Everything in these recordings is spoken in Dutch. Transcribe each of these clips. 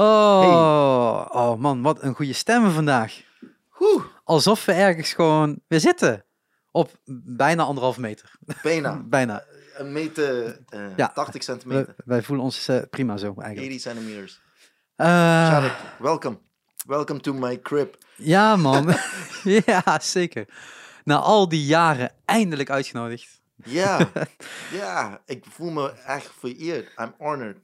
Oh, oh man, wat een goede stemmen vandaag. Oeh, Alsof we ergens gewoon weer zitten. Op bijna anderhalf meter. bijna. bijna. Een meter, eh, Ja. 80 We- centimeter. wij voelen ons eh, prima zo eigenlijk. 80 centimeters. Eh, Sharik, welcome. Welcome to my crib. ja man, ja zeker. Na al die jaren eindelijk uitgenodigd. Ja, ja, ik voel me echt vereerd. I'm honored.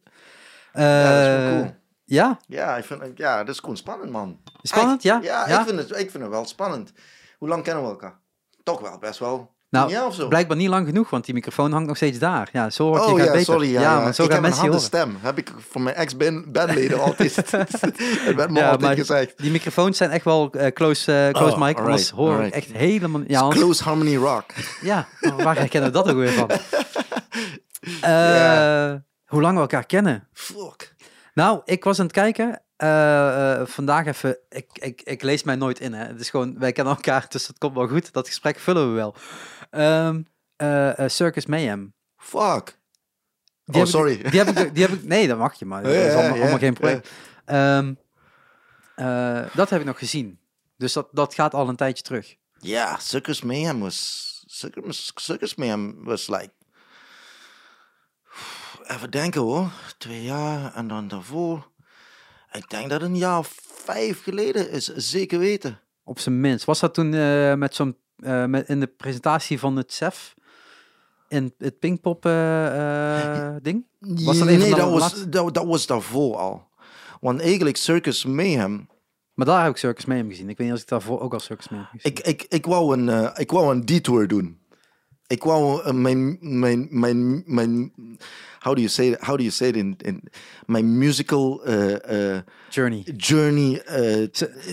Eh, Ja, dat is wel cool. Ja? Ja, ik vind, ja, dat is gewoon spannend, man. Spannend, ja? Ja, Ja? Ik, vind het, ik vind het wel spannend. Hoe lang kennen we elkaar? Toch wel, best wel. Nou, of zo. Blijkbaar niet lang genoeg, want die microfoon hangt nog steeds daar. Ja, zo je Oh gaat ja, beter. sorry. Ja, ja. maar zo ik gaan heb een mensen je harde stem. Heb ik van mijn ex-bandleden altijd. het werd me Ja, altijd gezegd. die microfoons zijn echt wel eh, close, eh, close Oh, mic. Anders hoor ik echt helemaal... Ja, anders- Close Harmony Rock. ja waar herkennen we dat ook weer van? Eh. Hoe lang we elkaar kennen? Fuck. Nou, ik was aan het kijken. eh, eh, vandaag even. Ik, ik, ik lees mij nooit in. Hè. Het is gewoon, wij kennen elkaar, dus dat komt wel goed. Dat gesprek vullen we wel. Ehm, eh, Circus Mayhem. Fuck. Die oh, ik- sorry. Die heb ik, die heb ik, nee, dat mag je maar. Dat is allemaal, geen probleem. Ehm, eh, dat heb ik nog gezien. Dus dat, dat gaat al een tijdje terug. Ja, Circus Mayhem was... Circus, Circus Mayhem was like... Even denken hoor. Twee jaar en dan daarvoor... Ik denk dat een jaar of vijf geleden is. Zeker weten. Op zijn minst. Was dat toen eh, met zo'n eh, met in de presentatie van het CEF? In het Pinkpop eh, ding? Was dat nee, dat was, dat, dat was daarvoor al. Want eigenlijk Circus Mayhem... Maar daar heb ik Circus Mayhem gezien. Ik weet niet als ik daarvoor ook al Circus Mayhem gezien. Ik, ik, ik, wou een, ik wou een detour doen. Ik wou eh, mijn, mijn, mijn, mijn, how do you say it? How do you say it in, in mijn musical eh, eh, Journey. journey eh,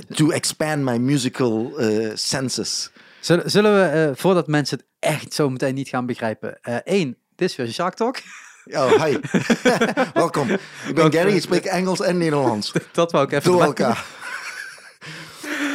to expand my musical senses. Zullen, zullen we, voordat mensen het echt zo meteen niet gaan begrijpen. één, dit is weer Shark Talk. Oh, hi. Welkom. Ik ben Gary, ik spreek Engels en Nederlands. dat wou ik even Door elkaar.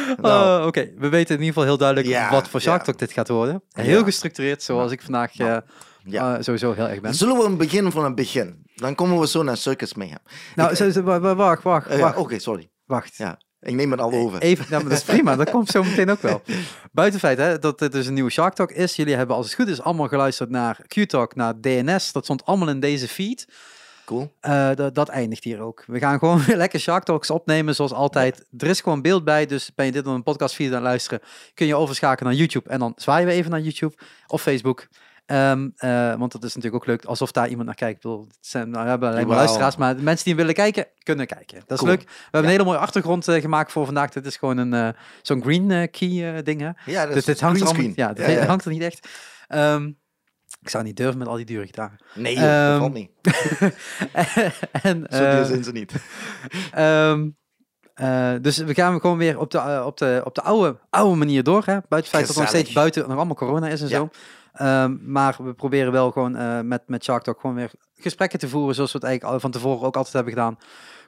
Oh, Nou, Oké, we weten in ieder geval heel duidelijk Ja, wat voor Shark. Talk dit gaat worden. Heel gestructureerd, zoals ik vandaag eh, ja. eh, sowieso heel erg ben. Zullen we beginnen van het begin? Dan komen we zo naar Circus Mayhem. Nou, Ik- wacht, wacht, wacht. Oké, sorry. wacht. Ja, ik neem het al over. Even, maar dat is prima, dat komt zo meteen ook wel. Buiten het feit hè, dat dit dus een nieuwe Shark Talk is. Jullie hebben als het goed is allemaal geluisterd naar Q-Talk, naar DNS. Dat stond allemaal in deze feed. Cool. Eh, dat, eindigt hier ook. We gaan gewoon weer lekker Shark Talks opnemen, zoals altijd. Er is gewoon beeld bij, dus ben je dit op een podcast feed aan het luisteren, kun je overschakelen naar YouTube. En dan zwaaien we even naar YouTube of Facebook. Ehm, eh, want dat is natuurlijk ook leuk, alsof daar iemand naar kijkt. Bedoel, zijn, nou, we hebben alleen maar luisteraars, maar de mensen die willen kijken, kunnen kijken. Dat is Cool. leuk. We hebben een hele mooie achtergrond eh, gemaakt voor vandaag. Dit is gewoon een zo'n green key ding, hè? Ja, dat Dus is dit hangt er, allemaal, ja, dit hangt er niet echt. Ehm, ik zou niet durven met al die dure gitaren. Nee, joh, dat Ehm, valt niet. en, Zo duur eh, zijn ze niet. Ehm, eh, dus we gaan gewoon weer op de, eh, op de, op de oude, oude manier door. Hè? Buiten het feit dat er nog steeds buiten nog allemaal corona is en Ja. zo. Ehm, maar we proberen wel gewoon met, met Shark Talk gewoon weer gesprekken te voeren. Zoals we het eigenlijk al van tevoren ook altijd hebben gedaan.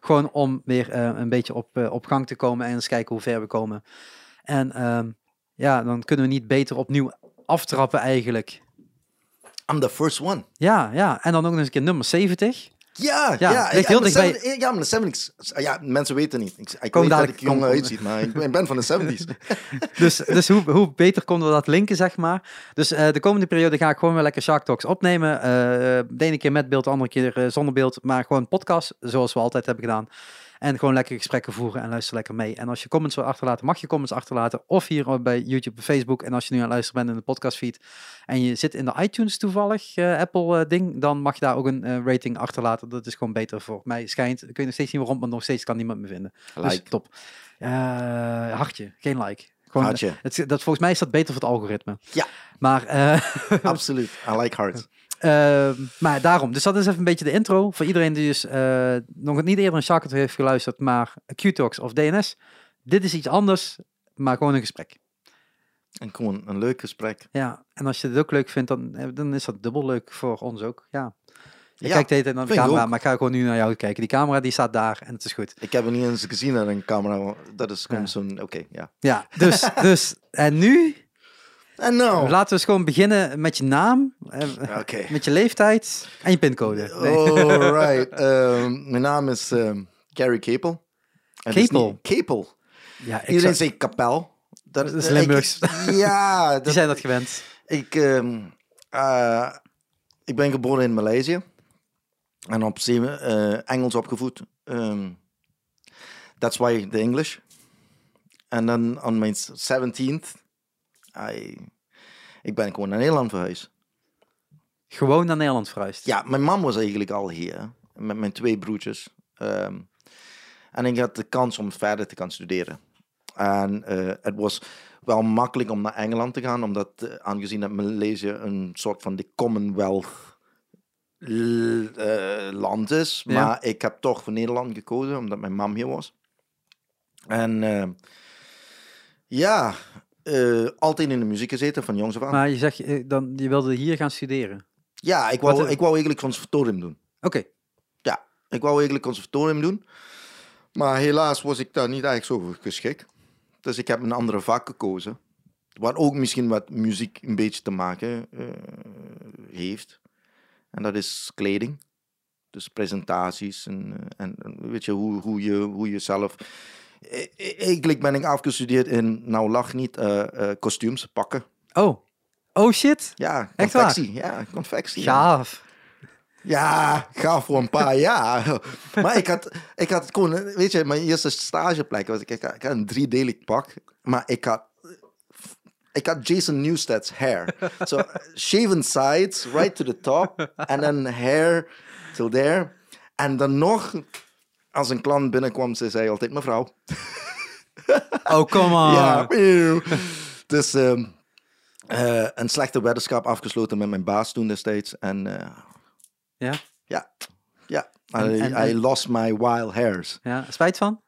Gewoon om weer een beetje op, op gang te komen en eens kijken hoe ver we komen. En ehm, ja, dan kunnen we niet beter opnieuw aftrappen eigenlijk. I'm the first one. Ja, ja. En dan ook nog eens een keer nummer 70. Ja, Ja, ja. ligt heel dichtbij. 70 Ja, maar de 70s. Ja, mensen weten niet. Ik, ik Kom weet dat ik jong uitziet, maar ik ben, ik ben van de 70s. Dus, dus hoe, hoe beter konden we dat linken, zeg maar. Dus eh, de komende periode ga ik gewoon weer lekker Shark Talks opnemen. Eh, de ene keer met beeld, de andere keer eh, zonder beeld. Maar gewoon podcast, zoals we altijd hebben gedaan. En gewoon lekker gesprekken voeren en luister lekker mee. En als je comments wil achterlaten, mag je comments achterlaten. Of hier bij YouTube of Facebook. En als je nu aan het luisteren bent in de podcastfeed. En je zit in de iTunes toevallig, eh, Apple eh, ding. Dan mag je daar ook een eh, rating achterlaten. Dat is gewoon beter voor mij. Schijnt, ik weet nog steeds niet waarom, maar nog steeds kan niemand me vinden. Dus Like. top. Hartje, geen like. Gewoon, Hartje. Het, dat, volgens mij is dat beter voor het algoritme. Ja. Maar, Absoluut. I like hearts. Eh, maar daarom. Dus dat is even een beetje de intro. Voor iedereen die dus eh, nog niet eerder een Shark heeft geluisterd, maar Q-Talks of DNS. Dit is iets anders, maar gewoon een gesprek. En gewoon een leuk gesprek. Ja, en als je dit ook leuk vindt, dan, eh, dan is dat dubbel leuk voor ons ook. Ja. Je Ja, kijkt de hele tijd naar de camera, maar ik ga gewoon nu naar jou kijken. Die camera die staat daar en het is goed. Ik heb het niet eens gezien aan een camera. Dat is gewoon Ja. zo'n... Oké, ja. Ja, dus, dus en nu En nou... laten we eens gewoon beginnen met je naam, eh, met je leeftijd en je pincode. Nee. Alright. Ehm, mijn naam is ehm, Gary Capel. Capel? Capel. Ja, ik Iedereen zegt kapel. Dat, Dat is ik- Limburgs. ja, die zijn dat gewend. ik, ehm, eh, ik ben geboren in Maleisië. En op zeven, eh, Engels opgevoed. Ehm, that's why the English. En dan on mijn 17th, Ik ben gewoon naar Nederland verhuisd. Gewoon naar Nederland verhuisd. Ja, mijn mam was eigenlijk al hier. Met mijn twee broertjes. Ehm, en ik had de kans om verder te gaan studeren. En eh, het was wel makkelijk om naar Engeland te gaan, omdat eh, aangezien dat Maleisië een soort van de Commonwealth eh, land is. Ja. Maar ik heb toch voor Nederland gekozen, omdat mijn mam hier was. En ja, eh, altijd in de muziek gezeten van jongs af aan. Maar je zegt, eh, dan, je wilde hier gaan studeren. Ja, ik wou, Wat, eh, ik wou eigenlijk conservatorium doen. Oké. Ja, ik wou eigenlijk conservatorium doen. Maar helaas was ik daar niet eigenlijk zo geschikt. Dus ik heb een andere vak gekozen. Wat ook misschien wat muziek een beetje te maken heeft. En dat is kleding. Dus presentaties en, en, en weet je, hoe, hoe je hoe je zelf... E- Eigenlijk ben ik afgestudeerd in, nou lach niet, eh, eh, kostuums, pakken. Oh. Oh shit. Ja, Echt waar? confectie. Ja, confectie. ja. Gaaf. Ja, ga voor een paar jaar. Maar ik had, ik had gewoon, weet je, mijn eerste stageplek was ik, ik had, ik had een driedelig pak, maar ik had, ik had Jason Newsted's hair. So, shaven sides, right to the top, and then hair till there. En dan nog, als een klant binnenkwam, ze zei altijd mevrouw. Oh, come on. Ja, eeuw. dus ehm, eh, een slechte weddenschap afgesloten met mijn baas toen destijds. En eh, Ja? ja, ja. En- I, en- I lost my wild hairs. Ja, spijt van?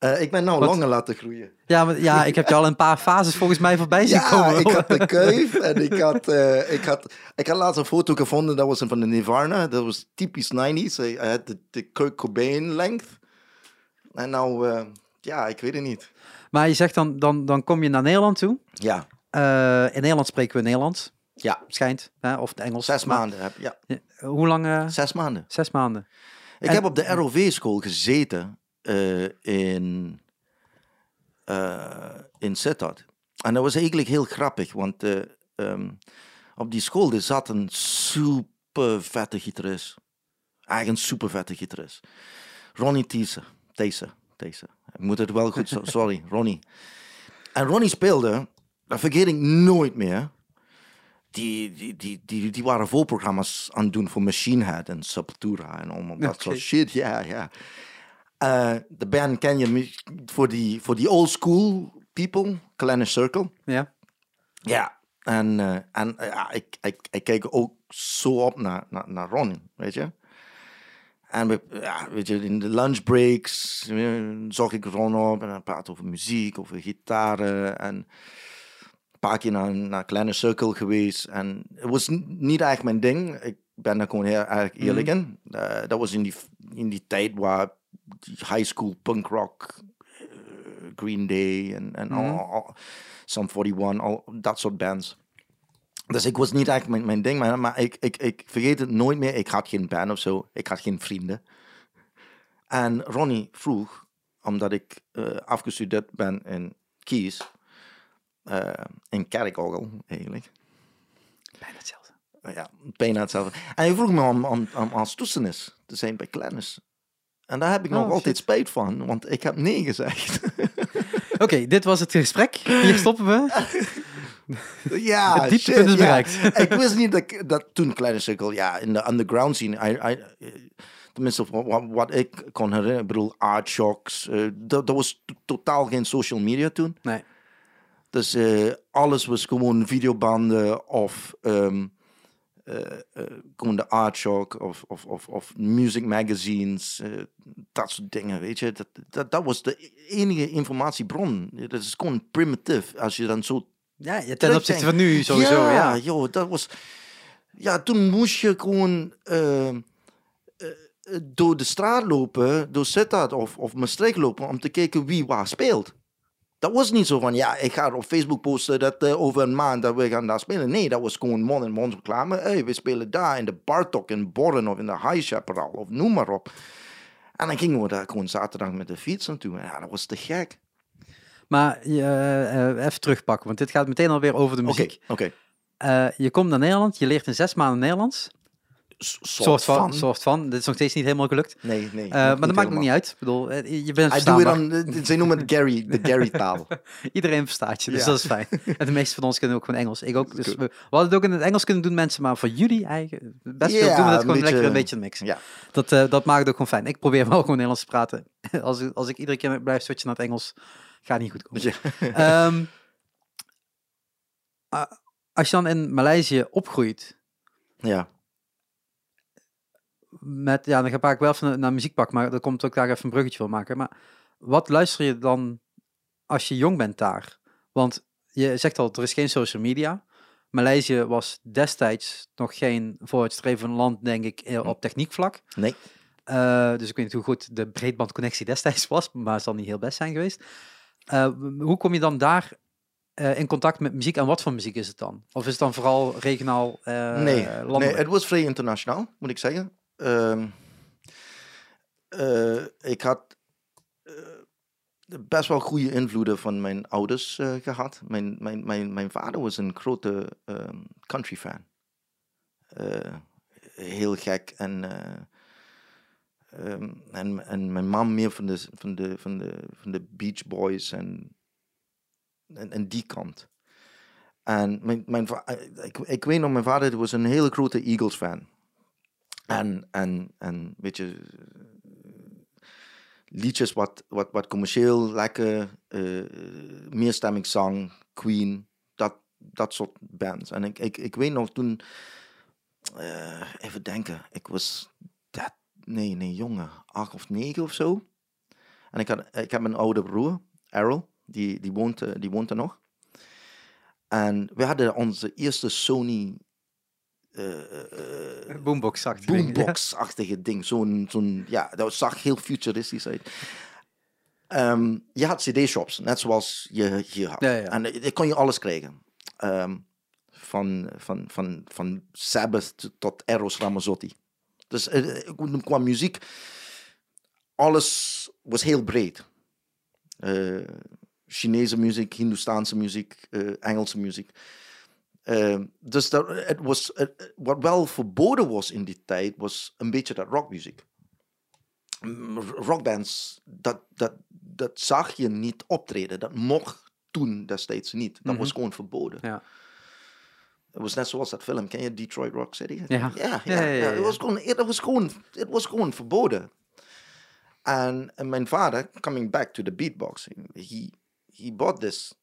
Eh, ik ben nou Wat? langer laten groeien. Ja, maar, ja, ik heb je al een paar fases volgens mij voorbij zien Ja, komen. ik had de kuif en ik had, eh, ik had, ik had laatst een foto gevonden, dat was van de Nirvana. Dat was typisch 90s. Hij had de, de Kurt Cobain length. En nou, eh, ja, ik weet het niet. Maar je zegt dan, dan, dan kom je naar Nederland toe. Ja, in Nederland spreken we Nederlands, ja. schijnt. Hè? Of het Engels. Zes Maar- maanden. Heb, ja, Hoe lang? zes maanden. zes maanden. Ik En- heb op de ROV-school gezeten eh, in, eh, in Sittard. En dat was eigenlijk heel grappig, want eh, ehm, op die school er zat een super vette gitarist. Eigenlijk een super vette gitarist. Ronnie Thiessen. Thiessen. Thiessen. Ik moet het wel goed... Sorry, Ronnie. En Ronnie speelde, dat vergeet ik nooit meer... Die, die, die, die, die waren voorprogramma's aan het doen voor Machine Head en Sepultura en allemaal dat soort shit. Ja, ja. Eh, de band ken je voor die, voor die old school people, Kleine Circle. Ja. Ja, en, eh, en eh, ik, ik, ik kijk ook zo op naar, naar, naar Ron, weet je. En we, ja, weet je, in de lunchbreaks zag ik Ron op en hij praat over muziek, over gitaren. En een paar keer naar, naar Kleine Circle geweest. En het was niet eigenlijk mijn ding. Ik ben daar gewoon heel erg eerlijk in. Eh, dat was in die, in die tijd waar high school punk rock, eh, Green Day en, en al, al, Sum 41, al dat soort bands. Dus ik was niet eigenlijk mijn, mijn ding, maar, maar ik, ik, ik vergeet het nooit meer. Ik had geen band of zo, ik had geen vrienden. En Ronnie vroeg, omdat ik eh, afgestudeerd ben in Kies, eh, in Kerkogel eigenlijk. Bijna hetzelfde. Ja, bijna hetzelfde. En hij vroeg me om, om, om als toetsenis te zijn bij Kleines. En daar heb ik nog Oh, altijd spijt van, want ik heb nee gezegd. Oké, dit was het gesprek. Hier stoppen we. Ja, Het dieptepunt shit, is ja. bereikt. ik wist niet dat, dat toen Kleine Cirkel, ja, in de underground scene, I, I, tenminste wat, ik kon herinneren, ik bedoel, Art Shocks, eh, dat, dat was to- totaal geen social media toen. Nee. Dus eh, alles was gewoon videobanden of ehm, eh, eh, gewoon de Art Shock of, of, of, of music magazines, eh, dat soort dingen, weet je. Dat, dat, dat was de enige informatiebron. Dat is gewoon primitief, als je dan zo Ja, ten opzichte van nu sowieso, ja. ja, joh, dat was... Ja, toen moest je gewoon eh, eh, door de straat lopen, door Sittard of, of Maastricht lopen, om te kijken wie waar speelt. Dat was niet zo van, ja, ik ga op Facebook posten dat eh, over een maand dat we gaan daar spelen. Nee, dat was gewoon mond en mond reclame. Hey, we spelen daar in de Bartok in Borren of in de High Chaparral of noem maar op. En dan gingen we daar gewoon zaterdag met de fiets naartoe. En ja, dat was te gek. Maar eh, eh, even terugpakken, want dit gaat meteen alweer over de Oké, muziek. oké. Eh, je komt naar Nederland, je leert in zes maanden Nederlands. Soort van, soort van. Dit is nog steeds niet helemaal gelukt. Nee, nee. Eh, maar dat maakt helemaal. niet uit. Ik bedoel, eh, je bent Hij doet verstaanbaar. het dan, eh, zij noemen het Gary, de Gary-taal. Iedereen verstaat je, dus Ja. dat is fijn. En de meeste van ons kunnen ook gewoon Engels. Ik ook. Dus we, we hadden het ook in het Engels kunnen doen, mensen, maar voor jullie eigen, best wel doen we dat een gewoon lekker beetje- een beetje mixen. ja. Dat, eh, dat maakt het ook gewoon fijn. Ik probeer wel gewoon Nederlands te praten. Als, ik- als ik iedere keer blijf switchen naar het Engels, gaat niet goed komen. Ja. Ehm, als je dan in Maleisië opgroeit, ja. Met, ja, dan ga ik wel even naar muziek pakken, maar dan komt ook daar even een bruggetje voor maken. Maar wat luister je dan als je jong bent daar? Want je zegt al, er is geen social media. Maleisië was destijds nog geen vooruitstrevend land, denk ik, eh, op techniekvlak. Nee. Eh, dus ik weet niet hoe goed de breedbandconnectie destijds was, maar het zal niet heel best zijn geweest. Eh, hoe kom je dan daar in contact met muziek en wat voor muziek is het dan? Of is het dan vooral regionaal nee, nee, het was vrij internationaal, moet ik zeggen. Ehm, eh, ik had eh, best wel goede invloeden van mijn ouders eh, gehad. Mijn, mijn, mijn, mijn vader was een grote ehm, country fan. Heel gek en, eh, ehm, en, en mijn mam meer van de, van de, van de, van de Beach Boys en, en, die kant. En mijn, mijn, ik weet nog, mijn vader was een hele grote Eagles fan. En, en, en weet je, liedjes wat, wat, wat commercieel, lekker, eh meerstemmingszang, Queen, dat, dat soort bands. En ik, ik, ik weet nog toen, eh, even denken, ik was dat, nee, nee, jongen, acht of negen of zo. En ik, had, ik heb een oude broer, Errol, die, die, woont, eh, die woont er nog. En we hadden onze eerste Sony Boombox. Ja. boombox-achtige ding. Zo'n, zo'n, ja, dat zag heel futuristisch uit. Ehm, je had cd-shops, net zoals je hier had. Ja, ja, ja. En daar kon je alles krijgen. Ehm, van, van, van, van Sabbath tot Eros Ramazzotti. Dus qua muziek, alles was heel breed. Chinese muziek, Hindoestaanse muziek, Engelse muziek. Eh, dus dat, het was, het- wat wel verboden was in die tijd, was een beetje dat rockmuziek. Mm, Rockbands, dat, dat, dat zag je niet optreden. Dat mocht toen destijds niet. Dat was Mhm. gewoon verboden. Ja. Het was net zoals dat film. Ken je Detroit Rock City? Ja. ja, ja, Het, was gewoon, het, was gewoon, het was gewoon verboden. En, en mijn vader, coming back to the beatboxing, he, he bought this.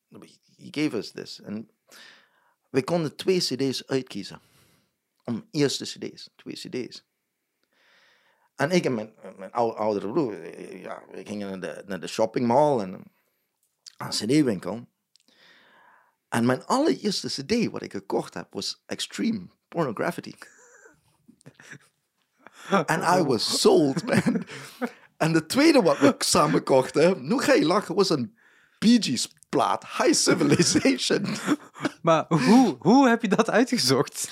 He gave us this. En we konden twee cd's uitkiezen. Om eerste cd's, twee cd's. En ik en mijn, mijn ou- oudere broer, eh, ja, we gingen naar de, naar de shopping mall en een cd-winkel. En mijn allereerste cd wat ik gekocht heb was Extreme Pornography. And I was sold, man. En de tweede wat we samen kochten, nu ga je lachen, was een Bee Gees plaat, High Civilization. Maar hoe, hoe heb je dat uitgezocht?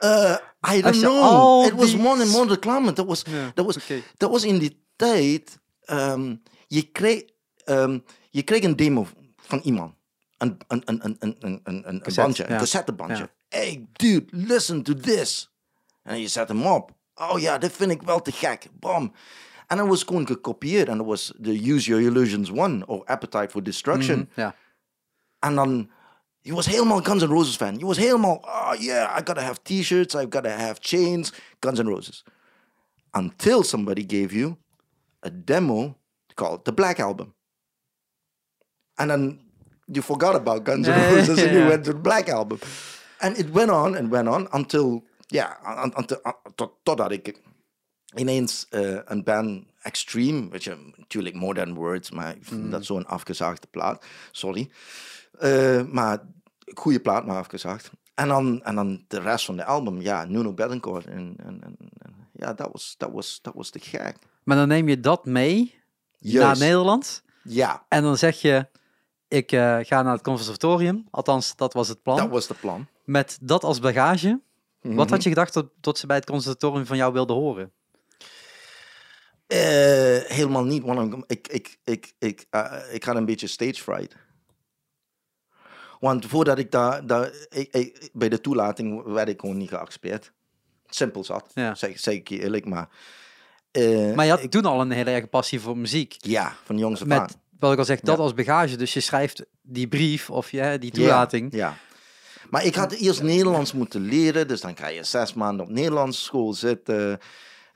Uh, I don't know. It was more and more reclame. Dat was, dat was, dat was in die tijd. ehm, je, kreeg, ehm, je kreeg een demo van iemand. Een, een, een, een, een, een, een, een Cassette, bandje, ja. een cassettebandje. Ja. Hey, dude, listen to this. En je zet hem op. Oh ja, dit vind ik wel te gek. Bam. En dat was going to copy it, and it was the Use Your Illusions 1 or Appetite for Destruction. Mhm, Ja. En dan, je was helemaal Guns N' Roses fan. Je was helemaal, oh yeah, I gotta have t-shirts, I gotta have chains, Guns N' Roses. Until somebody gave you a demo called the Black Album. And then you forgot about Guns N' Roses and you went to the Black Album. And it went on and went on until, yeah, un- until, tot, totdat ik ineens eh, een band Extreme, weet je, natuurlijk Modern Words, maar ik vind dat zo'n afgezaagde plaat. Sorry. Eh, maar goede plaat, maar afgezaagd. En dan, en dan de rest van de album, ja, Nuno Bettencourt. En, en, en, ja, dat was, dat was, dat was te gek. Maar dan neem je dat mee naar. Nederland. Ja, En dan zeg je, ik eh, ga naar het conservatorium. Althans, dat was het plan. dat was de plan. Met dat als bagage. Wat Mhm. had je gedacht tot, tot ze bij het conservatorium van jou wilden horen? Eh, helemaal niet, want ik, ik, ik, ik, eh, ik had een beetje stage fright. Want voordat ik daar, daar ik, ik- bij de toelating werd ik gewoon niet geaccepteerd. Simpel zat, Ja. zeg, zeg ik je eerlijk, maar... eh, Maar je had toen al een hele erge passie voor muziek. ja, van jongs af aan. Met, wat ik al zeg, dat Ja. als bagage. Dus je schrijft die brief of je, die Ja, toelating. Ja. Maar ik had eerst Nederlands moeten leren, dus dan ga je zes maanden op Nederlandse school zitten.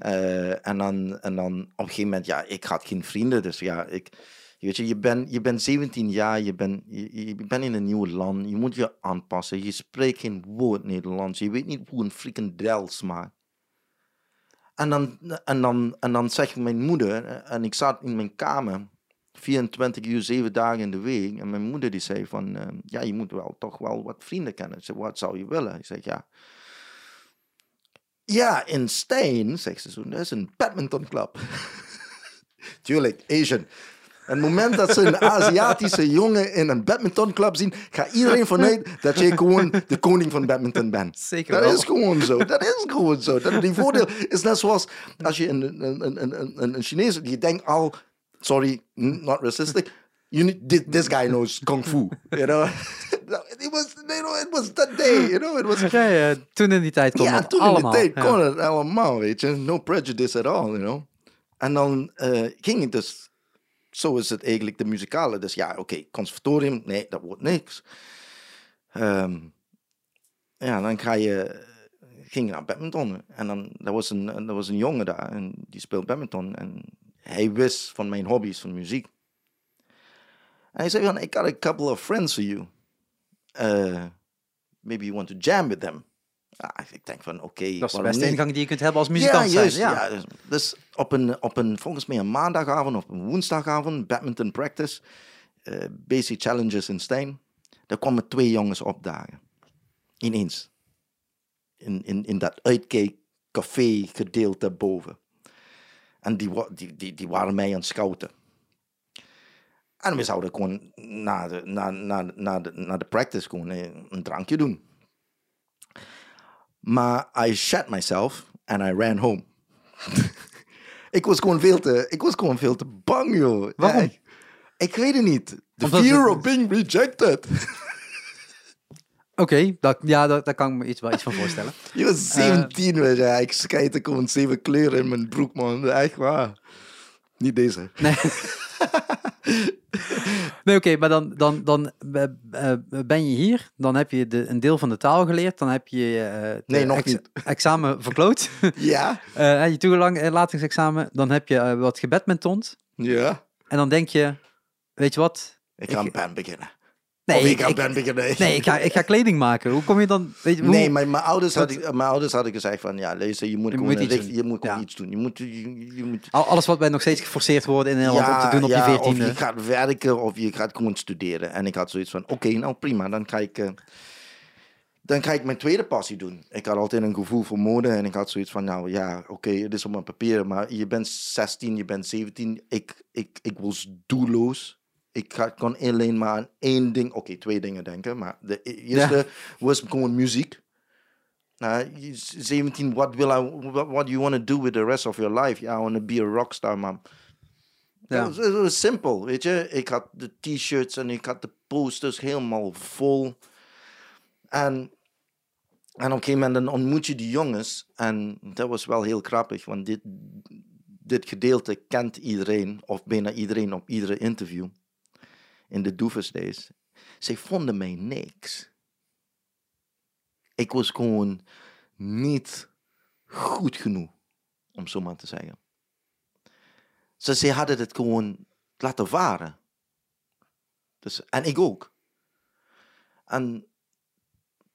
Eh, en, dan, en dan op een gegeven moment, ja, ik had geen vrienden, dus ja, ik, weet je, je bent je bent 17 jaar, je bent je, je bent in een nieuw land, je moet je aanpassen, je spreekt geen woord Nederlands, je weet niet hoe een frikandel smaakt. En dan, en, dan, en dan zegt mijn moeder, en ik zat in mijn kamer, 24 uur, 7 dagen in de week. En mijn moeder die zei van, eh, ja, je moet wel toch wel wat vrienden kennen. Zei, wat zou je willen? Ik zeg, ja. Ja, in Steen, zegt ze zo, dat is een badmintonclub. Tuurlijk, Asian. En het moment dat ze een Aziatische jongen in een badmintonclub zien, gaat iedereen vanuit dat je gewoon de koning van badminton bent. Zeker Dat wel. is gewoon zo. Dat is gewoon zo. Dat, die voordeel is net zoals als je een, een, een, een, een, Chinees, die denkt al, sorry, not racistic, you need, this, this guy knows kung fu, you know. it was, you know, it was that day, you know, it was Ja, ja, toen in die tijd kon ja, dat toen allemaal. in de tijd ja. kon het allemaal, weet je. No prejudice at all, you know. En dan eh, ging het dus... Zo is het eigenlijk de muzikale. Dus ja, oké, conservatorium, nee, dat wordt niks. Ehm, ja, dan ga je... Ging je naar badminton. En dan, er was, een, er was een jongen daar, en die speelt badminton. En hij wist van mijn hobby's, van muziek. En hij zei van, I got a couple of friends for you. Uh, maybe you want to jam with them. Ja, ik denk van, oké, Dat is de beste ingang die je kunt hebben als muzikant ja, juist, zijn. ja. dus, dus op een, op een, volgens mij een maandagavond of een woensdagavond, badminton practice, eh, basic challenges in Stijn. Daar kwamen twee jongens opdagen. Ineens. In, in, in dat uitkijk café gedeelte boven. En die, die, die, die waren mij aan het scouten. En we zouden gewoon na de, na, na, na de, na de practice gewoon eh, een drankje doen. Maar I shat myself and I ran home. ik was gewoon veel te, ik was gewoon veel te bang, joh. Waarom? Ja, ik, ik weet het niet. The Omdat fear het- of being rejected. Oké, dat, ja, dat, daar kan ik me iets, wel iets van voorstellen. Je was 17, weet je. Ik schijt ik gewoon zeven kleuren in mijn broek, man. Echt waar. Niet deze. Nee, nee oké, maar dan, dan, dan eh, eh, ben je hier, dan heb je de, een deel van de taal geleerd, dan heb je het Nee, eh, nog ex- niet. examen verkloot, Ja? Eh, je toelatingsexamen, dan heb je wat gebadmintond Ja. en dan denk je, weet je wat? Ik ga een band beginnen. Nee, of ik ik, ga een ik- band beginnen. nee ik, ga, ik ga kleding maken. Hoe kom je dan? Weet je, hoe- Nee, mijn, mijn, ouders Dat- hadden, mijn ouders hadden gezegd van, ja, luister, je moet Je gewoon, moet iets doen. je moet Ja. iets doen. Je moet, je, je moet Al- Alles wat wij nog steeds geforceerd worden in Nederland om te doen op ja, je Of veertiende. je gaat werken of je gaat gewoon studeren. En ik had zoiets van, oké, nou prima, dan ga ik... eh, dan ga ik mijn tweede passie doen. Ik had altijd een gevoel voor mode en ik had zoiets van, nou ja, oké, het is op mijn papier, maar je bent 16, je bent 17. Ik, ik, ik was doelloos. Ik ga- kon alleen maar aan één ding, oké, twee dingen denken, maar de e- eerste was gewoon muziek. Nou, je is 17, what will I, what, what do you want to do with the rest of your life? Ja, I want to be a rockstar, man. Ja. Ja. Het was, het was simpel, weet je. Ik had de t-shirts en ik had de posters helemaal vol. En, en op een gegeven moment dan ontmoet je die jongens. En dat was wel heel grappig, want dit, dit gedeelte kent iedereen, of bijna iedereen op iedere interview. In de Doofus Days. Zij vonden mij niks. Ik was gewoon niet goed genoeg, om zo maar te zeggen. Ze, ze hadden het gewoon laten varen. Dus, en ik ook. En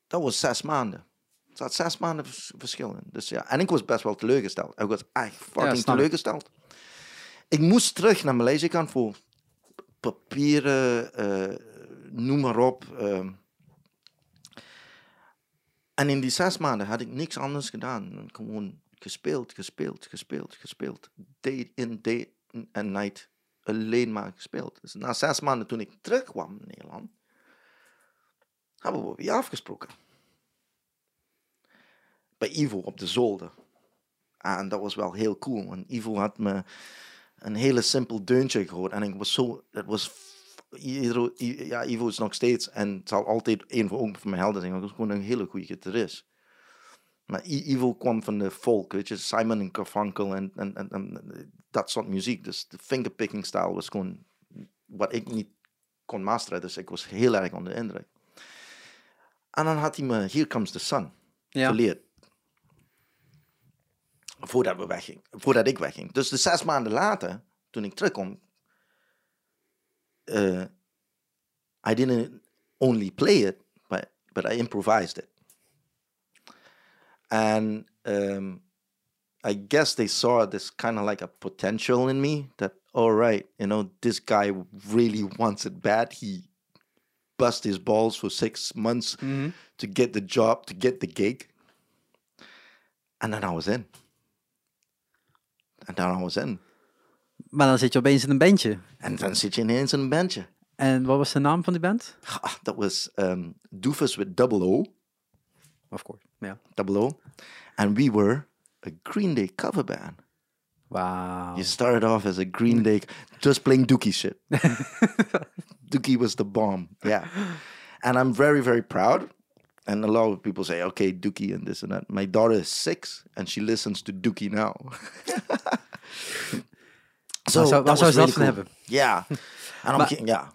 dat was zes maanden. Het zat zes maanden vers- verschil in. Dus ja, en ik was best wel teleurgesteld. Ik was echt fucking teleurgesteld. Ik moest terug naar Maleisië gaan voor papieren, eh, noem maar op. ehm. en in die zes maanden had ik niks anders gedaan. Gewoon gespeeld, gespeeld, gespeeld, gespeeld. Day in, day en night. Alleen maar gespeeld. Dus na zes maanden toen ik terugkwam in Nederland, hebben we weer afgesproken. Bij Ivo op de zolder. En dat was wel heel cool. Want Ivo had me een hele simpel deuntje gehoord. En ik was zo... Het was... Ivo, ja, Ivo is nog steeds en het zal altijd een van, ook van mijn helden zijn. want hij was gewoon een hele goede gitarist. Maar Ivo kwam van de folk, weet je, Simon en Garfunkel en, en, en, en dat soort muziek. Dus de fingerpicking style was gewoon wat ik niet kon masteren. Dus ik was heel erg onder de indruk. En dan had hij me Here Comes the Sun Ja. geleerd. Voordat, we weggingen, voordat ik wegging. Dus de zes maanden later, toen ik terugkom, uh, I didn't only play it, but, but I improvised it. And um, I guess they saw this kind of like a potential in me that, all right, you know, this guy really wants it bad. He bust his balls for six months Mhm. to get the job, to get the gig. And then I was in. Then I was in. Maar dan zit je opeens in een bandje. En dan zit je ineens in een bandje. En wat was de naam van die band? Dat was um, Doofus with double O, Of course, ja. double O. And we were a Green Day cover band. Wauw. You started off as a Green Day, just playing Dookie shit. Dookie was the bomb, yeah. And I'm very, very proud. And a lot of people say, okay, Dookie and this and that. My daughter is six and she listens to Dookie now. so Waar zou- waar zou dat van hebben? Yeah. And I'm Maar- yeah.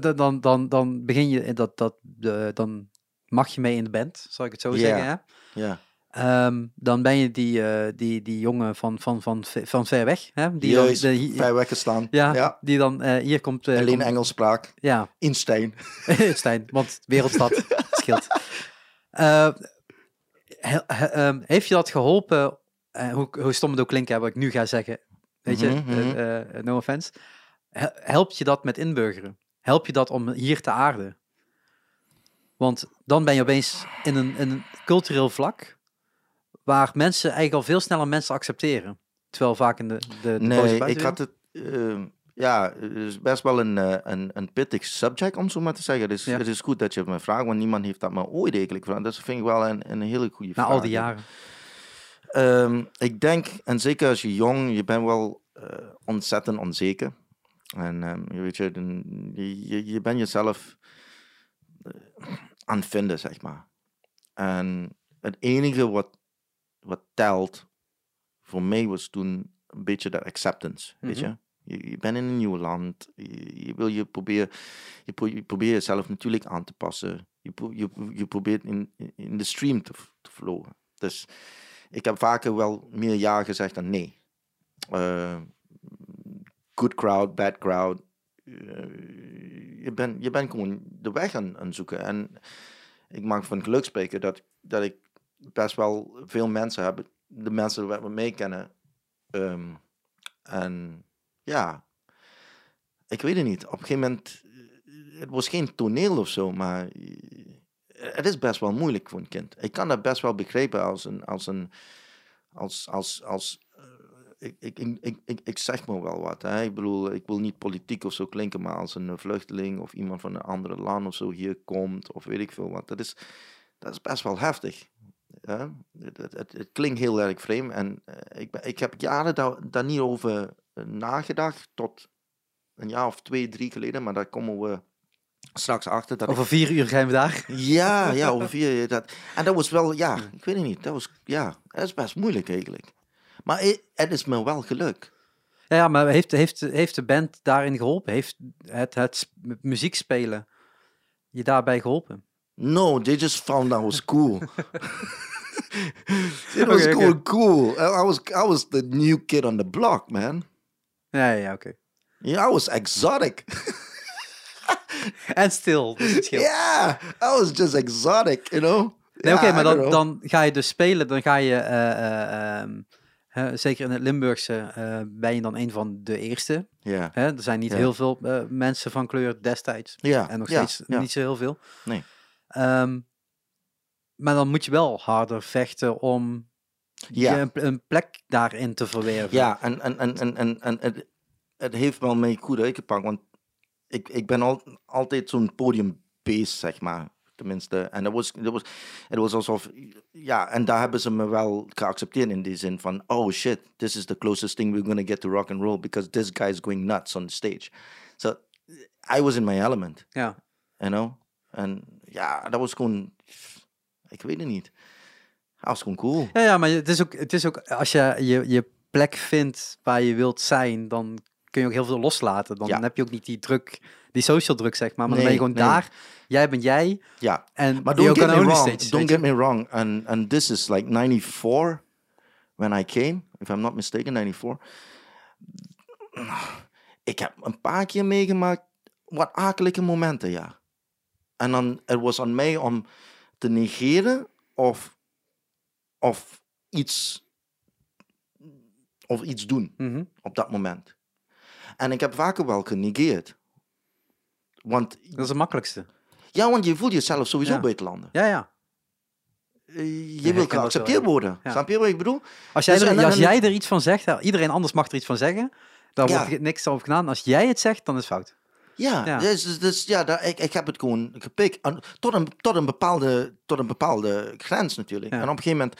Dan, dan, dan, dan, begin je, in dat, dat, de, dan mag je mee in de band, zal ik het zo Ja. zeggen. Hè? Yeah. Ehm, dan ben je die, eh, die, die jongen van, van, van, van ver weg. Hè? Die Juist, dan, de- ver weggestaan. ja, ja. die dan eh, hier komt. eh, Alleen komt- Engels spraak. Ja, In Stijn. Stijn, want wereldstad scheelt. Eh, he- he- ehm, heeft je dat geholpen, eh, hoe, hoe stom het ook klinkt, hè, wat ik nu ga zeggen, weet je, Mhm, mhm. eh, no offense, He- helpt je dat met inburgeren? Help je dat om hier te aarden? Want dan ben je opeens in een, in een cultureel vlak waar mensen eigenlijk al veel sneller mensen accepteren. Terwijl vaak in de, de, Nee, ik had het. ehm, ja, het is best wel een, eh, een, een pittig subject, om zo maar te zeggen. Dus Ja. het is goed dat je het me vraagt, want niemand heeft dat me ooit eigenlijk gevraagd. Dus dat vind ik wel een, een hele goede Na vraag. al die jaren. Ehm, ik denk, en zeker als je jong, je bent wel eh, ontzettend onzeker. En ehm, je weet je, je, je, je bent jezelf eh, aan het vinden, zeg maar. En het enige wat, wat telt voor mij was toen een beetje de acceptance, weet Mhm. je. Je, bent in een nieuw land, je, wil je je, pro- je probeert jezelf natuurlijk aan te passen. Je, je, je probeert in, in de stream te, te. Dus ik heb vaker wel meer ja gezegd dan nee. Eh, good crowd, bad crowd. Eh, je bent je bent gewoon de weg aan, aan zoeken. En ik mag van geluk spreken dat, dat ik best wel veel mensen heb. De mensen die we mee kennen. Ehm, en ja, ik weet het niet. Op een gegeven moment, eh, het was geen toneel of zo, maar eh, het is best wel moeilijk voor een kind. Ik kan dat best wel begrijpen als een, als een, als, als, als, eh, ik, ik, ik, ik, zeg maar wel wat. Hè. Ik bedoel, ik wil niet politiek of zo klinken, maar als een vluchteling of iemand van een andere land of zo hier komt, of weet ik veel wat, dat is, dat is best wel heftig. Het, het, het, klinkt heel erg vreemd en ik, ik heb jaren daar, daar niet over nagedacht, tot een jaar of twee, drie geleden, maar daar komen we straks achter. Dat Over vier uur zijn we daar. ja, ja, ongeveer dat. En dat was wel, ja, ik weet het niet. Dat was, ja, dat is best moeilijk eigenlijk. Maar het, is me wel gelukt. Ja, maar heeft, heeft, heeft de band daarin geholpen? Heeft het, het muziek spelen je daarbij geholpen? No, they just found I was cool. It was Okay, cool, okay. cool. I was, I was the new kid on the block, man. Ja, ja, oké. Yeah, I was exotic. En stil, is het verschil. yeah, I was just exotic, you know. Nee, oké, maar dan, dan ga je dus spelen, dan ga je, eh, eh, ehm, zeker in het Limburgse, eh, ben je dan een van de eerste. Ja? Er zijn niet Ja. heel veel mensen van kleur destijds. ja, En nog ja, steeds ja. niet zo heel veel. Nee. Ehm, maar dan moet je wel harder vechten om Ja. je een, een plek daarin te verwerven. Ja, en, en, en, en, en, en het, het heeft wel mee goed uitgepakt. Want ik, ik ben al, altijd zo'n podiumbeest, zeg maar. Tenminste, en dat was, dat was, het was alsof, ja, en daar hebben ze me wel geaccepteerd in die zin van, oh shit, this is the closest thing we're gonna get to rock and roll because this guy is going nuts on the stage. So I was in my element, Ja. you know? En ja, dat was gewoon, ik weet het niet. Dat was gewoon cool. Ja, ja, maar het is ook, het is ook als je, je je plek vindt waar je wilt zijn, dan kun je ook heel veel loslaten. Dan Ja. heb je ook niet die druk, die social druk, zeg maar. Maar dan ben je gewoon nee. daar. Jij bent jij. Ja, En Maar don't get me wrong. stage, don't get me wrong. And and this is like 94 when I came, if I'm not mistaken, 94. Ik heb een paar keer meegemaakt wat akelige momenten, ja. En dan het was aan mij om te negeren of, of iets of iets doen. Mhm. op dat moment. En ik heb vaker wel genegeerd. Want, Dat is het makkelijkste. ja, want je voelt jezelf sowieso Ja. buitenlander. Ja, ja. Eh, je wil geaccepteerd worden. Ja. Snap je wat ik bedoel? Als jij, Dus er, en dan- als jij er iets van zegt, iedereen anders mag er iets van zeggen. Daar Ja. wordt niks over gedaan. Als jij het zegt, dan is het fout. Ja, Ja. Dus, dus, dus ja daar, ik, ik heb het gewoon gepikt. En tot, een, tot, een bepaalde, tot een bepaalde grens natuurlijk. Ja. En op een gegeven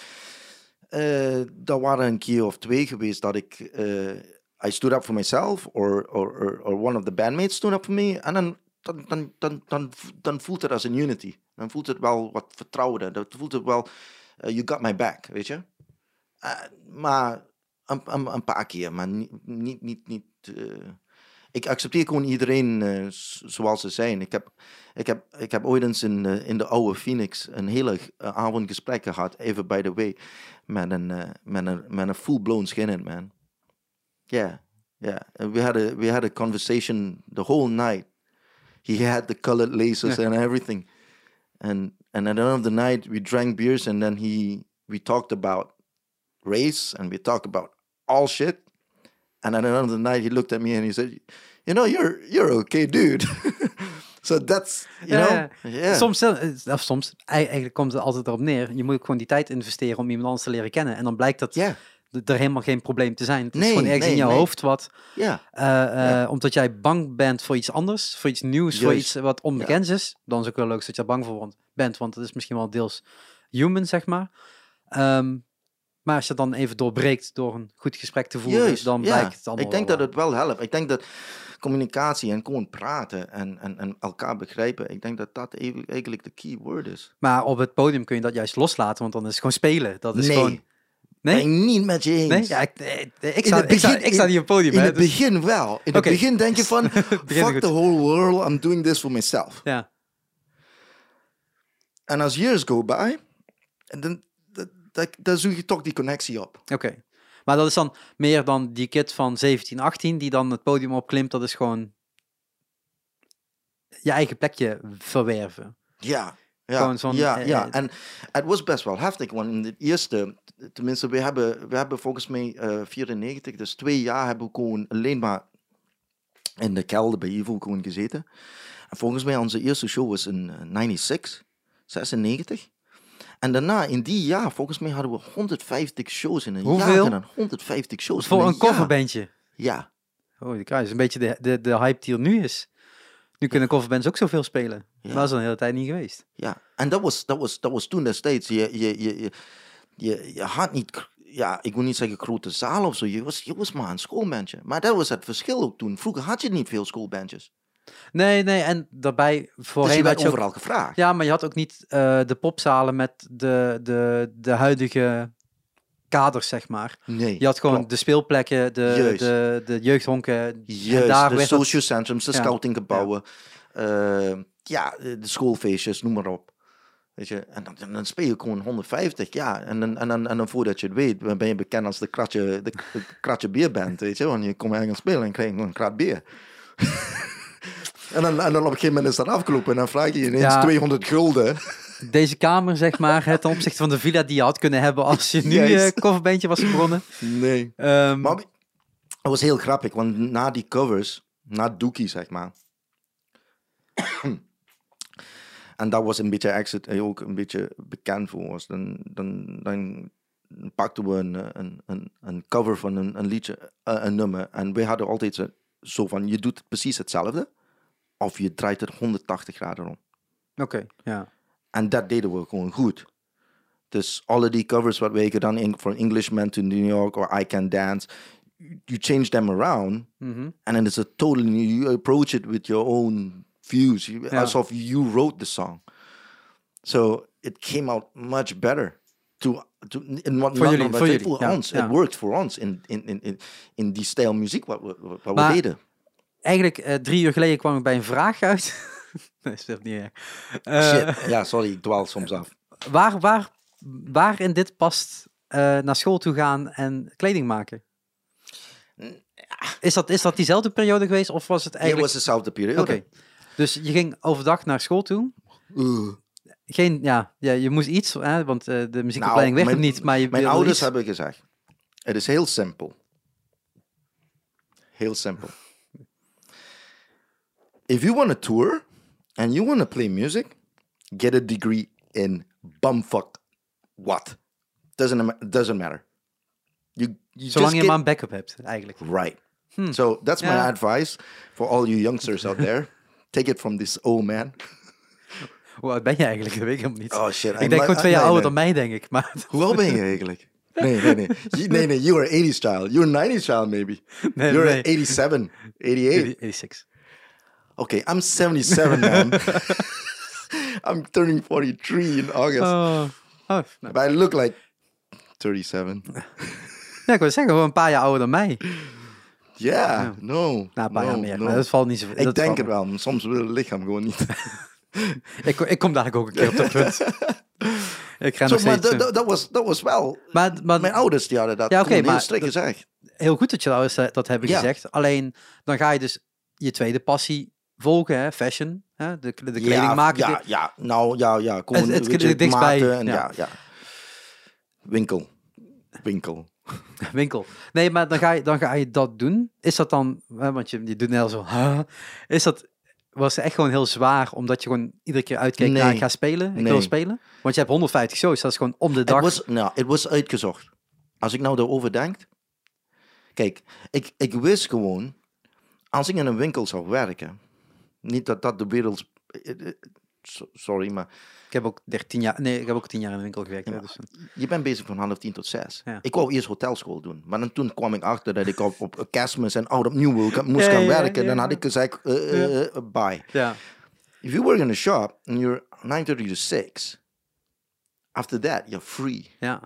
moment, daar waren een keer of twee geweest dat ik, eh I stood up for myself, or, or, or, or one of the bandmates stood up for me. En dan, dan, dan, dan, dan, dan voelt het als een unity. Dan voelt het wel wat vertrouwder. Dan voelt het wel, eh, you got my back, weet je. Maar een, een, een paar keer, maar niet, niet, niet, niet ik accepteer gewoon iedereen eh, zoals ze zijn. Ik heb, ik heb, ik heb ooit eens in, eh, in de oude Phoenix een hele eh, avond gesprek gehad, even by the way, met een, met een, met een full-blown skinhead man. Yeah, yeah. And we had a we had a conversation the whole night. He had the colored laces and everything, and and at the end of the night we drank beers and then he we talked about race and we talked about all shit. And at the end of the night, he looked at me and he said, "You know, you're you're okay, dude." so that's you Ja, know, ja. yeah, Soms, eh, of soms, ei- eigenlijk komt het altijd erop neer. Je moet gewoon die tijd investeren om iemand anders te leren kennen. En dan blijkt dat yeah, er helemaal geen probleem te zijn. Het is Nee, gewoon ergens nee, in jouw nee. hoofd wat, yeah, eh, eh, Ja. omdat jij bang bent voor iets anders, voor iets nieuws, voor iets wat onbekends is, dan is het ook wel leuk dat je er bang voor bent, want het is misschien wel deels human, zeg maar. Ehm, maar als je dan even doorbreekt door een goed gesprek te voeren, juist. dan ja. blijkt het allemaal Ik denk dat het wel helpt. Ik denk dat communicatie en gewoon praten en, en, en elkaar begrijpen, ik denk dat dat eigenlijk de key word is. Maar op het podium kun je dat juist loslaten, want dan is het gewoon spelen. Dat is nee, gewoon... Nee? niet met je eens. Nee? Ja, ik, ik, In sta, het ik, sta, begin- ik sta niet op het podium, In hè, het dus- begin wel. In het begin denk je van, begin fuck the whole world, I'm doing this for myself. Ja. En als years go by, en dan, dan zoek je toch die connectie op. Oké. Maar dat is dan meer dan die kid van 17, 18 die dan het podium opklimt. Dat is gewoon je eigen plekje verwerven. Ja, ja, ja, eh, ja. eh, En het was best wel heftig, want in het eerste, tenminste, we hebben, we hebben volgens mij eh 94, dus twee jaar hebben we gewoon alleen maar in de kelder bij Ivo gewoon gezeten. En volgens mij onze eerste show was in eh, 96, 96. En daarna, in die jaar, volgens mij hadden we 150 shows in een jaar. Hoeveel? gedaan. 150 shows in Voor een jaar. coverbandje. Ja, Oh, die kruis is een beetje de, de, de hype die er nu is. Nu kunnen coverbands ook zoveel spelen. Maar dat is al een hele tijd niet geweest. Ja, en dat was, dat was, dat was toen destijds. Je, je, je, je, je, je had niet, ja, ik wil niet zeggen grote zaal of zo. Je was, je was maar een schoolbandje. Maar dat was het verschil ook toen. Vroeger had je niet veel schoolbandjes. Nee, nee, en daarbij Dus voorheen je werd had je ook... overal gevraagd. Ja, maar je had ook niet eh, de popzalen met de, de, de huidige kaders, zeg maar. Nee. Je had gewoon klopt. de speelplekken, de, Juist. de, de jeugdhonken. en Juist, daar de werd social centrums, de Ja. scoutinggebouwen. eh, ja, de schoolfeestjes, noem maar op. Weet je, en dan, dan speel je gewoon 150, ja. En dan, en, dan, en dan voordat je het weet, ben je bekend als de kratje, de, de kratje bierband, weet je. Want je komt ergens spelen en krijg je een krat bier. en, dan, en dan op een gegeven moment is dat afgelopen en dan vraag je ineens Ja. 200 gulden. Deze kamer, zeg maar, het ten opzichte van de villa die je had kunnen hebben als je nu Juist. een coverbandje was begonnen. Nee. Ehm, Maar het was heel grappig, want na die covers, na Dookie, zeg maar. en dat was een beetje exit, hij ook een beetje bekend voor was. Dan, dan, dan pakten we een, eh, een, een, een cover van een, een liedje, eh, een nummer. En wij hadden altijd zo van, je doet precies hetzelfde. Of je draait het 180 graden om. Oké, ja. En dat deden we gewoon goed. Dus alle die covers wat wij gedaan in From Englishman to New York or I Can Dance, you change them around Mhm. and then it's a totally you approach it with your own views, you, alsof you wrote the song. So it came out much better. To, to, in what, Voor jullie, voor ja, ons. ja. It worked for ons in, in, in, in, in die stijl muziek wat we, wat we deden. Eigenlijk, eh, drie uur geleden kwam ik bij een vraag uit. nee, is dat niet erg. Eh, Shit. Ja, sorry, ik dwaal soms af. waar, waar, waar in dit past eh, naar school toe gaan en kleding maken? Is dat, is dat diezelfde periode geweest of was het Het eigenlijk... was dezelfde periode. Oké. Dus je ging overdag naar school toe. Geen, ja, ja je moest iets, hè, want de muziekopleiding werd Nou, mijn- niet, maar je Mijn ouders iets. hebben gezegd, het is heel simpel. Heel simpel. If you want to tour and you want to play music, get a degree in bumfuck what. Doesn't, doesn't matter. You, you Zolang je get- maar backup hebt, eigenlijk. Right. Hmm. So that's my advice for all you youngsters out there. Take it from this old man. Hoe oud ben je eigenlijk? Dat weet ik helemaal niet. Oh shit. ik denk gewoon twee jaar ouder dan mij, denk ik. Maar Hoe oud ben je eigenlijk? Nee, nee, nee. Je- Nee, nee, you are 80s child. You're 90s child, maybe. nee, You're nee. 87, 88. 86. Okay, I'm 77, man. I'm turning 43 in August. Oh. Oh. But I look like 37. Ja, ik wil zeggen, gewoon een paar jaar ouder dan mij. Yeah, no. Nou, een paar no, jaar meer. no. Maar dat valt niet zo Ik denk het wel, maar soms wil het lichaam gewoon niet. Ik, ik kom dadelijk ook een keer op dat punt. ik ga Zo, nog steeds... dat- was, dat was wel... maar, maar Mijn ouders die hadden dat Ja, oké, maar strikt dat- gezegd. heel goed dat je dat, eh, dat hebben Ja. gezegd. Alleen, dan ga je dus je tweede passie volgen, hè? fashion. Hè? De, de kleding ja, maken. Ja, ja, nou, ja, ja. Gewoon, Het- het je, dichtstbij, maten en ja. ja. ja, Winkel. Winkel. winkel. Nee, maar dan ga, je, dan ga je dat doen. Is dat dan, hè, want je, je doet net zo, huh? is dat, was het echt gewoon heel zwaar, omdat je gewoon iedere keer uitkeek naar, Nee. ik ga spelen, ik Nee. wil spelen? Want je hebt 150 shows, dat is gewoon om de dag. Het was, nou, het was uitgezocht. Als ik nou erover denk. Kijk, ik, ik wist gewoon. Als ik in een winkel zou werken. Niet dat dat de wereld. eh, eh, so- Sorry, maar Ik heb ook 13 jaar, nee, ik heb ook 10 jaar in de winkel gewerkt. Ja. dus, eh, je bent bezig van half tien tot zes. Ja. Ik wou eerst hotelschool doen. Maar dan, toen kwam ik achter dat ik op, op kerstmis en oud opnieuw moest Ja, gaan werken. Dan had ik gezegd, eh, eh, bye. ja. If you work in a shop and you're 9.30 to 6. After that, you're free. ja,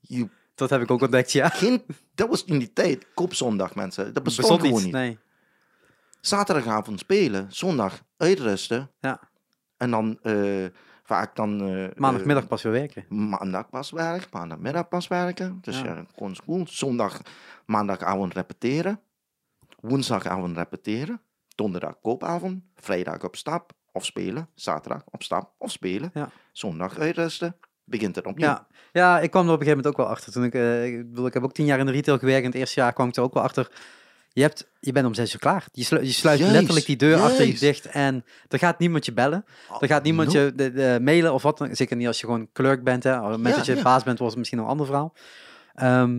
You dat heb ik ook ontdekt, ja. Geen, dat was in die tijd koopzondag, mensen. Dat bestond, Bestond gewoon niet, niet. nee. Zaterdagavond spelen, zondag uitrusten. Ja. En dan eh, vaak dan... eh, Maandagmiddag pas weer werken. eh, maandag pas werken, maandagmiddag pas werken. Dus Ja. ja, gewoon school. Zondag, maandagavond repeteren. Woensdagavond repeteren. Donderdag koopavond. Vrijdag op stap of spelen. Zaterdag op stap of spelen. Ja. Zondag uitrusten. Begint het opnieuw. Ja. ja, ik kwam er op een gegeven moment ook wel achter. Toen ik, eh, ik, bedoel, ik heb ook tien jaar in de retail gewerkt. In het eerste jaar kwam ik er ook wel achter. Je, hebt, je bent om zes uur klaar. Je, slu- je sluit letterlijk die deur achter je dicht. En er gaat niemand je bellen. Er gaat niemand no. je de, de mailen of wat dan. Zeker niet als je gewoon clerk bent. Hè. Op het moment Ja, dat je ja. baas bent, was het misschien een ander verhaal. Ehm,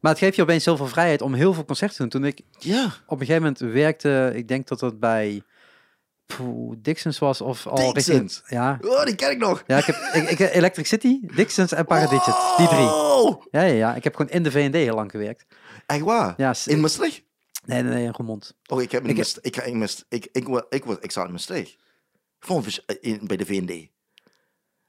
maar het geeft je opeens zoveel vrijheid om heel veel concerten te doen. Toen ik Ja. op een gegeven moment werkte, ik denk dat dat bij poeh, Dixons was of al. Dixons? Ja, Oh, die ken ik nog. ja ik heb ik, ik, Electric City, Dixons en Paradigit. Die drie. Ja, ja, ja. Ik heb gewoon in de V&D heel lang gewerkt. echt waar? Ja, In Maastricht? Nee, nee, nee, in Roermond. Oh, ik heb Ik-. Ik, ik, ik, wa- ik, was, ik zat in Maastricht. Ik vond het vers- in, bij de VND.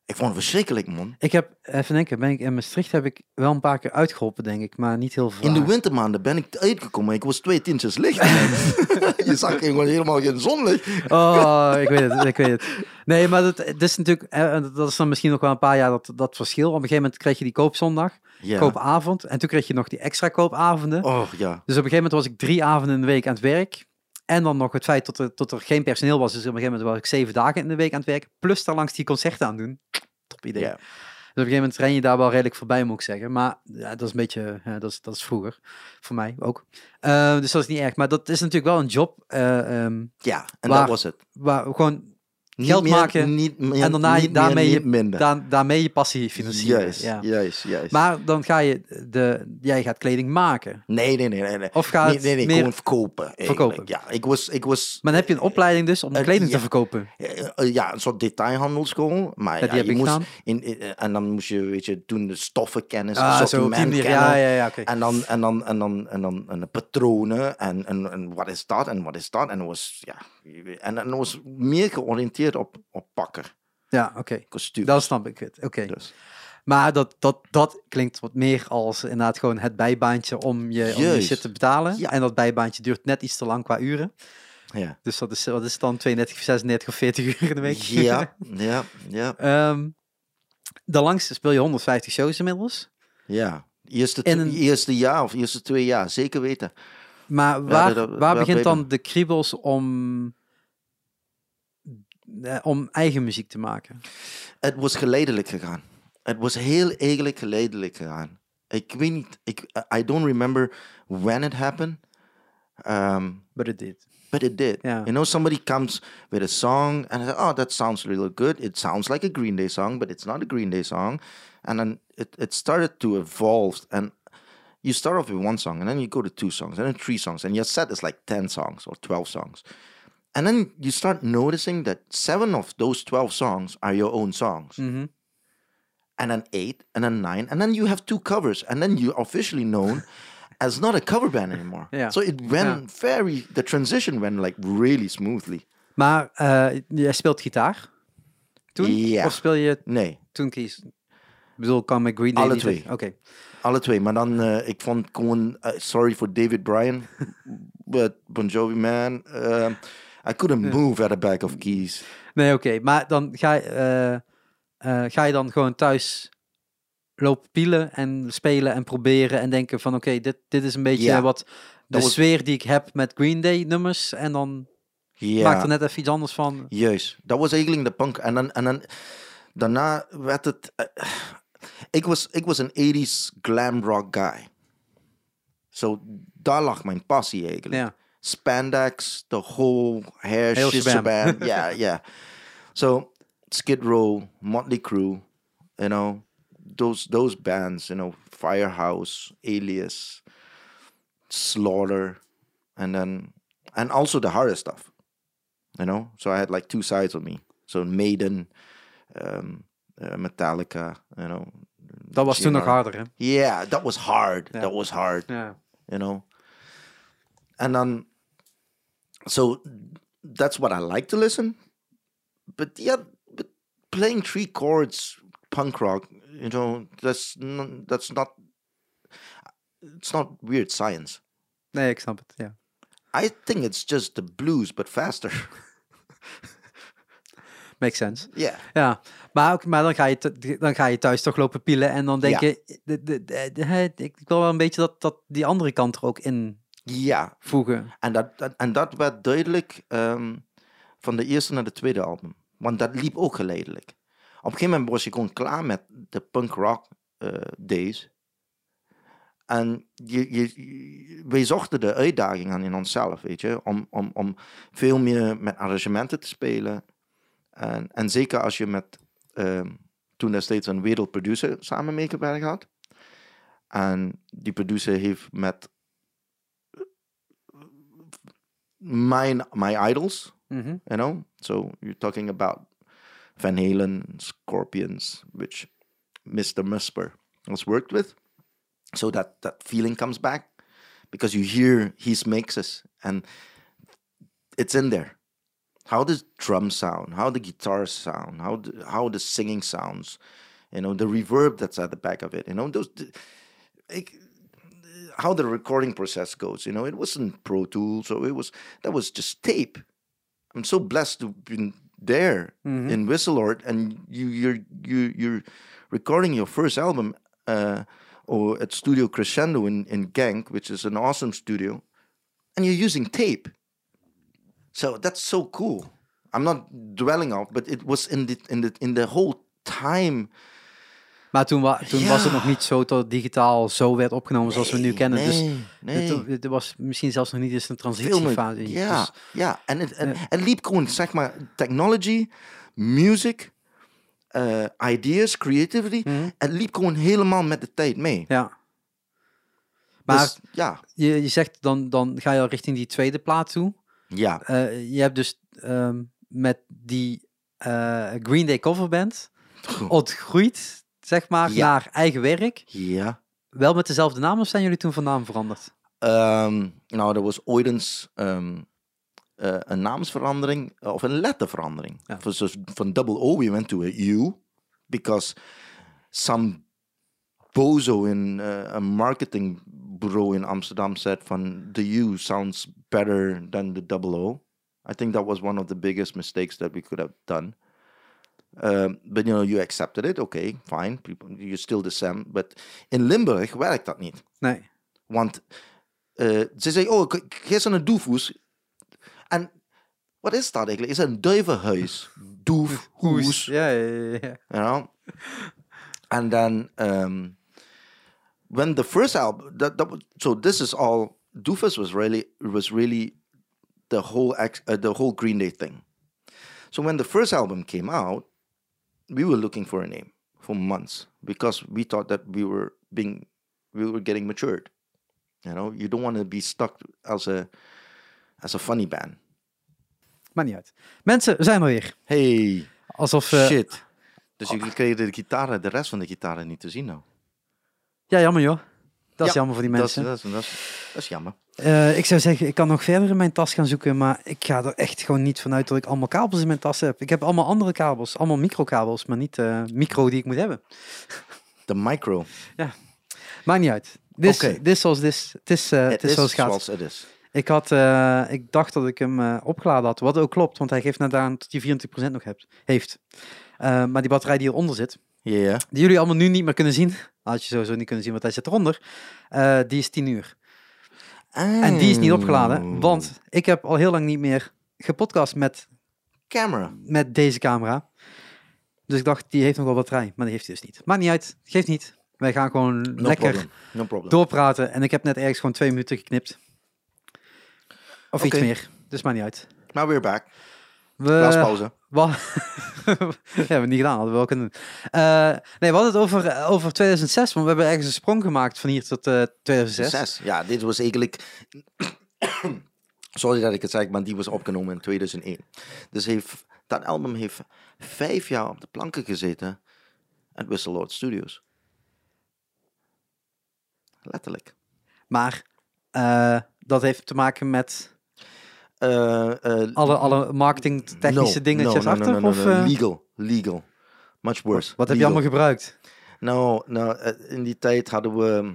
Ik vond het verschrikkelijk, man. Ik heb, even denken, ben ik in Maastricht heb ik wel een paar keer uitgeholpen, denk ik, maar niet heel veel. In de wintermaanden ben ik uitgekomen. Ik was twee tintjes licht. je zag gewoon helemaal geen zonlicht. Oh, ik weet het, ik weet het. Nee, maar dat, het is natuurlijk, eh, dat is dan misschien nog wel een paar jaar dat, dat verschil. Op een gegeven moment kreeg je die koopzondag, Ja. koopavond, en toen kreeg je nog die extra koopavonden. Oh, ja. Dus op een gegeven moment was ik drie avonden in de week aan het werk. En dan nog het feit dat er, dat er geen personeel was. Dus op een gegeven moment was ik zeven dagen in de week aan het werk. Plus daar langs die concerten aan doen. Top idee. Ja. Dus op een gegeven moment ren je daar wel redelijk voorbij, moet ik zeggen. Maar ja, dat is een beetje, ja, dat, is, dat is vroeger. Voor mij ook. Eh, dus dat is niet erg. Maar dat is natuurlijk wel een job eh, ehm, Ja, en dat was het. waar gewoon geld meer- maken niet meer, en daarna niet meer, daarmee, niet je, minder. daar- daarmee je passie financieren. juist, ja. juist, juist. Maar dan ga je de, jij gaat kleding maken. nee, nee, nee, nee, nee. Of gaat nee, nee, nee, meer gewoon verkopen. eigenlijk. verkopen? Ja, ik was, ik was Maar dan heb je een opleiding dus om Eh, kleding te verkopen. eh, eh, ja, een soort detailhandelschool. Maar Ja, die heb je ik moest in, in- en dan moest je, weet je, toen de Ah, zo op die assortiment manier. kennen. Ja, ja, ja. En dan, en dan, en dan, en dan, en de patronen en, en, en wat is dat en wat is dat. En was, ja, en, het was meer georiënteerd op, op pakker, Ja, oké. kostuum. Dat snap ik het. Oké. Dus. Maar dat, dat, dat klinkt wat meer als inderdaad gewoon het bijbaantje om je, om je shit te betalen. Ja. En dat bijbaantje duurt net iets te lang qua uren. Ja. Dus dat is, wat is dan 32, 36 of 40 uur in de week? Ja, ja, ja, Ehm, de langste speel je 150 shows inmiddels. ja. Eerste, een- eerste jaar of eerste twee jaar, zeker weten. Maar waar, dat- dat- waar begint dan de kriebels om, eh, om eigen muziek te maken? Het was geleidelijk gegaan. Het was heel eigenlijk geleidelijk gegaan. Ik weet niet, ik, I don't remember when it happened. Um, But it did. But it did. Yeah. You know, somebody comes with a song and I say, oh, that sounds really good. It sounds like a Green Day song, but it's not a Green Day song. And then it, it started to evolve. And you start off with one song and then you go to two songs and then three songs. And your set is like 10 songs or 12 songs. And then you start noticing that seven of those 12 songs are your own songs. Mhm. And then eight, and then nine, and then you have two covers, and then you're officially known as not a cover band anymore. Yeah. So it went very, the transition went like really smoothly. Maar eh, jij speelt gitaar toen? Ja. Of speel je Nee, toen kies? Ik bedoel, kan met Green Day Alle twee. Oké. Alle twee. Maar dan, eh, ik vond gewoon, eh, sorry for David Bryan, but Bon Jovi man, eh, I couldn't move at the back of keys. Nee, oké. Maar dan ga je, ga je dan gewoon thuis lopen pielen en spelen en proberen en denken van oké, dit, dit is een beetje wat de was- sfeer die ik heb met Green Day nummers en dan Ja. maak er net even iets anders van. Juist, dat was eigenlijk de punk. En dan, en dan daarna werd het. Ik, was, ik was een 80s glam rock guy. Zo, daar lag mijn passie eigenlijk. Ja. Spandex, the whole hair Heel shabam. yeah, yeah. So, Skid Row, Motley Crue, you know, those those bands, you know, Firehouse, Alias, Slaughter, and then and also the harder stuff. You know, so I had like two sides of me. So Maiden, um, uh, Metallica, you know. Dat was toen nog harder, hè? Yeah, that was hard. Ja. That was hard. Ja. You know. And then, so that's what I like to listen. But yeah, but playing three chords punk rock, you know, that's n- that's not. It's not weird science. Nee, ik snap het, ja. I think it's just the blues, but faster. Makes sense. yeah. Ja, maar, ook, maar dan, ga je dan ga je thuis toch lopen pielen en dan denk Ja. je, de, de, ik wil wel een beetje dat, dat die andere kant er ook in Ja, voegen. en dat, dat, en dat werd duidelijk ehm, van de eerste naar de tweede album. Want dat liep ook geleidelijk. Op een gegeven moment was je gewoon klaar met de punk rock eh, days. En je, je, wij zochten de uitdaging aan in onszelf, weet je, om, om, om veel meer met arrangementen te spelen. En, en zeker als je met ehm, toen destijds een wereldproducer samen meegewerkt had. En die producer heeft met mijn my idols, Mhm. you know. So you're talking about Van Halen, Scorpions, which Mr. Musper was worked with. So that that feeling comes back because you hear his mixes and it's in there. How does drum sound? How the guitar sound? How the, how the singing sounds? You know the reverb that's at the back of it. You know those. ik- how the recording process goes. You know, it wasn't Pro Tools, so it was that was just tape. I'm so blessed to been there in Whistleord, and you you're you you're recording your first album uh, or at Studio Crescendo in in Genk, which is an awesome studio, and you're using tape. So that's so cool. I'm not dwelling on, but it was in the in the in the whole time Maar toen, wa toen was het nog niet zo tot digitaal zo werd opgenomen zoals we nu Nee, kennen. Dus Nee, nee. het, het was misschien zelfs nog niet eens een transitiefase. Ja, Dus, ja. En het, en, Ja. het liep gewoon, zeg maar, technology, music, eh, ideas, creativity. mhm, Het liep gewoon helemaal met de tijd mee. ja. Maar Dus, ja, je, je zegt dan, dan ga je al richting die tweede plaat toe. Ja, Eh, je hebt dus ehm, met die eh, Green Day coverband ontgroeid, zeg maar, Ja. naar eigen werk. ja. Wel met dezelfde naam of zijn jullie toen van naam veranderd? Ehm, nou, er was ooit eens ehm, eh, een naamsverandering of een letterverandering. Ja. Van, van double O we went to a U because some bozo in eh, een marketingbureau in Amsterdam said van the U sounds better than the double O. I think that was one of the biggest mistakes that we could have done. Um, but you know, you accepted it. Okay, fine. People, you're still the same. But in Limburg werkt dat niet. Nee. Want eh, ze zei, oh, eens naar een doefhoes. En wat is dat eigenlijk? Is een duivenhuis? Doefhoes. Ja, ja, ja, ja. You know? And then, um, when the first album, that, that so this is all, Doofus was really, was really the whole, ex, uh, the whole Green Day thing. So when the first album came out, we were looking for a name for months because we thought that we were being, we were getting matured. You know, you don't want to be stuck as a, as a funny band. Maakt niet uit. Mensen, we zijn er weer. Hey, Alsof... eh, shit. Dus jullie kregen de gitaren, de rest van de gitaren niet te zien nou. Ja, jammer joh. Dat is Ja, jammer voor die Dat is, mensen. dat, is, dat, is, dat is jammer. Eh, ik zou zeggen, ik kan nog verder in mijn tas gaan zoeken, maar ik ga er echt gewoon niet vanuit dat ik allemaal kabels in mijn tas heb. Ik heb allemaal andere kabels, allemaal microkabels, maar niet eh micro die ik moet hebben. De micro. Maakt niet uit. Dit is- Oké. dit is zoals dit is. Het is, eh, het is zoals het gaat. zoals het is. Ik, had, eh, ik dacht dat ik hem eh, opgeladen had, wat ook klopt, want hij geeft net aan dat hij 24% nog hebt, heeft. Eh, maar die batterij die eronder zit, Ja. die jullie allemaal nu niet meer kunnen zien, had je sowieso niet kunnen zien, want hij zit eronder, eh, die is 10 uur. En die is niet opgeladen, want ik heb al heel lang niet meer gepodcast met, Camera. met deze camera. Dus ik dacht, die heeft nog wel batterij, maar die heeft hij dus niet. Maakt niet uit, geeft niet. Wij gaan gewoon No lekker. No doorpraten en ik heb net ergens gewoon twee minuten geknipt. Of iets meer, dus maakt niet uit. Maar we're back. We, Blaaspauze. Wat? hebben we niet gedaan, hadden we wel kunnen doen. Eh, nee, we hadden het over, eh, over 2006, want we hebben ergens een sprong gemaakt van hier tot eh 2006. Zes. Ja, dit was eigenlijk... Sorry dat ik het zeg, maar die was opgenomen in 2001. Dus heeft, dat album heeft vijf jaar op de planken gezeten. at Whistle Lord Studios. Letterlijk. Maar dat heeft te maken met alle, alle marketingtechnische no, dingetjes no, no, achter? of, eh, Legal. Legal. Much worse. wat heb je allemaal gebruikt? Nou, nou, eh, in die tijd hadden we,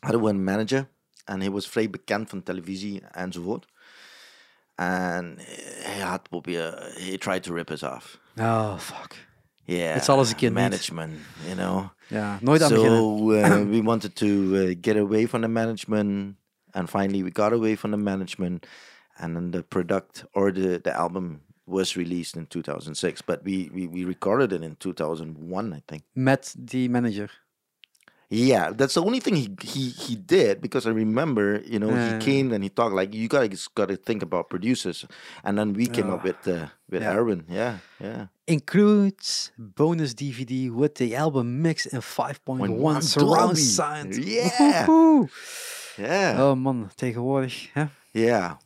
hadden we een manager. En hij was vrij bekend van televisie enzovoort. En hij had proberen, he tried to rip us off. Oh, fuck. Yeah, Het zal eens een keer niet. management, you know. Ja, nooit aan beginnen. So uh, we wanted to uh, get away from the management, and finally we got away from the management, and then the product or the the album was released in 2006. But we we, we recorded it in 2001, I think. Met the manager. Yeah, that's the only thing he he, he did because I remember, you know, he came and he talked like you guys got to think about producers, and then we came up with uh, with Yeah. Erwin. Yeah, yeah. Includes bonus DVD with the album mix in 5.1 surround sound. Yeah. Yeah, Oh man, tegenwoordig. Hè? yeah.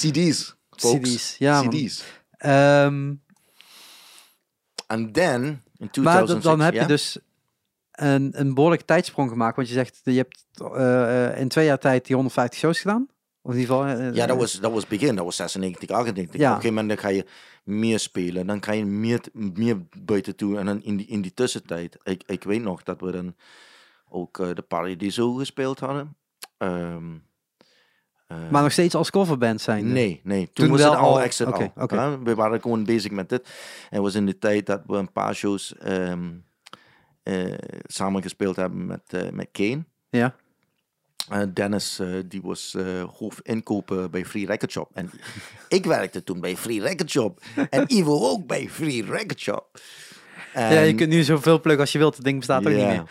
CDs, folks. CD's, ja. CDs. Ehm, And then in 2006, maar dan heb je dus een, een behoorlijke tijdsprong gemaakt. Want je zegt, je hebt eh, eh, in twee jaar tijd die 150 shows gedaan. Of in ieder geval... eh, Ja, dat was, dat was begin. Dat was 96, 98. Ja. Op een gegeven moment dan ga je meer spelen. Dan ga je meer, meer buiten toe. En dan in die, in die tussentijd. Ik, ik weet nog dat we dan ook eh, de Paradiso gespeeld hadden. Ehm, eh, Maar nog steeds als coverband zijn. Nee, nee. Toen, Toen was wel het al al- exit oké, al. oké. hè. We waren gewoon bezig met dit. En het was in de tijd dat we een paar shows eh, samen gespeeld hebben met, eh, met Kane. Ja. Eh, Dennis, eh, die was eh hoofdinkoper bij Free Record Shop. En ik werkte toen bij Free Record Shop. En Ivo ook bij Free Record Shop. Ja, je kunt nu zoveel pluggen als je wilt. Het ding bestaat ook niet meer.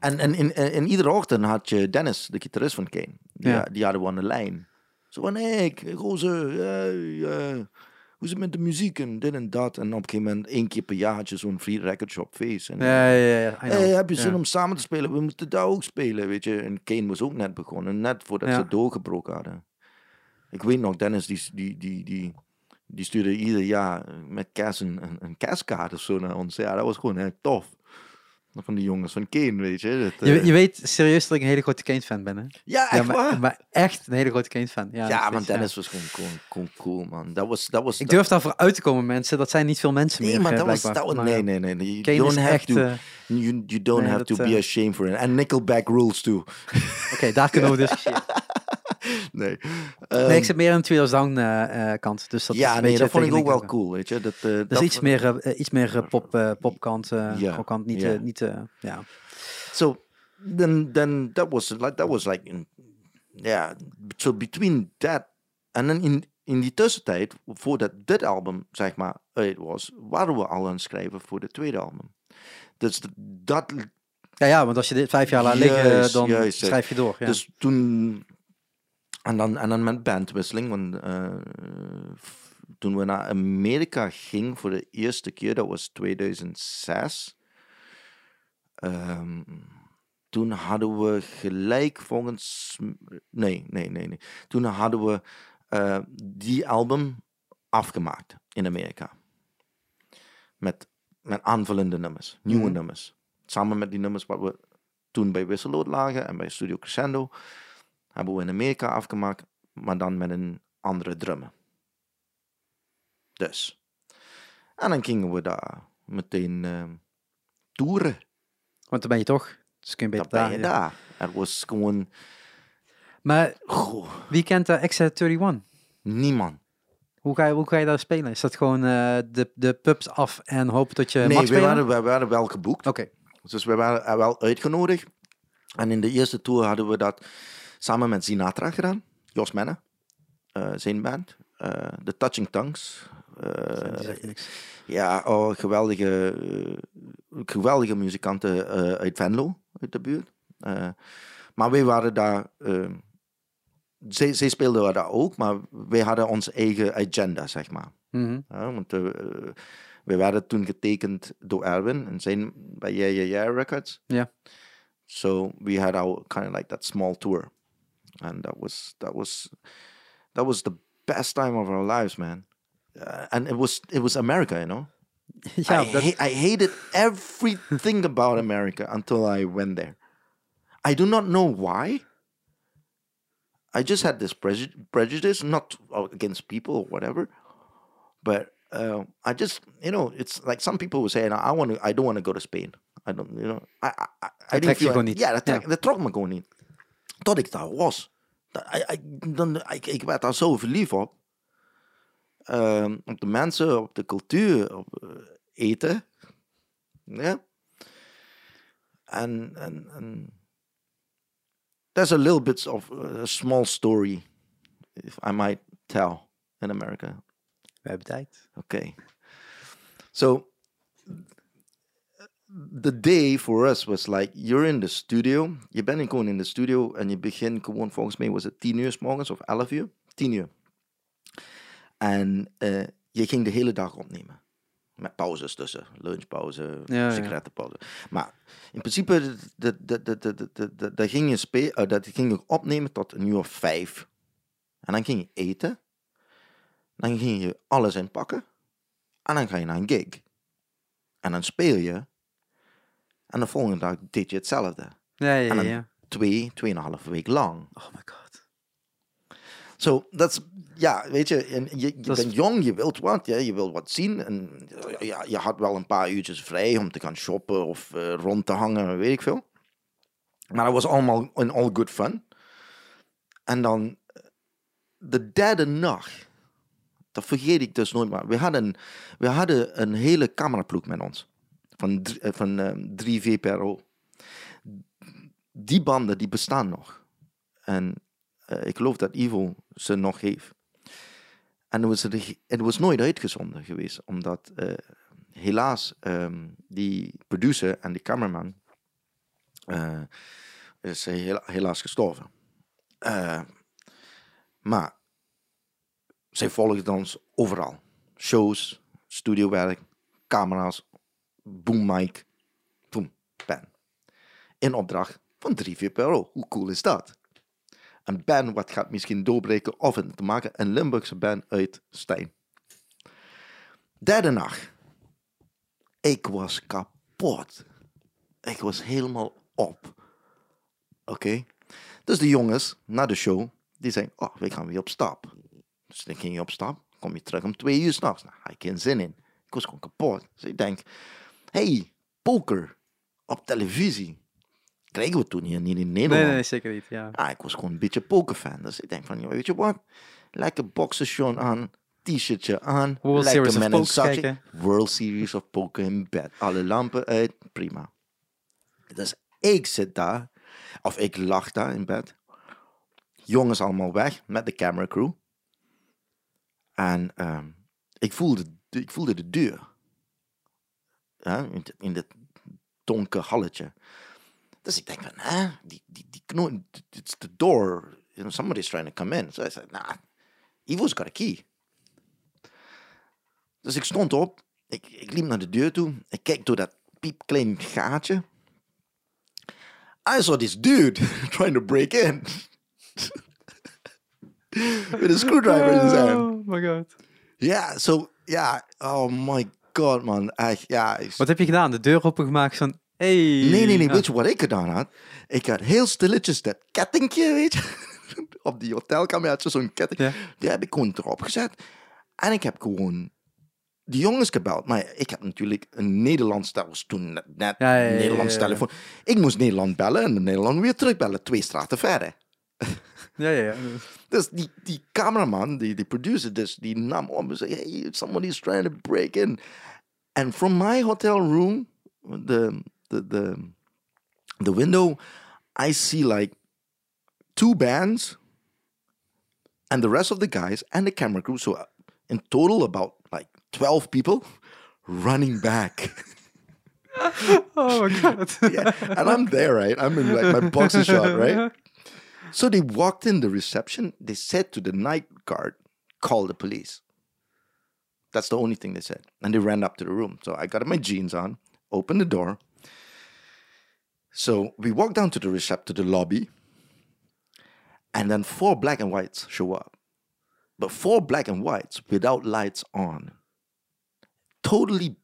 En, en in, in, in iedere ochtend had je Dennis, de gitarist van Kane. Die, Ja. die hadden we aan de lijn. Zo van, hé, hey, gozer, hey, eh, hoe is het met de muziek en dit en dat. En op een gegeven moment, één keer per jaar had je zo'n free record shop feest. En, Ja, ja, ja. Hey, heb je zin om samen te spelen? We moeten daar ook spelen, weet je. En Kane was ook net begonnen, net voordat Ja. ze doorgebroken hadden. Ik weet nog, Dennis, die, die, die, die, die stuurde ieder jaar met kerst een, een, een kerstkaart of zo naar ons. Ja, dat was gewoon heel tof. Van die jongens van Kane, weet je. Dat, Je, eh, je weet serieus dat ik een hele grote Kane-fan ben, hè? ja, echt ja, maar, waar. maar echt een hele grote Kane-fan. Ja, Ja, want Dennis was gewoon, gewoon, gewoon cool, man. Dat was, dat was, Ik durf daarvoor uit te komen, mensen. Dat zijn niet veel mensen nee, meer, maar eh, dat was, dat was, Maar, nee, eh, nee, nee, nee. You Kane don't have echt... to, eh, you, you don't nee, have dat, to be eh, ashamed for it. En Nickelback rules too. Oké, daar kunnen we discussiëren. nee. nee, Ehm, ik zit meer aan de Tweeders Down eh, eh, kant. Dus dat is ja, een nee, dat vond ik ook wel cool, weet je. Dat, eh, Dat is dat iets meer, eh, iets meer pop, popkant, Ja, popkant, niet, eh, niet ja. So then, then that was like that was like, in, yeah. So between that en dan in in die tussentijd, voordat dit album zeg maar uit was, waren we al aan het schrijven voor de tweede album. Dus dat, ja, ja, want als je dit vijf jaar laat liggen, Juist, dan juist. schrijf je door. Ja. dus toen en dan en dan met bandwisseling, want f- toen we naar Amerika gingen voor de eerste keer, dat was 2006. Ehm, toen hadden we gelijk volgens. Nee, nee, nee, nee. Toen hadden we eh, die album afgemaakt in Amerika. Met, met aanvullende nummers, nieuwe Mhm. nummers. Samen met die nummers wat we toen bij Wisselood lagen en bij Studio Crescendo. Hebben we in Amerika afgemaakt, maar dan met een andere drummer. Dus. En dan gingen we daar meteen ehm toeren. Want dan ben je toch. Dus kun je Dan beter ben je daar. ja. Het was gewoon... Maar Goh, wie kent de X31? niemand. Hoe ga, je, hoe ga je daar spelen? Is dat gewoon eh, de, de pubs af en hopen dat je nee, mag we spelen? waren, we waren wel geboekt. Oké, Dus we waren er wel uitgenodigd. En in de eerste tour hadden we dat samen met Sinatra gedaan. Jos Menne, eh, zijn band. Eh The Touching Tongues. Eh, ja, oh, geweldige, eh, geweldige muzikanten eh, uit Venlo, uit de buurt. Eh, maar wij waren daar... eh, zij, zij speelden daar ook, maar wij hadden onze eigen agenda, zeg maar. Mhm. Ja, want eh, eh, we werden toen getekend door Erwin en zijn bij Yeah Yeah Yeah Records. Ja. So we had our kind of like that small tour, and that was that was that was the best time of our lives, man. Uh, and it was it was America, you know. Ja, I, ha- I hated everything about America until I went there. I do not know why. I just had this preju- prejudice, not against people or whatever, but uh, I just, you know, it's like some people would say, I want to, I don't want to go to Spain. I don't, you know, I, I, I, I gewoon niet. Ja, dat, trek, Ja. dat trok Tot ik daar was. Dat- I, I, dan, ik, ik werd daar zo verliefd op. Ehm, op de mensen, op de cultuur, op eh, eten. Ja. En, en, en there's a little bit of a small story, if I might tell, in America. we hebben tijd. Okay. So the day for us was like you're in the studio. Je bent gewoon in de studio en je begint gewoon volgens mij was het tien uur s morgens of elf uur? Tien uur. En eh, je ging de hele dag opnemen. Met pauzes tussen. Lunchpauze, Ja, ja. sigarettenpauze. Maar in principe, dat, dat, dat, dat, dat, dat, dat ging je spe- eh, dat ging je opnemen tot een uur of vijf. En dan ging je eten. Dan ging je alles inpakken. En dan ga je naar een gig. En dan speel je. En de volgende dag deed je hetzelfde. Ja, ja, En dan ja. twee, tweeënhalve week lang. Oh my god. Zo, dat is, ja, weet je, en je, je bent jong, je wilt wat, ja, je wilt wat zien. En ja, je had wel een paar uurtjes vrij om te gaan shoppen of eh, rond te hangen, weet ik veel. Maar dat was allemaal in all good fun. En dan de derde nacht, dat vergeet ik dus nooit meer. We hadden, we hadden een hele cameraploeg met ons. Van, eh, van eh, 3 VPRO. Die banden, die bestaan nog. En eh, ik geloof dat Ivo ze nog heeft. En het was, het was nooit uitgezonden geweest, omdat eh, helaas, ehm, die producer en die cameraman eh, is hela- helaas gestorven. Maar zij volgden ons overal. Shows, studiowerk, camera's, boom mic, boom, pen. In opdracht van 3, 4 per euro. Hoe cool is dat? Een band wat gaat misschien doorbreken of het te maken een Limburgse band uit Stijn. Derde nacht. Ik was kapot. Ik was helemaal op. Oké. Dus de jongens na de show, die zeiden, oh, we gaan weer op stap. Dus dan ging je op stap, kom je terug om twee uur s'nachts. Nou, had ik geen zin in. Ik was gewoon kapot. Dus ik denk, hey, poker op televisie. Kregen we toen hier niet in Nederland. Nee, nee, zeker niet. Ja. Ah, ik was gewoon een beetje pokerfan. Dus ik denk van, weet je wat? Lekker boxershort aan, t-shirtje aan. World lekker Series of Poker. World Series of Poker in bed. Alle lampen uit, prima. Dus ik zit daar, of ik lag daar in bed. Jongens allemaal weg met de camera crew. En ehm, ik, voelde, ik voelde de deur. In, dit donker halletje. Dus ik denk van, hè, die, die, die knoop, it's the door. You know, somebody's trying to come in. So I said, nah, Ivo's got a key. Dus ik stond op, ik, ik liep naar de deur toe, ik keek door dat piepklein gaatje. I saw this dude trying to break in. With a screwdriver in his hand. Oh my god. Ja, zo, ja, oh my god man. Echt, ja, Wat heb je gedaan? De deur opengemaakt van... Hey. Nee, nee, nee. Ah. Weet je wat ik gedaan had? Ik had heel stilletjes dat kettingje, weet je. Op die hotelkamer had je zo'n ketting. Ja. Die heb ik gewoon erop gezet. En ik heb gewoon de jongens gebeld. Maar ik heb natuurlijk een Nederlands, dat was toen net, net Ja, Nederlands telefoon. Ik moest Nederland bellen en Nederland weer terugbellen. Twee straten verder. Ja, ja, ja. Dus die, die cameraman, die, die producer, dus, die nam op en zei, hey, somebody's trying to break in. And from my hotel room, the, the, the, the window, I see like two bands and the rest of the guys and the camera crew. So in total about like 12 people running back. Oh my god. yeah, and I'm there, right? I'm in like my boxer shot, right? So they walked in the reception. They said to the night guard, "Call the police." That's the only thing they said, and they ran up to the room. So I got my jeans on, opened the door. So we walked down to the reception, to the lobby, and then four black and whites show up, but four black and whites without lights on, totally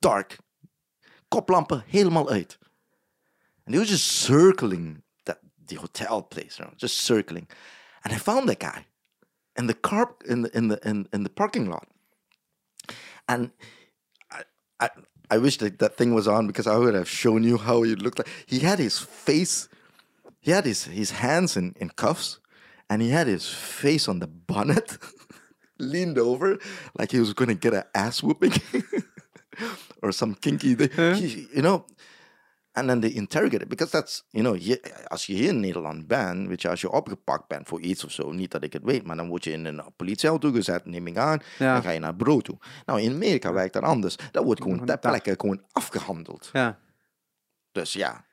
dark, koplampen helemaal uit. And they were just circling the hotel place, you know, just circling. And I found that guy in the car in the in the in, in the parking lot. And I, I I wish that that thing was on because I would have shown you how he looked like. He had his face, he had his his hands in, in cuffs, and he had his face on the bonnet, leaned over like he was gonna get an ass whooping. or some kinky thing. He- you know, and then they interrogate it because that's, you know, je, als je hier in Nederland bent, weet je, als je opgepakt bent voor iets of zo, niet dat ik het weet, maar dan word je in een politieauto gezet, neem ik aan, Ja. dan ga je naar het bureau toe. Nou, in Amerika werkt dat anders. Dat wordt gewoon ter plekke gewoon afgehandeld. Ja. Dus ja,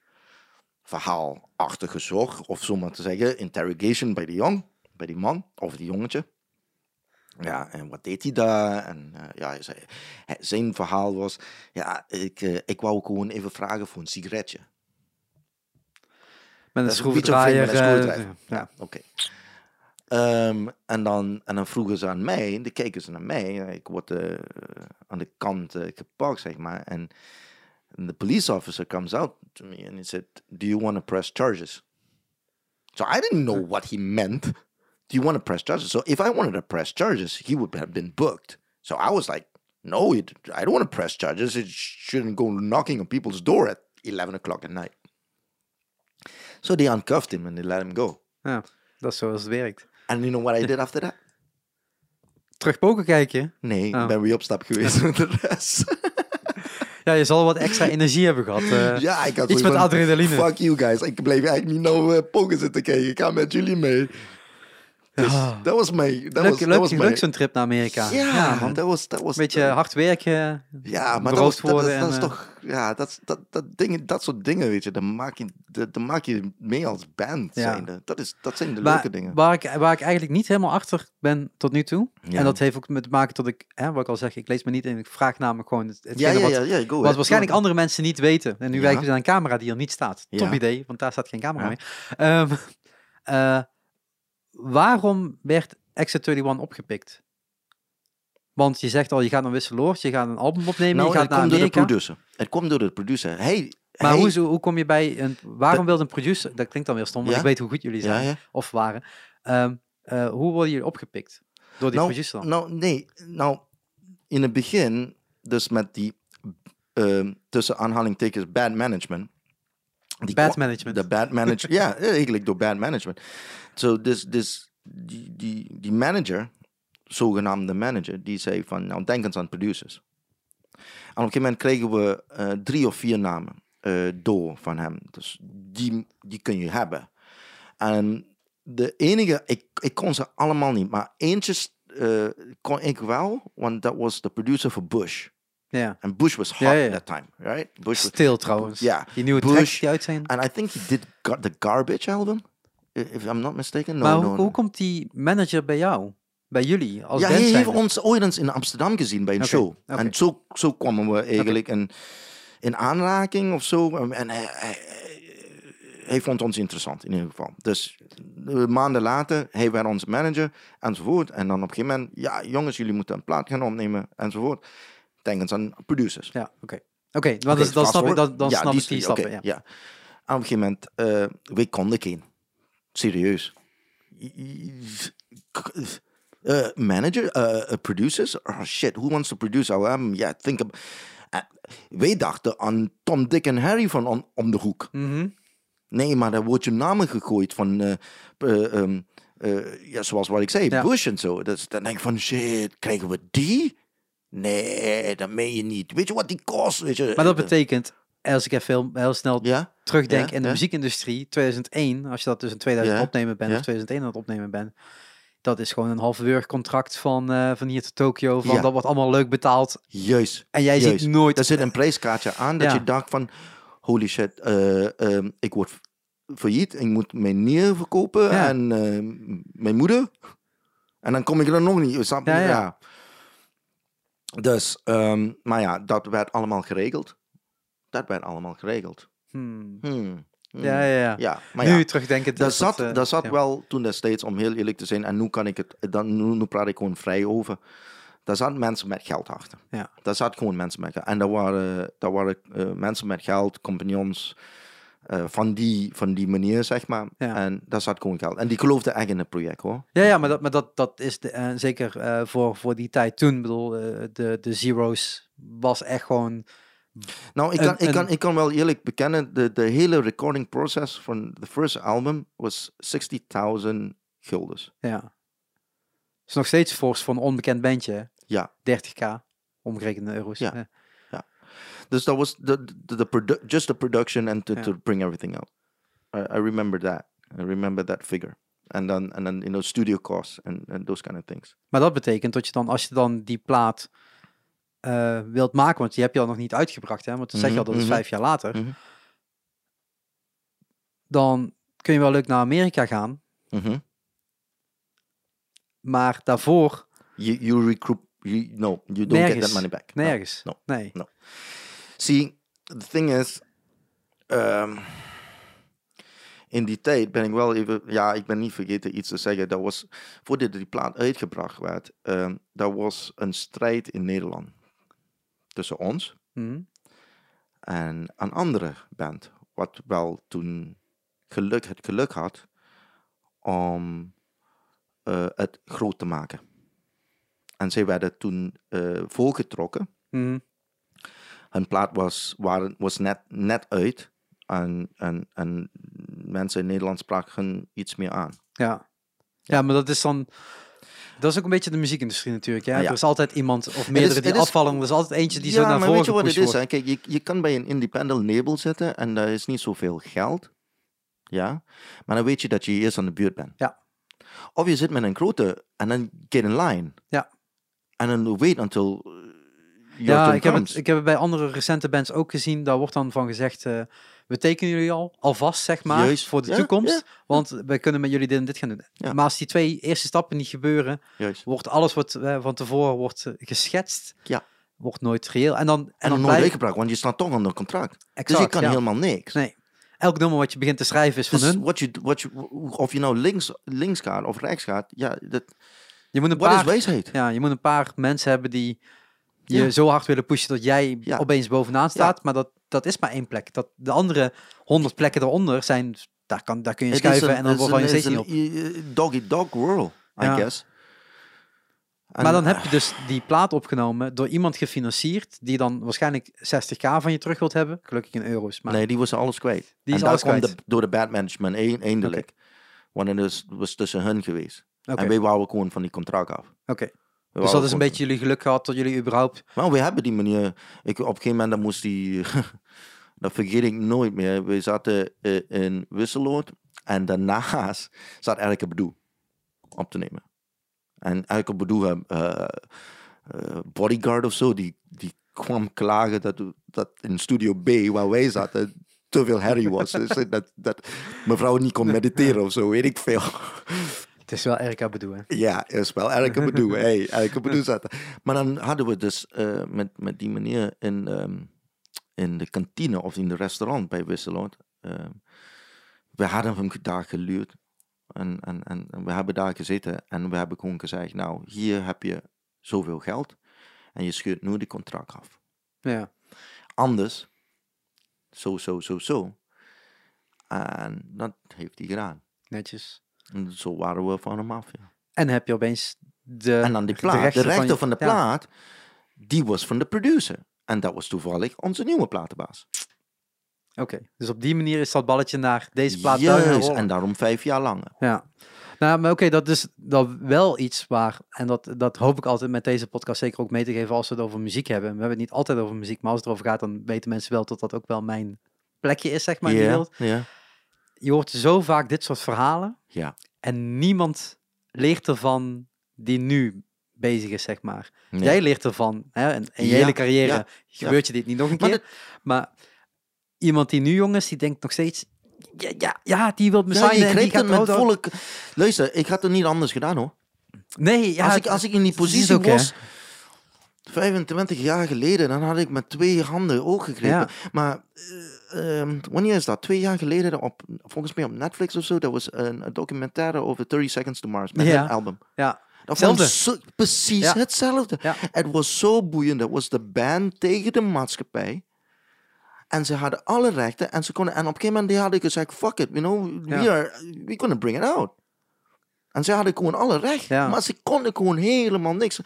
verhaalachtige zorg, of zo maar te zeggen, interrogation bij die jong, bij die man, of die jongetje. Ja, en wat deed hij daar? En eh, ja, hij zei, hij- zijn verhaal was, ja, ik, eh, ik wou gewoon even vragen voor een sigaretje. Met een schroevendraaier. een eh, ja. Oké. Ehm, en, dan, en dan vroegen ze aan mij, dan keken ze naar mij. Ik word aan de kant gepakt, zeg maar. En the police officer comes out to me and he said, do you want to press charges? So I didn't know what he meant. Do you want to press charges? So if I wanted to press charges, he would have been booked. So I was like, no, it- I don't want to press charges. It shouldn't go knocking on people's door at 11 o'clock at night. So they uncuffed him and they let him go. Ja, dat is zoals het werkt. And you know what I did after that? Terug poker kijken. Nee, Oh. ik ben weer op stap geweest met de rest. Ja, je zal wat extra energie hebben gehad. eh. ja, ik had Iets met van, adrenaline. Fuck you guys. Ik bleef eigenlijk niet nou uh, poker zitten kijken. Ik ga met jullie mee. Dus Ja. dat was mijn... Dat leuk, was, leuk, dat was leuk zo'n trip naar Amerika. Ja, man. dat was... Dat was Een beetje hard werken. Ja, maar dat, was, dat, worden is- dat is en, eh, toch... Ja, dat, dat, dat, dingen, dat soort dingen, weet je, dan maak je, dat, maak je mee als band. Ja. Zijnde. Dat, is, dat zijn de Maar leuke dingen. waar ik, waar ik eigenlijk niet helemaal achter ben tot nu toe. Ja. En dat heeft ook met te maken tot ik, hè, wat ik al zeg, ik lees me niet in. Ik vraag namelijk gewoon het, Ja, ja, wat, ja, ja, go wat waarschijnlijk andere mensen niet weten. En nu Ja. wijken we naar een camera die er niet staat. Top Ja. idee, want daar staat geen camera Ja. mee. Eh, waarom werd Exit 31 opgepikt? Want je zegt al, je gaat naar Wisseloord, je gaat een album opnemen, Nou, je gaat het naar komt door de producer. Het komt door de producer. Hij, Maar hij, hoe, kom je bij een... Waarom wilde een producer... Dat klinkt dan weer stom, want Ja. ik weet hoe goed jullie zijn. Ja, ja. Of waren. Ehm, eh, hoe worden jullie opgepikt? Door die Nou, producer dan? Nou, nee. Nou, in het begin, dus met die, ehm, tussen aanhalingstekens, bad management. Die Bad management. De bad manager, ja, eigenlijk door bad management. Zo, dus, dus die, die, die manager, zogenaamde manager, die zei van, nou, denk eens aan producers. En op een gegeven moment kregen we eh, drie of vier namen eh, door van hem. Dus die, die kun je hebben. En de enige, ik, ik kon ze allemaal niet, maar eentje eh, kon ik wel, want dat was de producer voor Bush. Ja. En Bush was hot at that time, right? Bush was, Stil trouwens. Ja. Die nieuwe Bush. die uit zijn. and I think he did the Garbage album, if I'm not mistaken. No, maar hoe, no. hoe komt die manager bij jou? Bij jullie? Als ja, hij heeft ons ooit eens in Amsterdam gezien bij een show. En zo, zo kwamen we eigenlijk in, in aanraking of zo. En hij, hij, hij vond ons interessant in ieder geval. Dus eh, maanden later, hij werd onze manager enzovoort. En dan op een gegeven moment, ja jongens, jullie moeten een plaat gaan opnemen enzovoort. Eens aan producers. Ja, oké. Oké, dan, Oké, is- dan snap ik, forward. dan, dan Ja, snap die ik die stappen. ja. ja. Op een gegeven moment, eh wij konden geen. Serieus. Uh, manager, uh, producers? Oh shit, who wants to produce our album? Yeah, think of... Uh, wij dachten aan Tom, Dick en Harry van om, om de hoek. Mhm. Nee, maar daar wordt je namen gegooid van... eh, eh, ehm, eh, ja, zoals wat ik zei, Ja. Bush en zo. Dus dan denk ik van, shit, krijgen we die? Nee, dat meen je niet. Weet je wat die kost? Weet je? Maar dat betekent, als ik even heel, snel Ja? terugdenk Ja, in de ja. muziekindustrie, 2001, als je dat dus in 2000 Ja, opnemen bent, of 2001 aan het opnemen bent, dat is gewoon een half contract van, eh, van hier tot Tokio, van dat wordt allemaal leuk betaald. Juist. En jij Juist. ziet nooit... Er zit een prijskaartje aan dat je dacht van... Holy shit, eh, ehm, ik word failliet. Ik moet mijn nier verkopen en eh, mijn moeder. En dan kom ik er nog niet. Snap je? Ja. Dus, ehm, maar ja, dat werd allemaal geregeld. Dat werd allemaal geregeld. Hmm. Hmm, hmm. Ja, ja, ja. Ja, maar nu ja. terugdenkend. Daar dat, zat, eh, daar zat ja. wel toen destijds, om heel eerlijk te zijn, en nu kan ik het, dan, nu, nu praat ik gewoon vrij over. Daar zaten mensen met geld achter. Ja. Daar zaten gewoon mensen met geld. En daar waren, daar waren eh, mensen met geld, compagnons, eh, van, die, van die manier, zeg maar. Ja. En daar zat gewoon geld. En die geloofden echt in het project, hoor. Ja, ja, maar dat, maar dat, dat is de, eh, zeker eh, voor, voor die tijd toen. Ik bedoel, de, de Zero's was echt gewoon... Nou, ik kan, ik, kan, ik kan wel eerlijk bekennen, de, de hele recording process van de first album was 60.000 guldens. Ja. is nog steeds fors voor een onbekend bandje. Ja. 30k, omgerekende euro's. Ja. Dus dat was the, the, the produ- just the production and to, Ja. to bring everything out. I, I remember that. I remember that figure. And then, and then you know, studio costs and, and those kind of things. Maar dat betekent dat je dan, als je dan die plaat eh, wilt maken, want die heb je al nog niet uitgebracht, hè, want dan zeg je al dat is Mhm, vijf jaar later, Mhm. dan kun je wel leuk naar Amerika gaan, Mhm. maar daarvoor You, you recruit, you, no, you don't get that money back. No. nergens. no. Nee. See, the thing is, ehm, in die tijd ben ik wel even, ja, ik ben niet vergeten iets te zeggen. Dat was, voordat die plaat uitgebracht werd, ehm dat was een strijd in Nederland tussen ons Mhm. en een andere band, wat wel toen geluk, het geluk had om eh, het groot te maken. En zij werden toen eh voorgetrokken. Mhm. Hun plaat was, waren, was net, net uit en, en, en mensen in Nederland spraken hun iets meer aan. Ja. ja, maar dat is dan... Dat is ook een beetje de muziekindustrie natuurlijk. Ja? Ah, ja. Er is altijd iemand of meerdere die is- afvallen. Er is altijd eentje die zo ja, naar maar voren weet je wat het is? Hè? Kijk, je, je kan bij een independent label zitten en daar is niet zoveel geld. Ja, maar dan weet je dat je eerst aan de beurt bent. Ja. Of je zit met een grote en dan get in line. Ja. En dan wait until Ja, ik heb, het, ik heb het bij andere recente bands ook gezien. Daar wordt dan van gezegd, eh, we tekenen jullie al, alvast zeg maar, Juist. voor de Ja, toekomst. ja. Want we kunnen met jullie dit en dit gaan doen. Maar als die twee eerste stappen niet gebeuren, Juist. wordt alles wat eh, van tevoren wordt eh, geschetst, Ja. wordt nooit reëel. En dan, en En dan dan nooit blijft- uitgebracht, want je staat toch onder contract. dus je kan helemaal niks. Nee. Elk nummer wat je begint te schrijven is van Dus hun. wat je, wat je, of je nou links, links gaat of rechts gaat, ja, dat, Je moet een wat is wijsheid? ja, je moet een paar mensen hebben die je Ja. zo hard willen pushen dat jij Ja. opeens bovenaan staat. Maar dat, dat is maar één plek. Dat, de andere honderd plekken eronder zijn, daar, kan, daar kun je schuiven een- en dan val je steeds niet op. Dog-eat-dog world, I guess. En- Maar dan heb je dus die plaat opgenomen door iemand gefinancierd, die dan waarschijnlijk 60k van je terug wilt hebben. Gelukkig in euro's. Maar Nee, die was alles kwijt. Die is en alles dat kwam kwijt. de- door de bad management eindelijk. Want het was tussen hun geweest. En wij wouden gewoon van die contract af. oké. We Dus dat is een beetje jullie geluk gehad dat jullie überhaupt... Maar we hebben die manier. Ik, op een gegeven moment dan moest die. dat vergeet ik nooit meer. We zaten eh, in Wisseloord. En daarnaast zat Elke Bedoe op te nemen. En Elke Bedoe, eh, bodyguard of zo, die, die kwam klagen dat, dat in Studio B, waar wij zaten, te veel herrie was. Dus dat, dat mevrouw niet kon mediteren of zo, weet ik veel. Het is wel Erika Bedoel, hè? Ja, is wel elke bedoel. hey, elke bedoel zat. Maar dan hadden we dus eh, met, met die meneer in, ehm, in de kantine of in de restaurant bij Wisseloord. ehm, we hadden hem daar geluurd. En, en, en, en we hebben daar gezeten en we hebben gewoon gezegd, nou, hier heb je zoveel geld. En je scheurt nu de contract af. Ja. Anders, zo, zo, zo, zo. En dat heeft hij gedaan. Netjes. Zo waren we van hem af, ja. En heb je opeens de, En dan die de plaat, de rechter, van je- van, de ja. plaat, die was van de producer. En dat was toevallig onze nieuwe platenbaas. Oké, dus op die manier is dat balletje naar deze plaat Juist, en daarom vijf jaar langer. Ja. Nou, maar oké, dat is dan wel iets waar, en dat, dat hoop ik altijd met deze podcast zeker ook mee te geven als we het over muziek hebben. We hebben het niet altijd over muziek, maar als het erover gaat, dan weten mensen wel dat dat ook wel mijn plekje is, zeg maar, in de Ja, wereld. ja, Je hoort zo vaak dit soort verhalen ja. en niemand leert ervan die nu bezig is, zeg maar. Nee. Jij leert ervan, hè, en in je Ja, hele carrière ja, gebeurt je dit niet nog een Maar keer. Maar iemand die nu jong is, die denkt nog steeds, ja, ja, ja die wil me Ja, je gaat het met eruit. volle... k- Luister, ik had het niet anders gedaan hoor. Nee, ja, als, ik, als ik in die positie ook, hè. Was, 25 jaar geleden, dan had ik met twee handen ook gegrepen. Ja. Maar eh, ehm, wanneer is dat? Twee jaar geleden, op, volgens mij op Netflix of zo, dat was een, een documentaire over 30 Seconds to Mars met Ja. een album. ja, Dat was zo, precies Ja. hetzelfde. Het was zo boeiend. Dat was de band tegen de maatschappij. En ze hadden alle rechten. En, ze konden, en op een gegeven moment die hadden gezegd, fuck it, you know, we are, we gonna bring it out. En ze hadden gewoon alle rechten. Maar ze konden gewoon helemaal niks.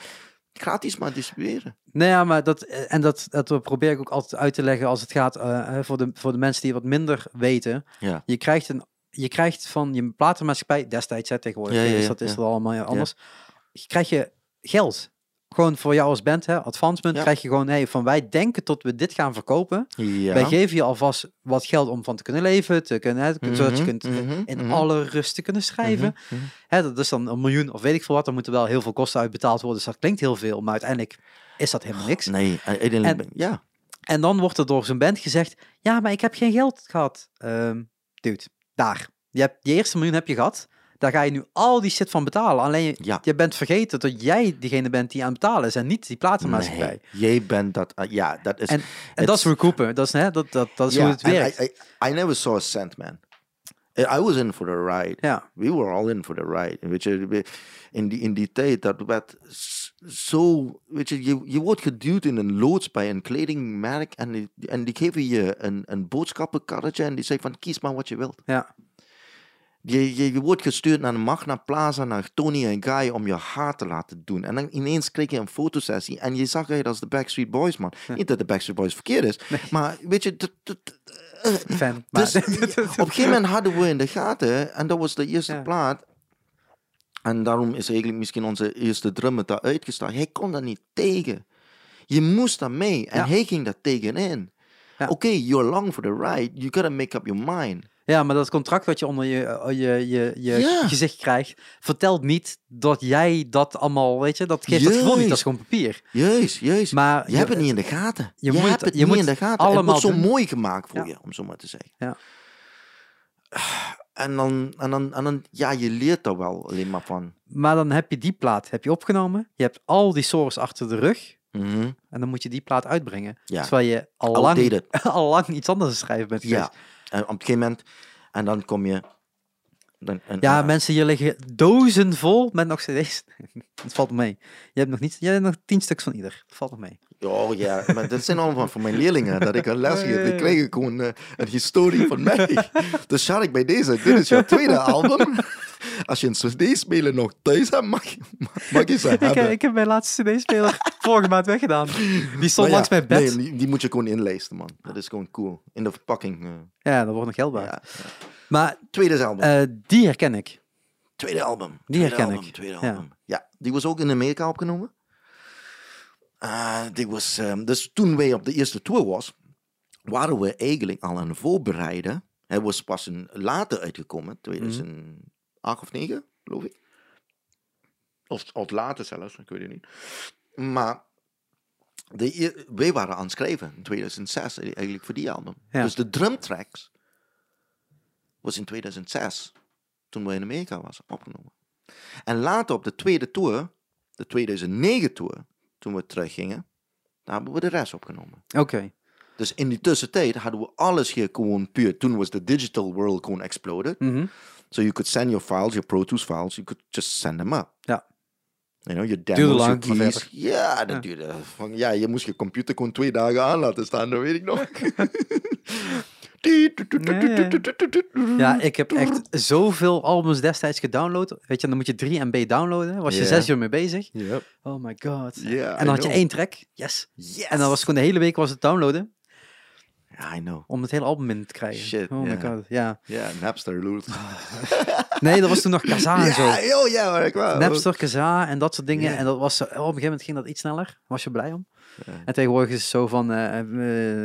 Gratis maar distribueren. Nee, ja, maar dat, eh, en dat, dat probeer ik ook altijd uit te leggen als het gaat eh, voor, de, voor de mensen die wat minder weten. Ja. Je krijgt, een, je krijgt van je platenmaatschappij, destijds hè, tegenwoordig, Ja, ja, dat is dat allemaal anders. Je krijg je geld. Gewoon voor jou als band, hè, advancement, Ja. krijg je gewoon, hey, van wij denken tot we dit gaan verkopen. Ja. Wij geven je alvast wat geld om van te kunnen leven, te kunnen, hè, zodat je Mhm, kunt mhm, in mhm. alle rust te kunnen schrijven. Hè, dat is dan een miljoen of weet ik veel wat. Dan moeten wel heel veel kosten uitbetaald worden. Dus dat klinkt heel veel, maar uiteindelijk is dat helemaal niks. Nee, En- ja. En dan wordt er door zo'n band gezegd: Ja, maar ik heb geen geld gehad. Ehm dude, daar. Je, hebt, je eerste miljoen heb je gehad. Daar ga je nu al die shit van betalen. Alleen je, Ja. je bent vergeten dat jij diegene bent die aan het betalen is en niet die platenmaatschappij. Nee, jij bent dat. uh, ja, dat is. En, en dat is recoupen. Dat is, hè, dat, dat, dat is hoe het werkt. I, I, I never saw a cent, man. I I was in for the ride. ja, We were all in for the ride. Weet je, in die, in die tijd, dat werd zo... Weet je, je, je wordt geduwd in een loods bij een kledingmerk en die, en die geven je een, een boodschappenkarretje en die zeggen van, kies maar wat je wilt. ja, Je, je, je wordt gestuurd naar de Magna Plaza, naar Tony en Guy om je haar te laten doen. En dan ineens kreeg je een fotosessie en je zag uit als de Backstreet Boys, man. Niet dat de Backstreet Boys verkeerd is, maar weet je... eh, fan. Dus op een gegeven moment hadden we in de gaten, en dat was de eerste Ja. plaat. En daarom is eigenlijk misschien onze eerste drummer daar uitgestapt. Hij kon dat niet tegen. Je moest daar mee. En Ja. hij ging daar tegenin. Ja. Oké, you're along for the ride. You gotta make up your mind. Ja, maar dat contract wat je onder je, eh, je, je, je Ja. gezicht krijgt, vertelt niet dat jij dat allemaal, weet je, dat geeft dat gevoel niet, dat is gewoon papier. Juist, juist. Maar Je hebt het niet in de gaten. je Je, moet- hebt het je niet moet in de gaten. Het allemaal wordt zo mooi gemaakt voor Ja. je, om zo maar te zeggen. Ja. En dan, en, dan, en dan, ja, je leert er wel alleen maar van. Maar dan heb je die plaat heb je opgenomen, je hebt al die source achter de rug Mhm. en dan moet je die plaat uitbrengen. Ja. Terwijl je al lang, al lang iets anders aan het schrijven bent geweest. Ja. En op een gegeven moment, en dan kom je... Dan, en, Ja, en- mensen, hier liggen dozen vol met nog cd's. Het valt mee. Je hebt nog niet, je hebt nog tien stuks van ieder. Dat valt nog mee. Oh ja, maar dat zijn allemaal van mijn leerlingen, dat ik een les geef. Die krijgen gewoon eh, een historie van mij. Dus Sharik, bij deze, dit is jouw tweede album. Als je een cd-speler nog thuis hebt, mag, mag je ze Ik, hebben. eh, ik heb mijn laatste cd-speler vorige maand weggedaan. Die stond ja, langs mijn bed. Nee, die, die moet je gewoon inlijsten, man. Dat is gewoon cool. In de verpakking. eh, Ja, dat wordt nog geld waard. ja. Maar Tweede album. eh, die herken ik. tweede album. die herken ik. Tweede Ja. album. Ja. die was ook in Amerika opgenomen. Eh, die was, ehm, dus toen wij op de eerste tour was, waren we eigenlijk al aan het voorbereiden. Hij was pas een, later uitgekomen, 2008 of 9, geloof ik. Of, of later zelfs, ik weet het niet. Maar de, eer- wij waren aan het schrijven in 2006 eigenlijk voor die album. Ja. Dus de drumtracks was in 2006, toen we in Amerika was opgenomen. En later op de tweede tour, de 2009 tour, toen we teruggingen, daar hebben we de rest opgenomen. Oké. Dus in die tussentijd hadden we alles hier gewoon puur. Toen was de digital world gewoon exploded. Mhm. So you could send your files, your Pro Tools files, you could just send them up. Ja. You know, your Duurde demos, lang, keys. Ja, dat Ja. duurde. Van, ja, je moest je computer gewoon twee dagen aan laten staan, dat weet ik nog. Ja, ik heb echt zoveel albums destijds gedownload. Weet je, dan moet je 3 MB downloaden. Was je zes uur mee bezig. Yep. Oh my god. Ja, en dan had je één track. Yes. Yes. En dan was het gewoon de hele week was het downloaden. Ja, I know. Om het hele album in te krijgen. Shit, Oh my ja. god. Ja. Ja, Napster, Loot. Nee, dat was toen nog Kazaa en zo. Ja, oh, ja, maar ik wou. Napster, Kazaa en dat soort dingen. Ja. En dat was, zo- op een gegeven moment ging dat iets sneller. Was je blij om? Ja. En tegenwoordig is het zo van, eh,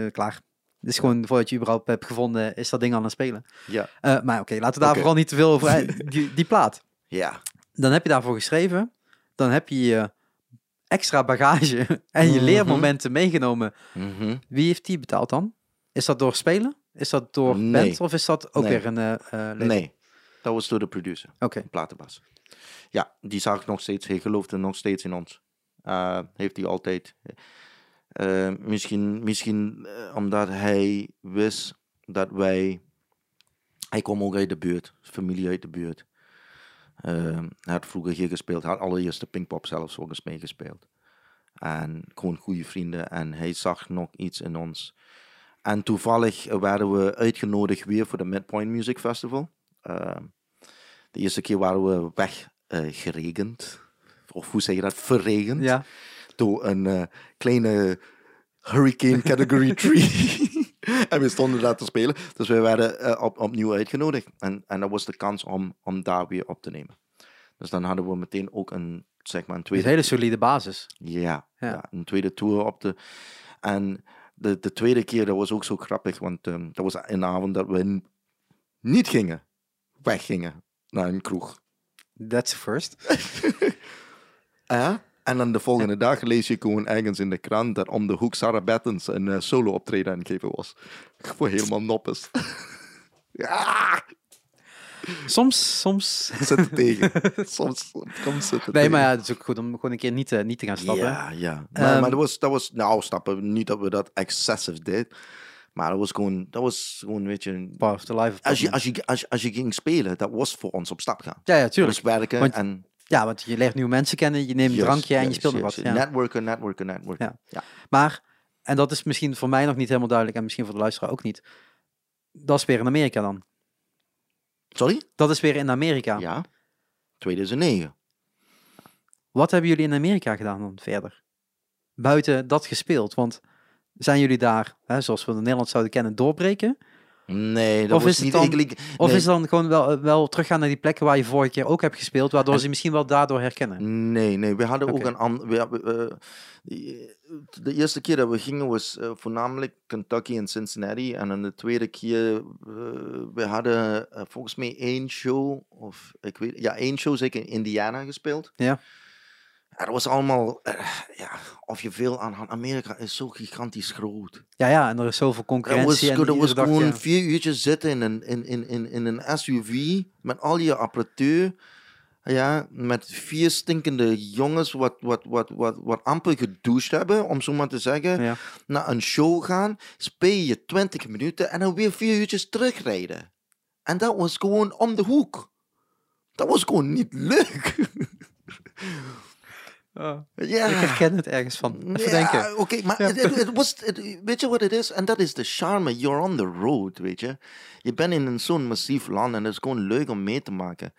eh, klaar. Het is gewoon, voordat je überhaupt hebt gevonden, is dat ding aan het spelen. Ja. Eh, maar oké, laten we daar vooral niet te veel over... die, die plaat. Ja. Dan heb je daarvoor geschreven. Dan heb je je extra bagage en je Mhm. leermomenten meegenomen. Mhm. Wie heeft die betaald dan? Is dat door spelen? Is dat door Nee. band? Of is dat ook Nee. weer een... eh eh? Nee, dat was door de producer. Oké. platenbas. Ja, die zag ik nog steeds. Hij geloofde nog steeds in ons. Eh, heeft hij altijd. Misschien misschien omdat hij wist dat wij. Hij kwam ook uit de buurt, familie uit de buurt. Hij had vroeger hier gespeeld, hij had allereerst de Pinkpop zelfs ook eens meegespeeld. En gewoon goede vrienden. En hij zag nog iets in ons. En toevallig werden we uitgenodigd weer voor de Midpoint Music Festival. Eh, de eerste keer waren we weggeregend. of hoe zeg je dat? Verregend. Ja. Door een eh, kleine Hurricane Category 3. en we stonden daar te spelen. Dus we werden eh, op, opnieuw uitgenodigd. En, en dat was de kans om, om daar weer op te nemen. Dus dan hadden we meteen ook een, zeg maar, een Een tweede hele solide basis. ja, Ja. ja. een tweede tour op de. En de, de tweede keer, dat was ook zo grappig, want ehm, dat was een avond dat we niet gingen, weggingen naar een kroeg. That's the first. Ja? En dan de volgende dag lees je gewoon ergens in de krant dat om de hoek Sarah Battens een eh, solo optreden aan het geven was. Gewoon helemaal noppes. ja, Soms, soms... zit er tegen. Soms komt zitten Nee, tegen. maar ja, het is ook goed om gewoon een keer niet, te- niet te gaan stappen. Ja, ja. Maar, Ehm, maar dat was, dat was, nou, stappen, niet dat we dat excessive deden. Maar dat was gewoon, dat was gewoon, weet je, Part of the life of als je, als je, als je, als je ging spelen, dat was voor ons op stap gaan. Ja, ja, tuurlijk. Dus werken Want- en... Ja, want je leert nieuwe mensen kennen, je neemt een drankje en je speelt nog wat. Ja. Networken, networken, networken. Ja. Ja. Maar, en dat is misschien voor mij nog niet helemaal duidelijk en misschien voor de luisteraar ook niet. Dat is weer in Amerika dan. Sorry? Dat is weer in Amerika. Ja. 2009. Wat hebben jullie in Amerika gedaan dan verder? Buiten dat gespeeld, want zijn jullie daar, hè, zoals we in Nederland zouden kennen, doorbreken? Nee, dat Of was is niet dan- eigenlijk... Of is dan gewoon wel, wel teruggaan naar die plekken waar je vorige keer ook hebt gespeeld, waardoor ze misschien wel daardoor herkennen? Nee, nee, we hadden ook een ander. Eh, die- de eerste keer dat we gingen was eh, voornamelijk Kentucky en Cincinnati. En dan de tweede keer, eh, we hadden eh, volgens mij één show, of ik weet, ja, één show zeker in Indiana gespeeld. Ja. Ja, dat was allemaal, eh, ja, of je veel aan had. Amerika is zo gigantisch groot. Ja, ja, en er is zoveel Dat was, concurrentie. en was dag, gewoon ja. vier uurtjes zitten in een, in, in, in, in een SUV met al je apparatuur. Ja, met vier stinkende jongens wat, wat, wat, wat, wat amper gedoucht hebben, om zo maar te zeggen. Ja. Naar een show gaan, speel je 20 minuten en dan weer vier uurtjes terugrijden. En dat was gewoon om de hoek. Dat was gewoon niet leuk. ja. Ik herken het ergens van. Even Ja, denken. Oké, maar Ja. het, was, het- weet je wat het is? En dat is de charme. You're on the road, weet je. Je bent in een zo'n massief land en het is gewoon leuk om mee te maken.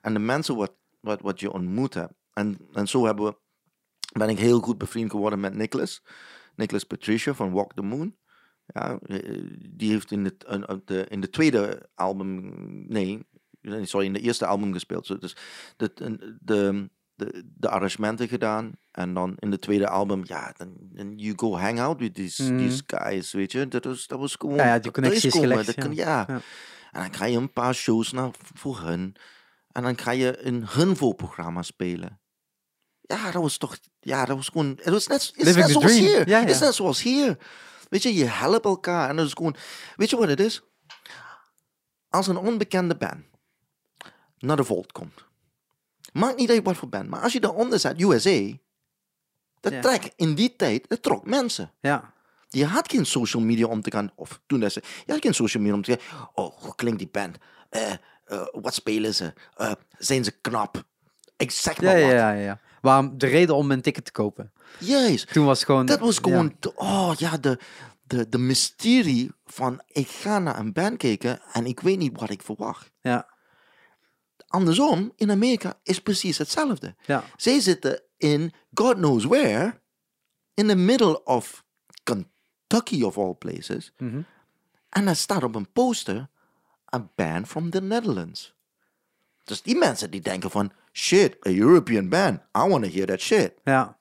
En de mensen wat, wat, wat je ontmoet hebt. En, en zo hebben we, ben ik heel goed bevriend geworden met Nicholas. Nicholas Patricia van Walk the Moon. Ja, eh, die heeft in, het, de, in de tweede album, nee, nee, sorry, in de eerste album gespeeld. Zo, Dus de, de, de, de, arrangementen gedaan. En dan in de tweede album, ja, dan, dan you go hang out with these, Mhm. these guys, weet je. Dat was, dat was gewoon... Ja, ja, die dat- connectie dat is gewoon, gelegd, dat kan- ja. En dan krijg je een paar shows naar, voor hun. En dan ga je een hun voorprogramma spelen. Ja, dat was toch... Ja, dat was gewoon... Het was net, is net zoals dream. hier. Ja, Het is net zoals hier. Weet je, je helpt elkaar. En dat is gewoon... Weet je wat het is? Als een onbekende band naar de Volt komt. Maakt niet uit wat voor band. Maar als je daaronder zet, USA... Dat Ja. trekt in die tijd... Dat trok mensen. Ja. Je had geen social media om te gaan, of toen dat ze, je had geen social media om te gaan, oh, hoe klinkt die band? Eh, eh, wat spelen ze? Eh, zijn ze knap? Ik zeg Ja, maar ja, wat. ja, ja. Waarom de reden om een ticket te kopen? Juist. Toen was gewoon. Dat was ja. gewoon, oh ja, de, de, de mysterie van, ik ga naar een band kijken en ik weet niet wat ik verwacht. Ja, Andersom, in Amerika is precies hetzelfde. ja. Zij zitten in God knows where, in the middle of Kentucky of all places. Mhm. En er staat op een poster een band from the Netherlands. Dus die mensen die denken van, shit, a European band, I want to hear that shit. ja.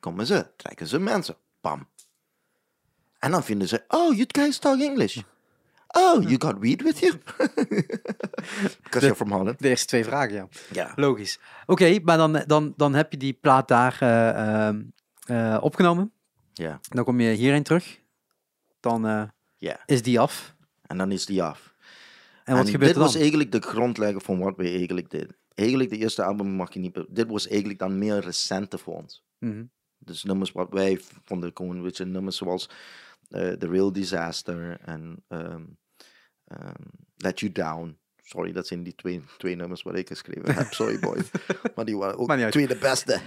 Komen ze, trekken ze mensen, bam. En dan vinden ze, oh, you guys talk English. Oh, you got weed with you? Because you're from Holland. De eerste twee vragen, ja. Ja. Logisch. Oké, maar dan, dan, dan heb je die plaat daar eh, ehm, eh, opgenomen. Ja, Dan kom je hierheen terug. Dan ja. is die af. En dan is die af. En wat En gebeurt dit er dan? was eigenlijk de grondlegger van wat we eigenlijk deden. Eigenlijk de eerste album mag je niet... Dit was eigenlijk dan meer recente voor ons. Mhm. Dus nummers wat wij vonden gewoon, weet je, nummers zoals The Real Disaster en ehm, ehm, Let You Down. Sorry, dat zijn die twee, twee nummers wat ik geschreven heb. Sorry, boys. maar die waren ook twee de beste.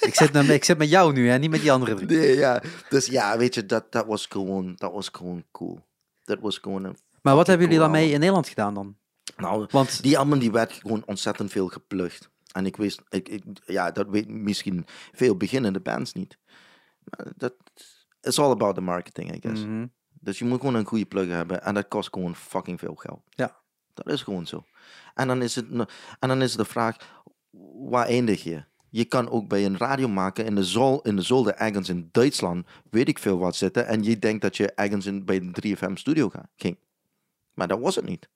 Ik, zit, ik zit met jou nu, hè? niet met die andere drie. nee, ja. Dus ja, weet je, dat, dat was gewoon, dat was gewoon cool. Dat was gewoon een... Maar wat hebben jullie daarmee album. in Nederland gedaan dan? Nou, Want Die album die werd gewoon ontzettend veel geplukt. En ik wist, ik, ik, ja, dat weet misschien veel beginnende bands niet. Maar dat is all about the marketing, I guess. Mhm. Dus je moet gewoon een goede plug hebben en dat kost gewoon fucking veel geld. Ja. Dat is gewoon zo. En dan is, het, en dan is de vraag, waar eindig je? Je kan ook bij een radiomaker in de, zol, in de zolder ergens in Duitsland, weet ik veel wat, zitten. En je denkt dat je ergens in, bij een 3FM studio ging. Maar dat was het niet.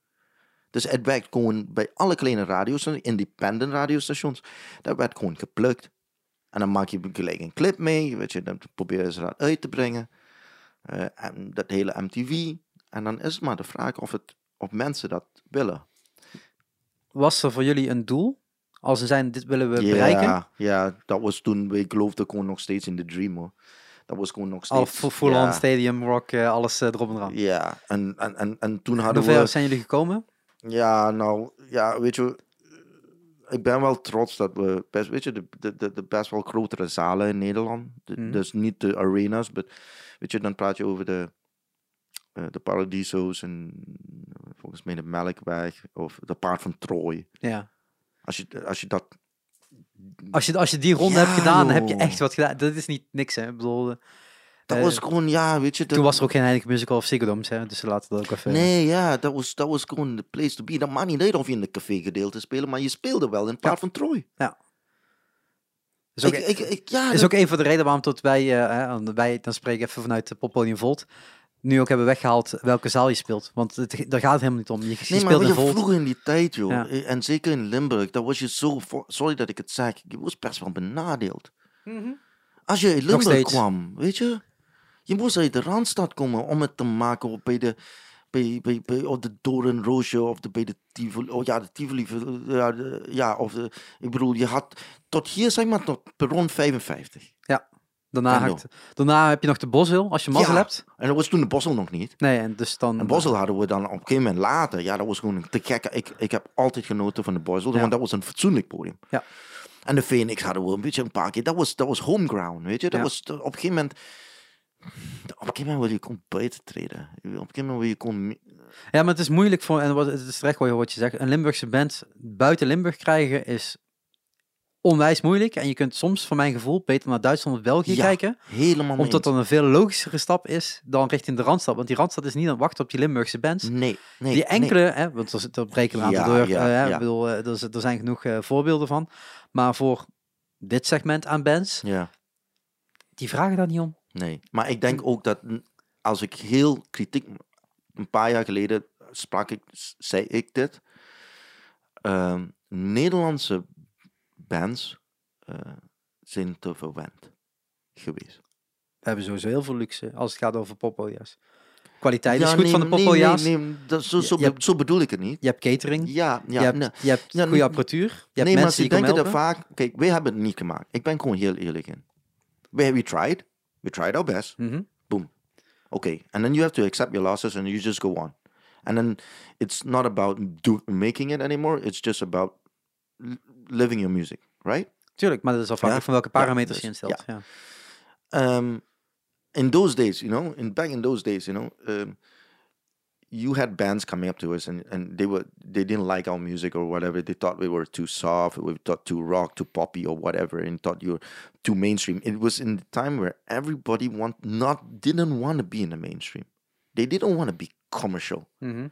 Dus het werkt gewoon bij alle kleine radiostations, independent radiostations. Dat werd gewoon geplukt. En dan maak je gelijk een clip mee, weet je, dan proberen ze dat uit te brengen. Eh, en dat hele MTV. En dan is het maar de vraag of, het, of mensen dat willen. was er voor jullie een doel? Als ze zijn, dit willen we bereiken? Ja, ja, dat was toen, we geloofden gewoon nog steeds in de dream hoor. Dat was gewoon nog steeds. Al fu- full-on ja, stadium rock, eh, alles eh, erop en eraan. Ja, en, en, en, en toen hadden we... zijn jullie gekomen? Ja, nou, ja, weet je, ik ben wel trots dat we best, weet je, de, de, de, best wel grotere zalen in Nederland. De- Mhm. Dus niet de arenas, maar weet je, dan praat je over de, eh, de Paradiso's en eh, volgens mij de Melkweg of de Paard van Trooi. Ja. Als je, als je dat, Als je, als je die ronde Ja, hebt gedaan, dan heb je echt wat gedaan. Dat is niet niks, hè? Ik bedoel, eh, Dat was gewoon, ja, weet je. Dat, Toen was er ook geen Heineken Musical of Dome, hè, dus ze laten dat ook even... Nee, ja, dat was, dat was gewoon the place to be. Dat maakt niet uit of je in de café gedeelte speelde, maar je speelde wel in plaats van Troy. Is ook, ik, ik, ik, ja, is dat- ook een van de redenen waarom tot wij, eh, hè, wij, dan spreek ik even vanuit de Poppodium Volt, nu ook hebben weggehaald welke zaal je speelt. Want het, daar gaat het helemaal niet om. Je, je Nee, maar speelt in je, Volt. vroeger in die tijd, joh, Ja. eh, en zeker in Limburg, dat was je zo, voor- sorry dat ik het zeg, je was best wel benadeeld. Als je in Limburg kwam, weet je, je moest uit de Randstad komen om het te maken op bij de, bij, bij, bij, of de Doornroosje of de, bij de Tivoli, oh ja, de Tivoli, ja, de, ja, of de, ik bedoel, je had tot hier, zeg maar, tot perron 55. Daarna, Vendo. hakt- daarna heb je nog de Boswil, als je mazzel Ja. hebt. En dat was toen de Bossel nog niet. Nee, en dus dan... En Bosel hadden we dan op een gegeven moment later. Ja, dat was gewoon te gek. Ik, ik heb altijd genoten van de Bosel, Ja. want dat was een fatsoenlijk podium. Ja. En de Phoenix hadden we een beetje een paar keer. Dat was, dat was home ground, weet je. Dat Ja. was op een gegeven moment... Op een gegeven moment wil je gewoon buiten treden. Op een gegeven moment wil je gewoon... Ja, maar het is moeilijk voor, en wat, het is terecht wat je- wat je zegt, een Limburgse band buiten Limburg krijgen is onwijs moeilijk. En je kunt soms, voor mijn gevoel, beter naar Duitsland of België Ja, kijken. Helemaal Omdat dat een veel logischere stap is dan richting de Randstad. Want die Randstad is niet aan het wachten op die Limburgse bands. Nee, nee. die nee. enkele, hè, want er, er breken een aantal Ja, door. ja, eh, hè, ja. ik bedoel, eh, er, er zijn genoeg eh, voorbeelden van. Maar voor dit segment aan bands, Ja, die vragen daar niet om. Nee. Maar ik denk ook dat als ik heel kritiek... Een paar jaar geleden sprak ik, zei ik dit. Ehm, Nederlandse bands eh, zijn te verwend geweest. We hebben sowieso heel veel luxe als het gaat over poppodia's. Kwaliteit is Ja, goed nee, van de nee, poppodia's. Nee, nee, dat, zo, Je- zo, hebt- zo bedoel ik het niet. Je hebt catering, Ja, ja. je hebt, nee. je hebt Ja, goede apparatuur, je hebt nee, maar mensen ze die komen denken helpen. vaak... Kijk, wij hebben het niet gemaakt. Ik ben gewoon heel eerlijk in. We, we tried. We tried our best. Mhm. Okay. And then you have to accept your losses and you just go on. And then it's not about do, making it anymore. It's just about l- living your music, right? Tuurlijk, maar dat is afhankelijk Ja, van welke ja, parameters dus, je instelt. Ja. um, in those days, you know, in back in those days, you know, um, you had bands coming up to us and, and they were they didn't like our music or whatever. They thought we were too soft, we thought too rock, too poppy or whatever, and thought you were too mainstream. It was in the time where everybody want not didn't want to be in the mainstream. They didn't want to be commercial, Mhm.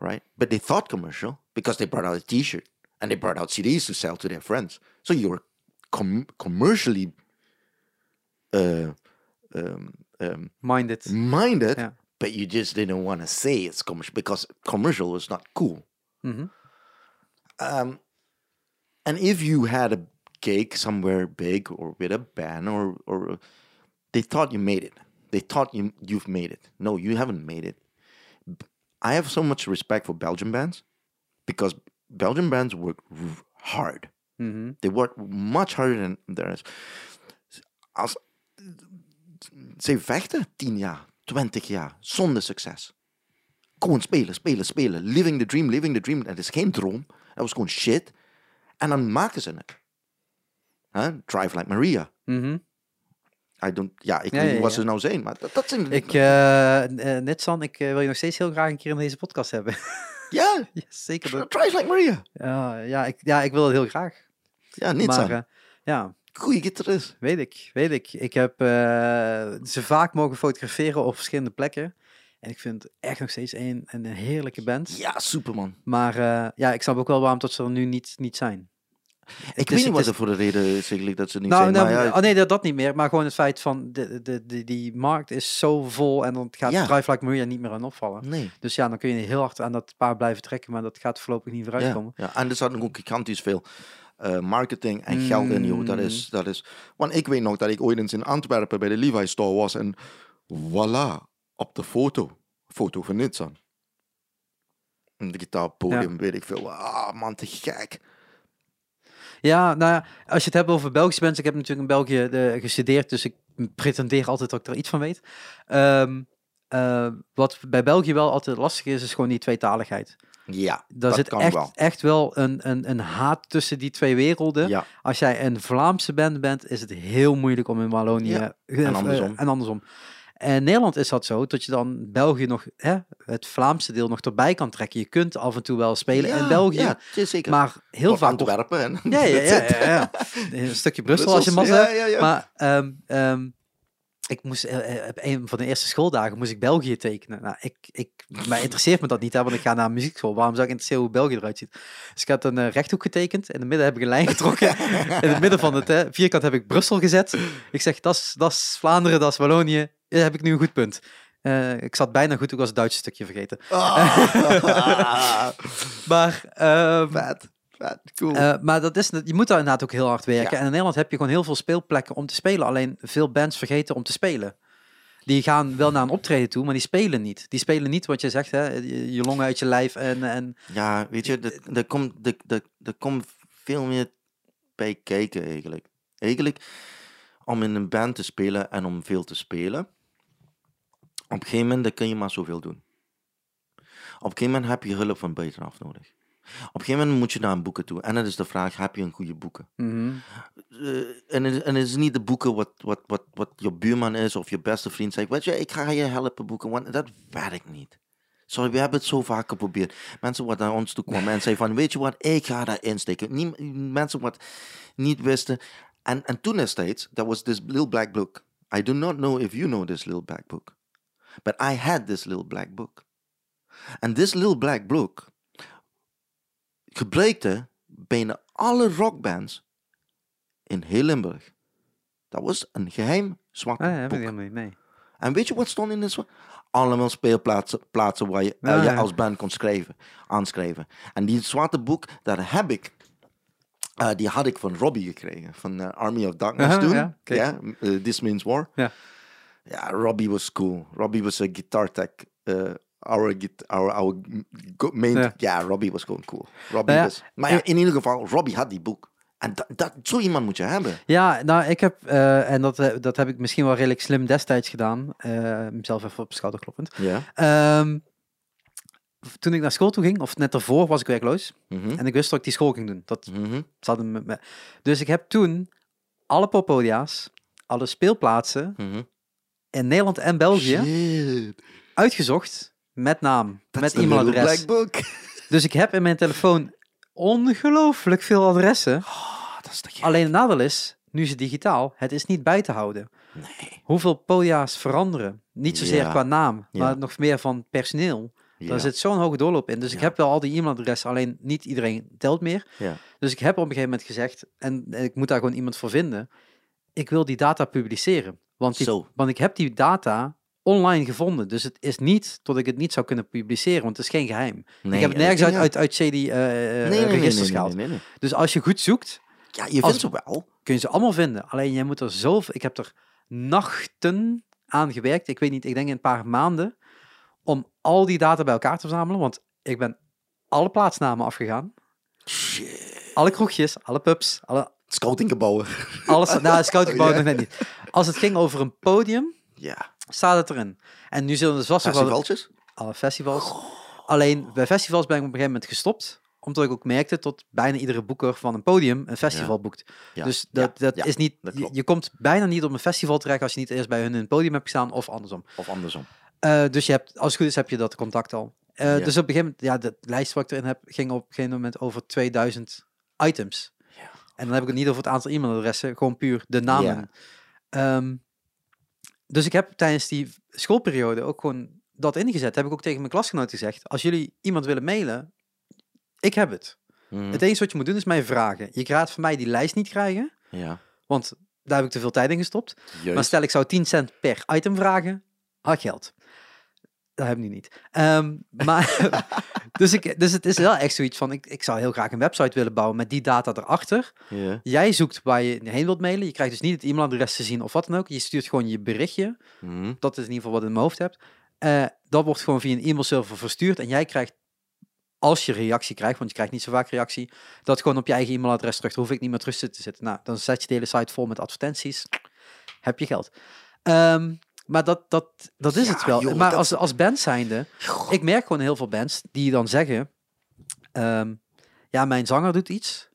right? But they thought commercial because they brought out a T-shirt and they brought out CDs to sell to their friends. So you were com- commercially uh, um, um, Minded. minded, Ja. But you just didn't want to say it's commercial because commercial was not cool. Mhm. Um, and if you had a gig somewhere big or with a band or or they thought you made it, they thought you you've made it. No, you haven't made it. I have so much respect for Belgian bands because Belgian bands work hard. Mhm. They work much harder than there is. Als, ze vechten 10 jaar, 20 jaar, zonder succes. Gewoon spelen, spelen, spelen. Living the dream, living the dream. Het is geen droom. Het was gewoon shit. En dan maken ze het. Huh? Drive Like Maria. Mhm. I don't, ja, ik Ja, weet niet ja, wat ja. ze nou zijn, maar dat, dat zijn... Ik, eh eh, Nitsan, ik eh, wil je nog steeds heel graag een keer in deze podcast hebben. ja, zeker. dat- Drive Like Maria. Ja, ja, ik, ja, ik wil het heel graag. Ja, niet maar zo. ja, Goeie gitarist. weet ik, weet ik. Ik heb eh, ze vaak mogen fotograferen op verschillende plekken. En ik vind het echt nog steeds een, een heerlijke band. Ja, superman. Maar eh, ja, ik snap ook wel waarom dat ze er nu niet, niet zijn. Ik weet niet wat er voor de reden is eigenlijk dat ze niet Nou, zijn. nou maar ja, oh nee, dat, dat niet meer. Maar gewoon het feit van de, de, de, die markt is zo vol en dan gaat Ja. Drive Like Maria niet meer aan opvallen. nee. Dus ja, dan kun je heel hard aan dat paard blijven trekken, maar dat gaat voorlopig niet vooruit Ja, komen. ja, en er zat ook gigantisch veel eh, marketing en geld in, joh. Dat is, dat is... Want ik weet nog dat ik ooit eens in Antwerpen bij de Levi Store was en voilà, op de foto, foto van Nitsan. Een gitaarpodium, weet ik veel. Ah, man, te gek. Ja, nou ja, als je het hebt over Belgische bands, ik heb natuurlijk in België de, gestudeerd, dus ik pretendeer altijd dat ik er iets van weet. Ehm, eh, wat bij België wel altijd lastig is, is gewoon die tweetaligheid. Ja, Daar dat zit kan echt, wel. echt wel een, een, een haat tussen die twee werelden. Ja, Als jij een Vlaamse band bent, is het heel moeilijk om in Wallonië... Ja, eh, en andersom. en andersom. En Nederland is dat zo, dat je dan België nog, hè, het Vlaamse deel nog erbij kan trekken. Je kunt af en toe wel spelen ja, in België, Ja, zeker. maar heel Tot vaak... Antwerpen. En Ja, ja. Een stukje Brussel als je hebt. ja. Maar ehm, ehm, ik moest eh, eh, op een van de eerste schooldagen moest ik België tekenen. Nou, ik, ik, mij interesseert me dat niet, hè, want ik ga naar een muziekschool. Waarom zou ik interesseren hoe België eruit ziet? Dus ik had een eh, rechthoek getekend. In het midden heb ik een lijn getrokken. In het midden van het eh, vierkant heb ik Brussel gezet. Ik zeg, dat is- Vlaanderen, dat is Wallonië. Daar heb ik nu een goed punt. Ik zat bijna goed, ik was het Duitse stukje vergeten. Ah. Maar, vet, cool. eh, maar dat is, je moet daar inderdaad ook heel hard werken. Ja. En in Nederland heb je gewoon heel veel speelplekken om te spelen. Alleen veel bands vergeten om te spelen. Die gaan wel naar een optreden toe, maar die spelen niet. Die spelen niet wat je zegt, hè, je, longen uit je lijf. En, en ja, weet je, er- komt, er komt veel meer bij kijken eigenlijk. Eigenlijk, om in een band te spelen en om veel te spelen, op een gegeven moment kun je maar zoveel doen. Op een gegeven moment heb je hulp van buitenaf nodig. Op een gegeven moment moet je naar een boeken toe. En dan is de vraag, heb je een goede boeken? Mhm. Eh, en, het, en het is niet de boeken wat, wat, wat, wat je buurman is of je beste vriend zegt. Weet je, ik ga je helpen boeken. Want dat werkt niet. Sorry, we hebben het zo vaak geprobeerd. Mensen wat naar ons toe kwamen en zeiden van, weet je wat, ik ga daar insteken. Mensen wat niet wisten. En, en toen destijds, there was this little black book. I do not know if you know this little black book. But I had this little black book. And this little black book gebruikte bijna alle rockbands in heel Limburg. Dat was een geheim zwart Ah, ja, boek. helemaal niet, nee. En weet je wat stond in dit zwart? Allemaal speelplaatsen plaatsen waar je, eh, Ah, je ja. als band kon schrijven, aanschrijven. En die zwarte boek, dat heb ik. eh, die had ik van Robbie gekregen, van eh, Army of Darkness toen. ja, This Means War. Ja. Ja, Robbie was cool. Robbie was a guitar tech. Our, git- our, our main... Ja. Ja, Robbie was gewoon cool. Robbie Nou ja, was... Maar ja, in ieder geval, Robbie had die boek. En dat, dat, zo iemand moet je hebben. Ja, nou, ik heb, eh, en dat, eh, dat heb ik misschien wel redelijk slim destijds gedaan. eh, mezelf even op de schouder kloppend. Ja. Ehm, toen ik naar school toe ging, of net daarvoor, was ik werkloos. Mhm. En ik wist dat ik die school ging doen. Dat Mhm. zat in me- Dus ik heb toen alle poppodia's, alle speelplaatsen Mhm. in Nederland en België Shit. uitgezocht. Met naam, met e-mailadres. Dus ik heb in mijn telefoon ongelooflijk veel adressen. Oh, dat is gek? Alleen het nadeel is, nu is het digitaal, het is niet bij te houden. Nee. Hoeveel podia's veranderen? Niet zozeer Ja. qua naam, Ja. maar nog meer van personeel. Ja. Daar zit zo'n hoge doorloop in. Dus ik heb wel al die e-mailadressen, alleen niet iedereen telt meer. Ja. Dus ik heb op een gegeven moment gezegd, en ik moet daar gewoon iemand voor vinden, ik wil die data publiceren. Want, die, want ik heb die data online gevonden. Dus het is niet dat ik het niet zou kunnen publiceren, want het is geen geheim. Nee, ik heb het nergens uit, uit, uit shady eh, nee, gehaald. Dus als je goed zoekt, Ja, je vindt ze wel. kun je ze allemaal vinden. Alleen jij moet er zoveel... Ik heb er nachten aan gewerkt. Ik weet niet, ik denk in een paar maanden. Om al die data bij elkaar te verzamelen. Want ik ben alle plaatsnamen afgegaan. Shit. Alle kroegjes, alle pubs, alle, Scoutinggebouwen. alles. Nou, scoutinggebouw Ja. nog net niet. Als het ging over een podium, Ja. Staat het erin. En nu zullen er vast nog wel Festivaltjes? alle festivals. Alleen bij festivals ben ik op een gegeven moment gestopt. Omdat ik ook merkte tot bijna iedere boeker van een podium een festival boekt. Ja. Dus dat, dat ja, is niet, dat je, komt bijna niet op een festival terecht als je niet eerst bij hun het podium hebt gestaan of andersom. Of andersom. Eh, dus je hebt, als het goed is, heb je dat contact al. Eh. Dus op een gegeven moment, ja, de lijst wat ik erin heb, ging op een gegeven moment over 2000 items. Ja. En dan heb ik het niet over het aantal e-mailadressen, gewoon puur de namen. Ehm, dus ik heb tijdens die schoolperiode ook gewoon dat ingezet. Heb ik ook tegen mijn klasgenoten gezegd. Als jullie iemand willen mailen, ik heb het. Mhm. Het enige wat je moet doen is mij vragen. Je gaat van mij die lijst niet krijgen, Ja. want daar heb ik te veel tijd in gestopt. Maar stel ik zou 10 cent per item vragen, had geld. Dat heb ik nu niet. Ehm, maar, dus, ik, dus het is wel echt zoiets van, ik, ik zou heel graag een website willen bouwen met die data erachter. Jij zoekt waar je heen wilt mailen. Je krijgt dus niet het e-mailadres te zien of wat dan ook. Je stuurt gewoon je berichtje. Mhm. Dat is in ieder geval wat je in mijn hoofd hebt. Eh, dat wordt gewoon via een e-mailserver verstuurd. En jij krijgt, als je reactie krijgt, want je krijgt niet zo vaak reactie, dat gewoon op je eigen e-mailadres terug. Daar hoef ik niet meer terug te zitten. Nou, dan zet je de hele site vol met advertenties. Heb je geld. Ehm, maar dat, dat, dat is Ja, het wel. joh, maar dat- als, als band zijnde, ik merk gewoon heel veel bands die dan zeggen, ehm, ja, mijn zanger doet iets,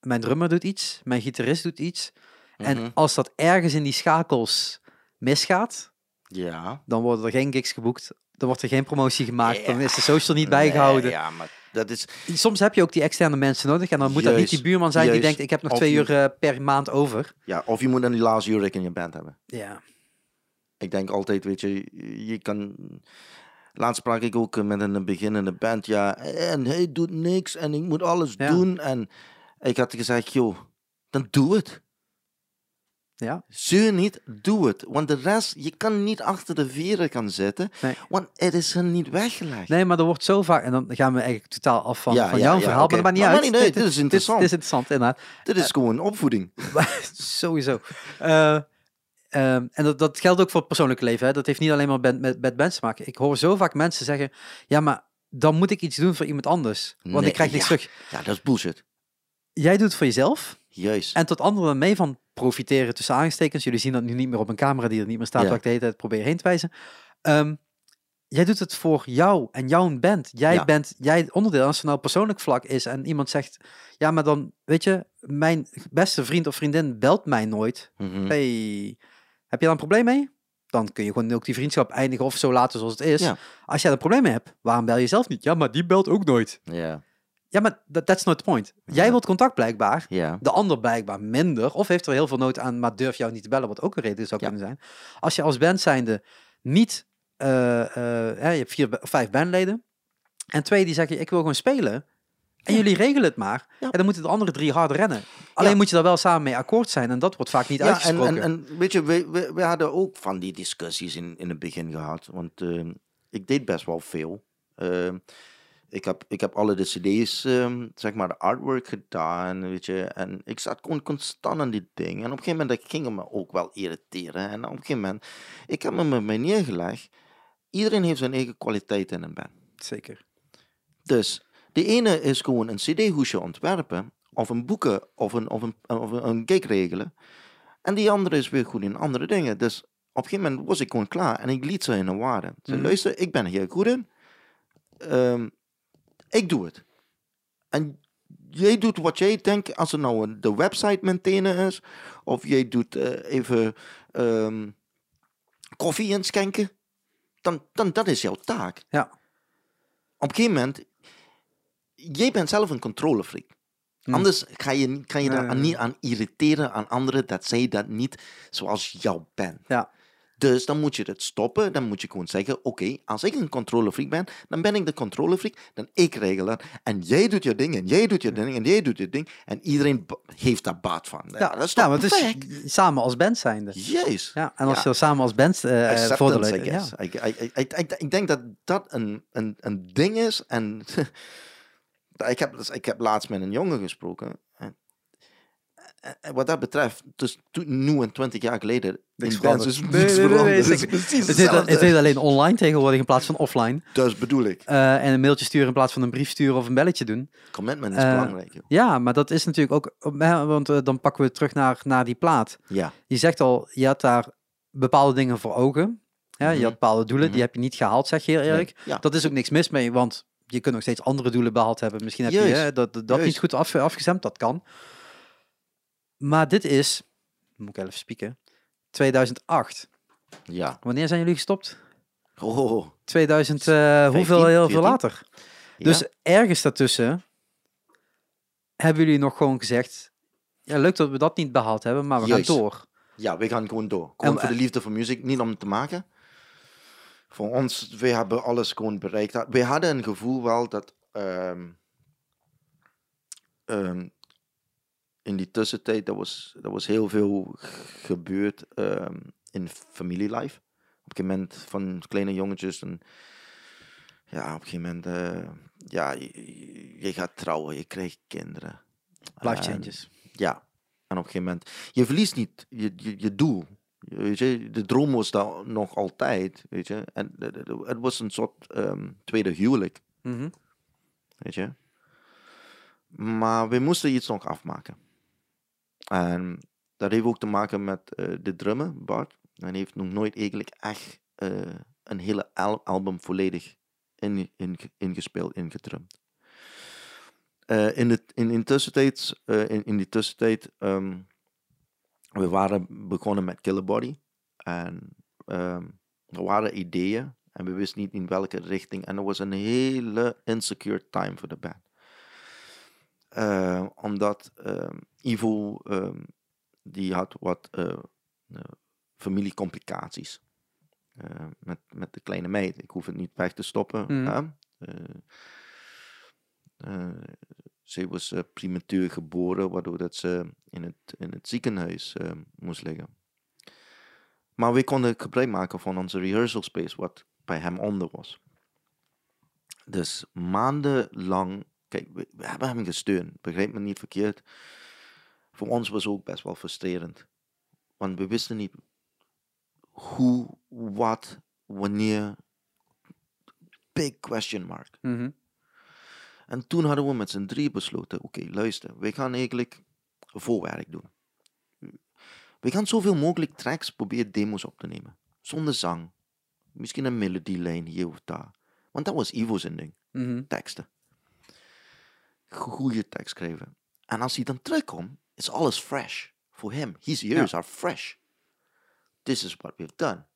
mijn drummer doet iets, mijn gitarist doet iets. En Mhm. als dat ergens in die schakels misgaat, Ja. dan worden er geen gigs geboekt. Dan wordt er geen promotie gemaakt. Dan is de social niet bijgehouden. Nee, ja, maar dat is... Soms heb je ook die externe mensen nodig. En dan moet dat niet die buurman zijn die denkt: ik heb nog Of twee je- uur eh, per maand over. Ja, of je moet dan die laatste uur in je band hebben. Ja. Ik denk altijd, weet je, je kan... Laatst sprak ik ook met een beginnende band, ja, en hij doet niks en ik moet alles Ja. doen. En ik had gezegd, joh, dan doe het. Ja, Zeur niet, doe het. Want de rest, je kan niet achter de veren gaan zitten, Nee. want het is er niet weggelegd. nee, maar er wordt zo vaak, en dan gaan we eigenlijk totaal af van, Ja, van ja, jouw ja, verhaal, maar dat maakt niet Maar uit. niet uit, Dit- dit is interessant. Dit is interessant, inderdaad. Dit is gewoon opvoeding. Sowieso. Eh, ehm, en dat, dat geldt ook voor het persoonlijke leven. Hè. Dat heeft niet alleen maar met, met, met bands te maken. Ik hoor zo vaak mensen zeggen: ja, maar dan moet ik iets doen voor iemand anders. Want Nee, ik krijg niks ja. terug. Ja, dat is bullshit. Jij doet het voor jezelf Juist. en tot anderen mee van profiteren tussen aanstekens. Jullie zien dat nu niet meer op een camera die er niet meer staat, Ja. waar ik de hele tijd probeer heen te wijzen. Ehm, jij doet het voor jou en jouw band. Jij Ja. bent jij onderdeel. Als het nou persoonlijk vlak is en iemand zegt: ja, maar dan weet je, mijn beste vriend of vriendin belt mij nooit. Mhm. Hey, heb je daar een probleem mee? Dan kun je gewoon ook die vriendschap eindigen of zo laten zoals het is. Ja. Als jij er een probleem mee hebt, waarom bel je zelf niet? Ja, maar die belt ook nooit. Ja, Ja, maar that, that's not the point. Jij Ja. wilt contact blijkbaar. ja. De ander blijkbaar minder. Of heeft er heel veel nood aan, maar durft jou niet te bellen. Wat ook een reden zou Ja. kunnen zijn. Als je als band zijnde niet... eh, hè, je hebt vier of vijf bandleden. En twee die zeggen, ik wil gewoon spelen. En Ja. jullie regelen het maar. Ja. En dan moeten de andere drie hard rennen. Alleen Ja. moet je daar wel samen mee akkoord zijn. En dat wordt vaak niet en, uitgesproken. en, en weet je, we, we, we hadden ook van die discussies in, in het begin gehad. Want ehm, ik deed best wel veel. Ehm, ik, heb, ik heb alle de cd's, ehm, zeg maar, de artwork gedaan, weet je. En ik zat gewoon constant aan die dingen. En op een gegeven moment dat ging me ook wel irriteren. En op een gegeven moment, ik heb me met mij neergelegd. Iedereen heeft zijn eigen kwaliteit in een band. Zeker. Dus de ene is gewoon een cd-hoesje ontwerpen, of een boeken, of een, of een, of een, gig regelen. En die andere is weer goed in andere dingen. Dus op een gegeven moment was ik gewoon klaar en ik liet ze in de waarde. Ze Mhm. luister, ik ben hier goed in. Ehm, ik doe het. En jij doet wat jij denkt, als het nou de website maintainen is, of jij doet eh, even ehm, koffie inschenken, dan, dan dat is jouw taak. Ja. Op een gegeven moment, jij bent zelf een controlefreak. Hm. Anders ga je, kan je Nee, daar nee, niet aan irriteren aan anderen dat zij dat niet zoals jou bent. Ja. Dus dan moet je het stoppen. Dan moet je gewoon zeggen: Oké, als ik een controlefreak ben, dan ben ik de controlefreak. Dan ik regel het. En jij doet je ding, en jij doet je ding, en jij doet je ding. En iedereen heeft daar baat van. Ja, dat is toch ja, het is samen als band zijnde. Juist. Ja, en als Ja. je samen als band eh Acceptance, voordelen... Ja. ik, ik, ik, ik denk dat dat een, een, een ding is. En ik, heb, dus- ik heb laatst met een jongen gesproken. En, wat dat betreft, dus toen, nu en twintig jaar geleden, Niks in bands is niks Nee, nee, nee, nee, veranderd. Het is precies Het het alleen online tegenwoordig in plaats van offline. Dat bedoel ik. Eh, en een mailtje sturen in plaats van een brief sturen of een belletje doen. Commitment is Eh, belangrijk. Joh. Ja, maar dat is natuurlijk ook... Want eh, dan pakken we terug naar, naar die plaat. Ja, Je zegt al, je had daar bepaalde dingen voor ogen. Ja, Je Mhm. had bepaalde doelen, die Mhm. heb je niet gehaald, zeg je heel eerlijk. Nee, Ja. Dat is ook niks mis mee, want je kunt nog steeds andere doelen behaald hebben. Misschien heb je hè, dat, dat niet goed af, afgestemd, dat kan. Maar dit is, moet ik even spieken, 2008. ja. Wanneer zijn jullie gestopt? Oh, 2000, eh, hoeveel, heel veel 14? later. ja. Dus ergens daartussen hebben jullie nog gewoon gezegd, ja, leuk dat we dat niet behaald hebben, maar we Juist. gaan door. Ja, we gaan gewoon door. Gewoon En, voor de liefde voor muziek, niet om het te maken. Voor ons, we hebben alles gewoon bereikt. We hadden een gevoel wel dat ehm, ehm, in die tussentijd, er was, er was heel veel gebeurd ehm, in familielife. Op een moment van kleine jongetjes en ja, op een gegeven moment, eh, ja, je, je gaat trouwen, je krijgt kinderen. Life changes. ja, en op een gegeven moment, je verliest niet je, je, je doel. Weet je, de droom was daar nog altijd, weet je. En het was een soort ehm, tweede huwelijk, Mhm. weet je. Maar we moesten iets nog afmaken. En dat heeft ook te maken met eh, de drummer, Bart. Hij heeft nog nooit eigenlijk echt eh, een hele al- album volledig in, in, ingespeeld, ingedrumd. Eh, in, de, in, in, tussentijd, in, in die tussentijd, ehm, we waren begonnen met Killer Body. En ehm, er waren ideeën en we wisten niet in welke richting. En er was een hele insecure time voor de band. Eh, omdat ehm, Ivo, ehm, die had wat eh, eh, familiecomplicaties. eh, met, met de kleine meid. Ik hoef het niet weg te stoppen. Mhm. Ze was eh, prematuur geboren, waardoor dat ze in het, in het ziekenhuis eh, moest liggen. Maar we konden gebruik maken van onze rehearsal space, wat bij hem onder was. Dus maandenlang, kijk, we, hebben hem gesteund, begrijp me niet verkeerd. Voor ons was ook best wel frustrerend. Want we wisten niet hoe, wat, wanneer. Big question mark. Mhm. En toen hadden we met z'n drie besloten, oké, luister, we gaan eigenlijk voorwerk doen. We gaan zoveel mogelijk tracks proberen demos op te nemen. Zonder zang. Misschien een melodielijn hier of daar. Want dat was Ivo's ding. Mhm. Teksten. Goede tekst schrijven. En als hij dan terugkomt, is alles fresh. Voor hem. His ears are fresh. This is what we've done.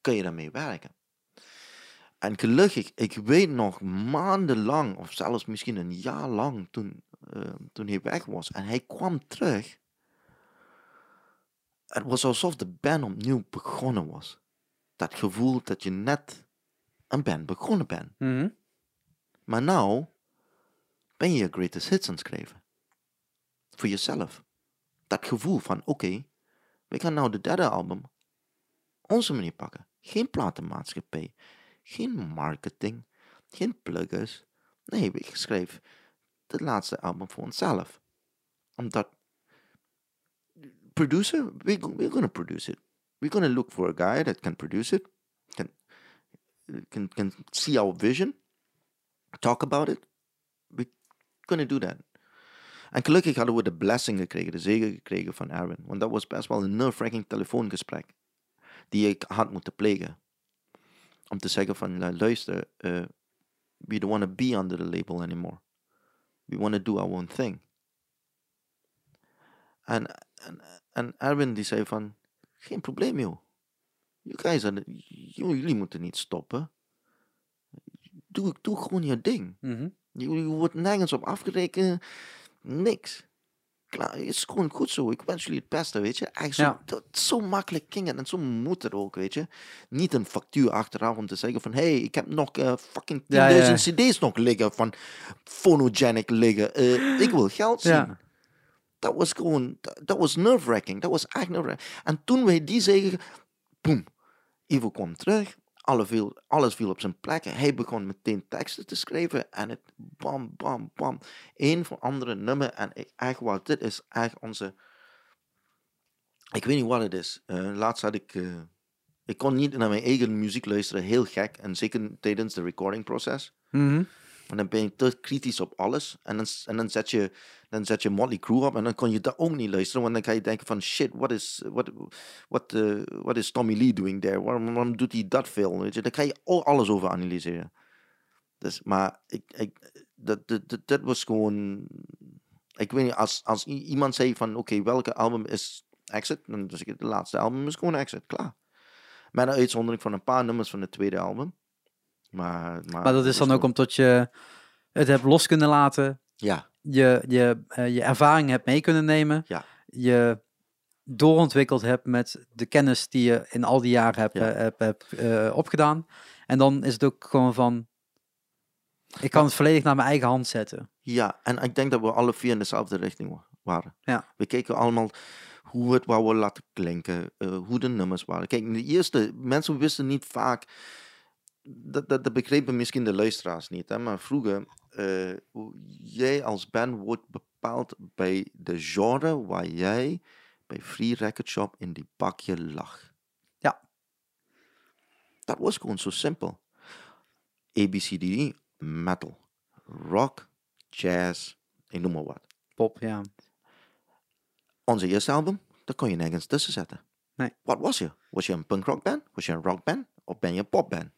Kun je daarmee werken? En gelukkig, ik weet nog maandenlang, of zelfs misschien een jaar lang, toen, eh, toen hij weg was. En hij kwam terug. Het was alsof de band opnieuw begonnen was. Dat gevoel dat je net een band begonnen bent. Mhm. Maar nou ben je je greatest hits aan het schrijven. Voor jezelf. Dat gevoel van, oké, we gaan nou de derde album onze manier pakken. Geen platenmaatschappij, geen marketing, geen pluggers. Nee, we schrijven het laatste album voor onszelf. Omdat, producer, we, we're gonna produce it. We're gonna look for a guy that can produce it, can, can, can see our vision, talk about it. We kunnen do that. En gelukkig hadden we de blessing gekregen, de zegen gekregen van Erwin. Want dat was best wel een nerve-wracking telefoongesprek. Die ik had moeten plegen. Om te zeggen van, "lu- luister, eh, we don't want to be under the label anymore. We want to do our own thing. En, en, en Erwin die zei van, geen probleem joh. You guys are, the- jullie moeten niet stoppen. Doe, doe gewoon je ding. Mhm. Je, je wordt nergens op afgerekend. Niks. Klaar, het is gewoon goed zo. Ik wens jullie het beste, weet je. Eigenlijk zo, dat, zo makkelijk ging het en zo moet het ook, weet je. Niet een factuur achteraf om te zeggen van... Hé, hey, ik heb nog eh, fucking 10.000 Ja, ja. cd's nog liggen van Phonogenic liggen. Eh, ik wil geld zien. Dat was gewoon... Dat, was nerve-wracking. Dat was echt nerve-wracking. En toen wij die zeggen... Boom. Ivo kwam terug. Alle viel, alles viel op zijn plek. Hij begon meteen teksten te schrijven. En het bam, bam, bam. Eén voor andere nummer. En ik, echt waar, dit is echt onze... Ik weet niet wat het is. Eh, laatst had ik... eh, ik kon niet naar mijn eigen muziek luisteren. Heel gek. En zeker tijdens de recordingproces. Mhm. Want dan ben je te kritisch op alles. En dan, en dan, zet je, dan zet je Motley Crue op. En dan kon je dat ook niet luisteren. Want dan ga je denken van... Shit, what is, what, what, eh, what is Tommy Lee doing there? Waarom, waarom doet hij dat veel? Weet je? Daar kan je al- alles over analyseren. Dus, maar ik, ik, dat, dat, dat, dat was gewoon... Ik weet niet, als, als iemand zei van... Oké, welke album is Exit? Dan zeg ik, het laatste album is gewoon Exit. Klaar. Met een uitzondering van een paar nummers van het tweede album. Maar, maar, Maar dat is dan ook omdat je het hebt los kunnen laten. Ja, Je, je, eh, je ervaring hebt mee kunnen nemen. Ja. Je doorontwikkeld hebt met de kennis die je in al die jaren hebt, Ja. eh, hebt, hebt, eh, opgedaan. En dan is het ook gewoon van... Ik kan het volledig naar mijn eigen hand zetten. Ja, en ik denk dat we alle vier in dezelfde richting wa- waren. Ja. We keken allemaal hoe het wou laten klinken, hoe de nummers waren. Kijk, in de eerste, mensen wisten niet vaak, dat, dat, dat begrepen misschien de luisteraars niet, hè, maar vroeger, eh, hoe jij als band wordt bepaald bij de genre waar jij bij Free Record Shop in die bakje lag. Ja. Dat was gewoon zo simpel. ABCD, metal, rock, jazz, ik noem maar wat. Pop, ja. Onze eerste album, daar kon je nergens tussen zetten. Nee. Wat was je? Was je een punkrock band? Was je een rockband? Of ben je een popband?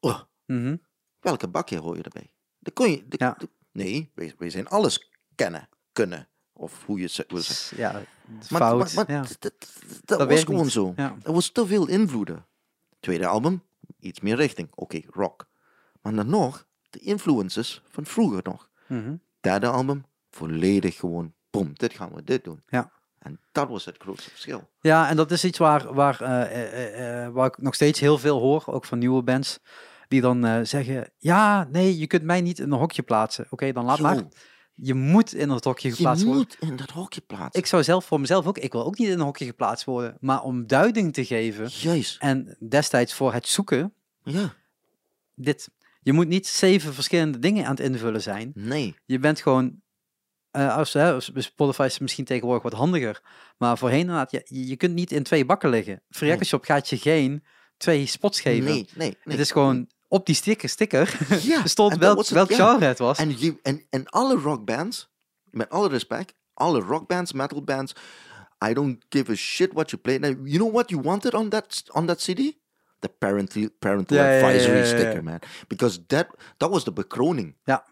Ugh, Mhm. welke bakje hoor je erbij? Dat kon je... dat- Ja. dat- nee, wij, wij zijn alles kennen, kunnen. Of hoe je het. Ja, Maar, fout. maar, maar ja. dat, was gewoon niet. zo. Ja. Er was te veel invloeden. Tweede album, iets meer richting. Oké, rock. Maar dan nog, de influences van vroeger nog. Mhm. Derde album, volledig gewoon, boom, dit gaan we dit doen. Ja. En dat was het grootste verschil. Ja, en dat is iets waar, waar, eh, eh, eh, waar ik nog steeds heel veel hoor, ook van nieuwe bands, die dan eh, zeggen, ja, nee, je kunt mij niet in een hokje plaatsen. Oké, dan laat Zo, maar. Je moet in dat hokje Je geplaatst worden. moet in dat hokje plaatsen. Ik zou zelf voor mezelf ook, ik wil ook niet in een hokje geplaatst worden, maar om duiding te geven Juist. en destijds voor het zoeken, Ja. dit. Je moet niet zeven verschillende dingen aan het invullen zijn. Nee. Je bent gewoon, eh, als, hè, Spotify is misschien tegenwoordig wat handiger, maar voorheen inderdaad, je, je kunt niet in twee bakken liggen. Free Nee. Gaat je geen twee spots geven. Nee, nee, nee. Het is gewoon op die sticker, sticker Ja, stond welk, was het, welk genre het was. En, je, en, en alle rockbands, met alle respect, alle rockbands, metal bands, I don't give a shit what you play. Now, you know what you wanted on that on that CD? The parental, parental advisory sticker, man. Because that, that was de bekroning. Ja.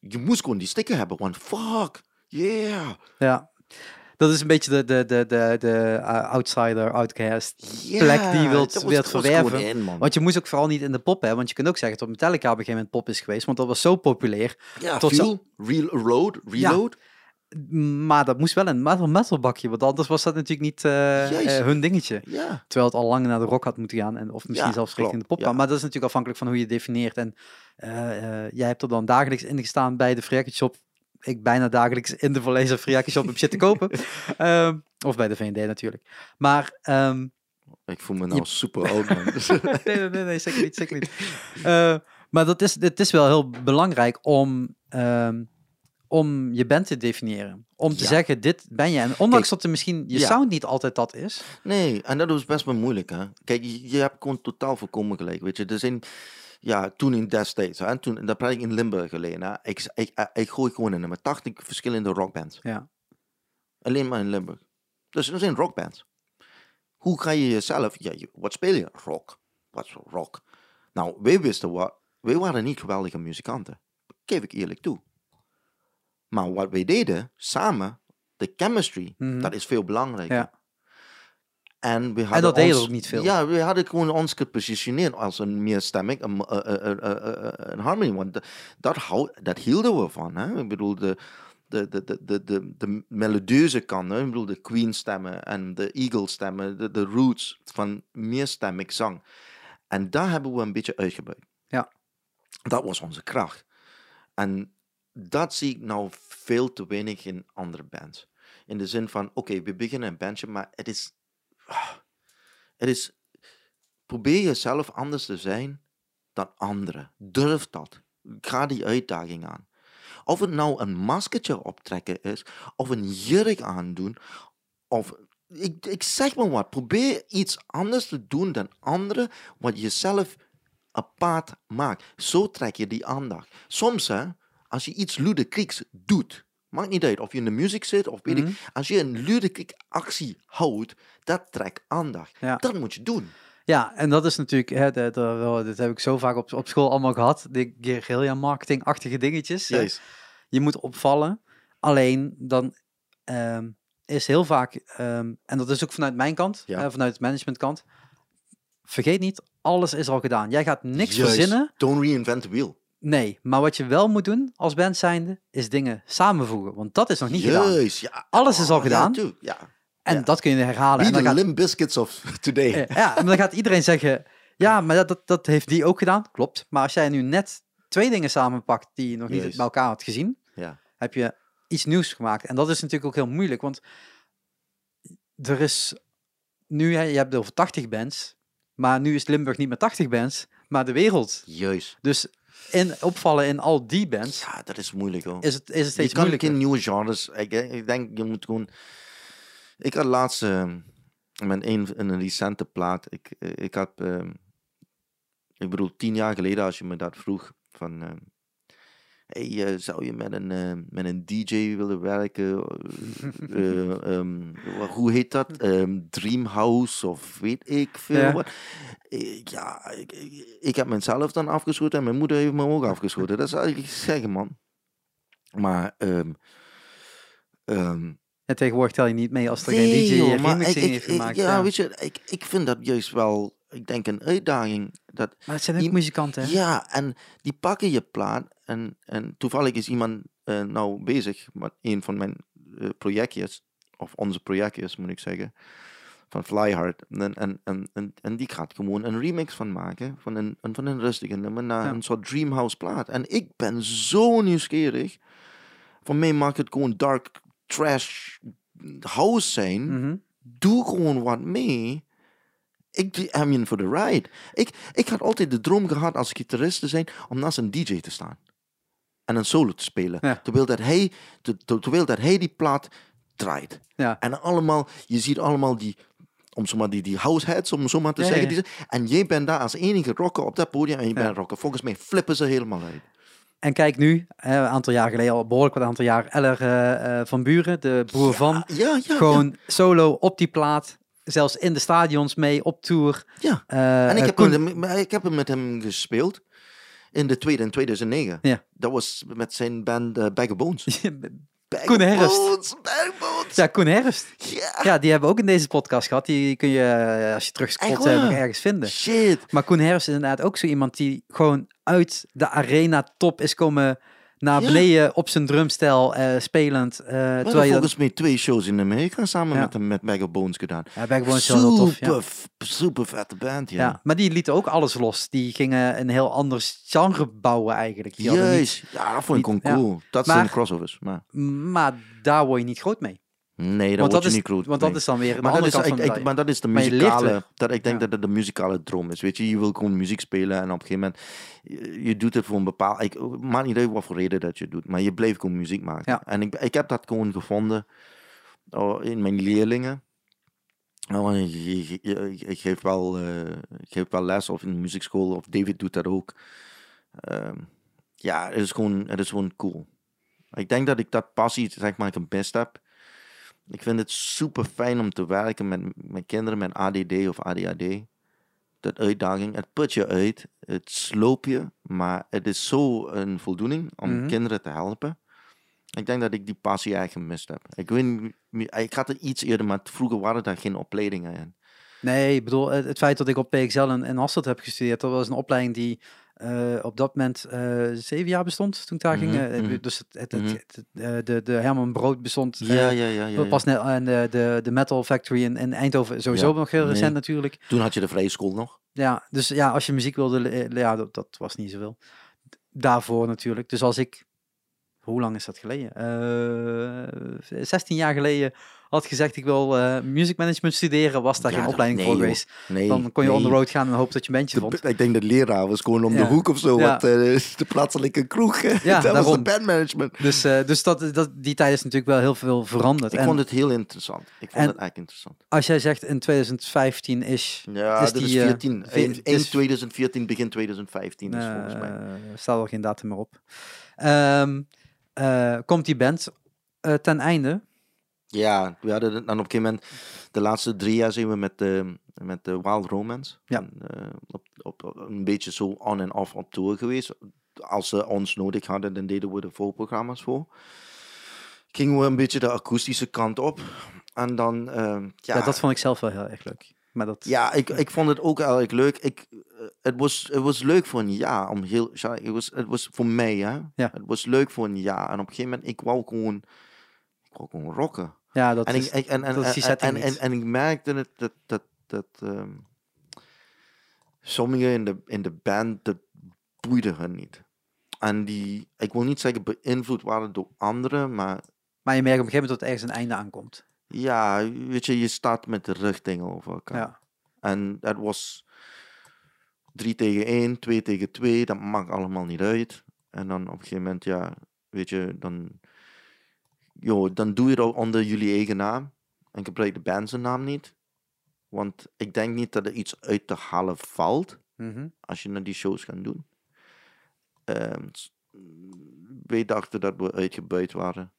Je moest gewoon die sticker hebben, want fuck, yeah. Ja. Dat is een beetje de, de, de, de, de uh, outsider, outcast plek die je wilt, wilt verwerven. in. Want je moest ook vooral niet in de pop hebben. Want je kunt ook zeggen dat Metallica op een gegeven moment pop is geweest. Want dat was zo populair. ja, tot zo- Fuel, Reload, Reload. Maar dat moest wel een metal, metal bakje. Want anders was dat natuurlijk niet eh, eh, hun dingetje. Ja. Terwijl het al lang naar de rock had moeten gaan. En, of misschien Ja, zelfs richting de pop. ja. Maar dat is natuurlijk afhankelijk van hoe je het definieert. En eh, eh, jij hebt er dan dagelijks in gestaan bij de Shop. Ik bijna dagelijks in de Verlezer Free Record Shop om shit te kopen. Ehm, of bij de VND natuurlijk. Maar ehm, Ik voel me nou Je- super oud, man. nee, nee, nee, nee, zeker niet, zeker niet. Eh, maar dat is, het is wel heel belangrijk om, ehm, om je band te definiëren. Om te Ja. zeggen, dit ben je. En ondanks Kijk, dat er misschien je ja. sound niet altijd dat is. Nee, en dat is best wel moeilijk, hè. Kijk, je, je hebt gewoon totaal voorkomen gelijk, weet je. Er zijn, ja, toen in destijds, hè, toen, dat praat ik in Limburg hè. Ik, ik, ik, ik gooi gewoon in met 80 verschillende rockbands. Ja. Alleen maar in Limburg. Dus er zijn rockbands. Hoe ga je jezelf, ja, wat speel je? Rock. Wat is rock? Nou, wij wisten wat, wij waren niet geweldige muzikanten. Geef ik eerlijk toe. Maar wat wij deden, samen, de chemistry, Mhm. dat is veel belangrijker. Ja. En, we hadden dat deden ons, ook niet veel. Ja, we hadden gewoon ons gepositioneerd als een meerstemmig, een, eh, eh, eh, eh, een harmony. Want dat, dat hielden we van. Hè? Ik bedoel, de, de, de, de, de, de, melodieuze kant, hè? ik bedoel, de Queen stemmen en de Eagle stemmen, de, de roots van meerstemmig zang. En daar hebben we een beetje uitgebuit. Ja. Dat was onze kracht. En dat zie ik nou veel te weinig in andere bands. In de zin van, oké, we beginnen een bandje, maar het is... ah, Het is... Probeer jezelf anders te zijn dan anderen. Durf dat. Ga die uitdaging aan. Of het nou een maskertje optrekken is, of een jurk aandoen, of... Ik, ik zeg maar wat, probeer iets anders te doen dan anderen, wat jezelf apart maakt. Zo trek je die aandacht. Soms, hè, als je iets ludekrieks doet, maakt niet uit of je in de muziek zit of weet ik, Mhm. als je een ludekriek actie houdt, dat trekt aandacht. Ja. Dat moet je doen. Ja, en dat is natuurlijk, hè, dat, dat, heb ik zo vaak op, op school allemaal gehad. De guerrilla marketing-achtige dingetjes. hè. Je moet opvallen. Alleen dan ehm, is heel vaak, ehm, en dat is ook vanuit mijn kant, Ja. eh, vanuit het managementkant. Vergeet niet, alles is al gedaan. Jij gaat niks Juist. verzinnen. Don't reinvent the wheel. Nee, maar wat je wel moet doen als band zijnde, is dingen samenvoegen. Want dat is nog niet gedaan. Juist, ja. Alles is al Oh, gedaan. Ja. En ja. dat kun je herhalen. Be En dan gaat, Limp Biscuits of today. ja, en dan gaat iedereen zeggen, ja, maar dat, dat, dat heeft die ook gedaan. Klopt. Maar als jij nu net twee dingen samenpakt die je nog niet bij elkaar had gezien, Ja. heb je iets nieuws gemaakt. En dat is natuurlijk ook heel moeilijk, want er is nu, je hebt het over 80 bands, maar nu is Limburg niet meer 80 bands, maar de wereld. Juist. Dus in, opvallen in al die bands Ja, dat is moeilijk hoor. is het, is het je steeds kan moeilijker. geen nieuwe genres. Ik, ik denk, je moet gewoon... Ik had laatst eh, met een, een recente plaat. Ik, eh, ik had... eh, ik bedoel, tien jaar geleden als je me dat vroeg. Van... hey, eh, zou je met een, eh, met een DJ willen werken? Eh, eh, ehm, hoe heet dat? Ehm, Dreamhouse of weet ik veel Ja. wat. Ik, ja, ik, heb mezelf dan afgeschoten en mijn moeder heeft me ook afgeschoten. Dat zou ik zeggen, man. Maar, ehm En tegenwoordig tel je niet mee als er nee, geen DJ joh, maar ik- heeft ik- gemaakt. ja, ja. weet je, ik, ik vind dat juist wel, ik denk een uitdaging. Dat, Maar het zijn ook die- muzikanten, hè? ja, en die pakken je plaat en, en toevallig is iemand eh, nou bezig met een van mijn eh, projectjes of onze project is, moet ik zeggen. Van Flyhard. En, en, en, en, en die gaat gewoon een remix van maken. Van een, van een rustige nummer naar Ja. een soort Dreamhouse plaat. En ik ben zo nieuwsgierig. Voor mij maakt het gewoon dark trash house zijn. Mhm. Doe gewoon wat mee. Ik I'm in for the ride. Ik, ik had altijd de droom gehad als gitarist te zijn om naast een DJ te staan. En een solo te spelen. Ja. Terwijl, dat hij, ter- ter- terwijl dat hij die plaat draait. Ja. En allemaal, je ziet allemaal die, om zomaar die, die househeads, om zo maar te Ja, zeggen. Die, en jij bent daar als enige rocker op dat podium en je bent rocker. Volgens mij flippen ze helemaal uit. En kijk nu, een aantal jaar geleden, al behoorlijk wat aantal jaar, Eller eh, eh, van Buren, de broer van, gewoon solo op die plaat, zelfs in de stadions mee, op tour. ja. Eh, En ik heb, Koen- hem, ik heb hem met hem gespeeld in de tweede in 2009. Ja. Dat was met zijn band uh, Bag of Bones. Bag Koen Herfst. Bones, Bones. ja, Koen Herfst. Ja. Ja, die hebben we ook in deze podcast gehad. Die kun je, eh, als je terug scrolt, Echt waar? nog ergens vinden. Shit. Maar Koen Herfst is inderdaad ook zo iemand die gewoon uit de arena top is komen naar Ja. beneden op zijn drumstel eh, spelend. hebben terwijl je dat, volgens mij twee shows in Amerika samen Ja. met met Bag of Bones gedaan. ja, is heel tof. Ja. Super, vette band, ja. Ja. maar die lieten ook alles los. Die gingen een heel ander genre bouwen eigenlijk. Die hadden niet- Juist. Ja, dat vond ik niet- cool. Dat Maar- zijn crossovers. Maar maar daar word je niet groot mee. Nee, dat wordt dat, is, niet groot. want nee. dat is dan weer maar dat, is, ik, van de ik- maar dat is de muzikale, dat, ik denk Ja. dat het de muzikale droom is. Weet je, je wil gewoon muziek spelen en op een gegeven moment, je, je doet het voor een bepaald, ik, maakt niet uit wat voor reden dat je doet, maar je blijft gewoon muziek maken. Ja. En ik, ik heb dat gewoon gevonden oh, in mijn leerlingen. Oh, ik, ik, ik- ik geef wel, eh, ik geef wel les of in de muziekschool, of David doet dat ook. Ehm, ja, het is, gewoon, het is gewoon cool. Ik denk dat ik dat passie, zeg maar, gemist heb. Ik vind het super fijn om te werken met, met kinderen met ADD of ADHD. Dat uitdaging, het put je uit, het sloopt je, maar het is zo een voldoening om Mhm. kinderen te helpen. Ik denk dat ik die passie eigenlijk gemist heb. Ik, weet, ik had het iets eerder, maar vroeger waren daar geen opleidingen in. Nee, ik bedoel, het, feit dat ik op PXL in, in Hasselt heb gestudeerd, dat was een opleiding die eh, op dat moment eh, zeven jaar bestond toen ik daar ging. eh. Dus het, het, het- het- eh, de, de Herman Brood bestond. eh, Ja, ja, ja. ja, ja. Pas net, en de, de, de Metal Factory in, in Eindhoven sowieso nog heel nee. recent natuurlijk. Toen had je de vrije school nog. Ja, dus ja, als je muziek wilde, ja, dat, dat was niet zoveel. Daarvoor natuurlijk. Dus als ik, hoe lang is dat geleden? Eh 16 jaar geleden had gezegd ik wil eh music management studeren, was daar Ja, geen opleiding nee, voor geweest. Nee, Dan kon je nee. on the road gaan en hopen dat je een bandje De- vond. ik denk dat leraar was gewoon om de hoek of zo. Ja. Want, eh, de plaatselijke kroeg. Ja, dat was de bandmanagement. Dus, eh, dus dat, dat, die tijd is natuurlijk wel heel veel veranderd. Ik en vond het heel interessant. Ik vond het echt interessant. als jij zegt in 2015 is, Ja, is dat die, 14. ve- Eind, het eind is- 2014, begin 2015 is volgens mij. eh, staat er geen datum meer op, Ehm, eh, komt die band ten einde. Ja, we hadden dan op een gegeven moment, de laatste drie jaar zijn we met, de met de Wild Romance. Ja. En, eh, op, op, een beetje zo on en off op tour geweest. Als ze ons nodig hadden, dan deden we de voorprogramma's voor. Gingen we een beetje de akoestische kant op. En dan, eh, ja, Ja, dat vond ik zelf wel heel erg leuk. Maar dat, Ja, ik, ik vond het ook heel erg leuk. Ik, eh, het, was, het was leuk voor een jaar. Om heel, het, was, het was voor mij, hè. Ja. Het was leuk voor een jaar. En op een gegeven moment, ik wou gewoon, gewoon rocken. ja, dat En is, ik, en, en, dat is die en, en, en, en ik merkte het, dat, dat, dat ehm, sommigen in de, in de band, dat boeide hun niet. En die, ik wil niet zeggen beïnvloed waren door anderen, maar maar je merkt op een gegeven moment dat er ergens een einde aankomt. ja, weet je, je staat met de rug tegenover elkaar. Ja. En dat was 3 tegen 1, 2 tegen 2, dat maakt allemaal niet uit. En dan op een gegeven moment, ja, weet je, dan, joh, dan doe je dat onder jullie eigen naam. En gebruik de band zijn naam niet. Want ik denk niet dat er iets uit te halen valt Mhm. als je naar die shows gaat doen. S- wij dachten dat we uitgebuit waren.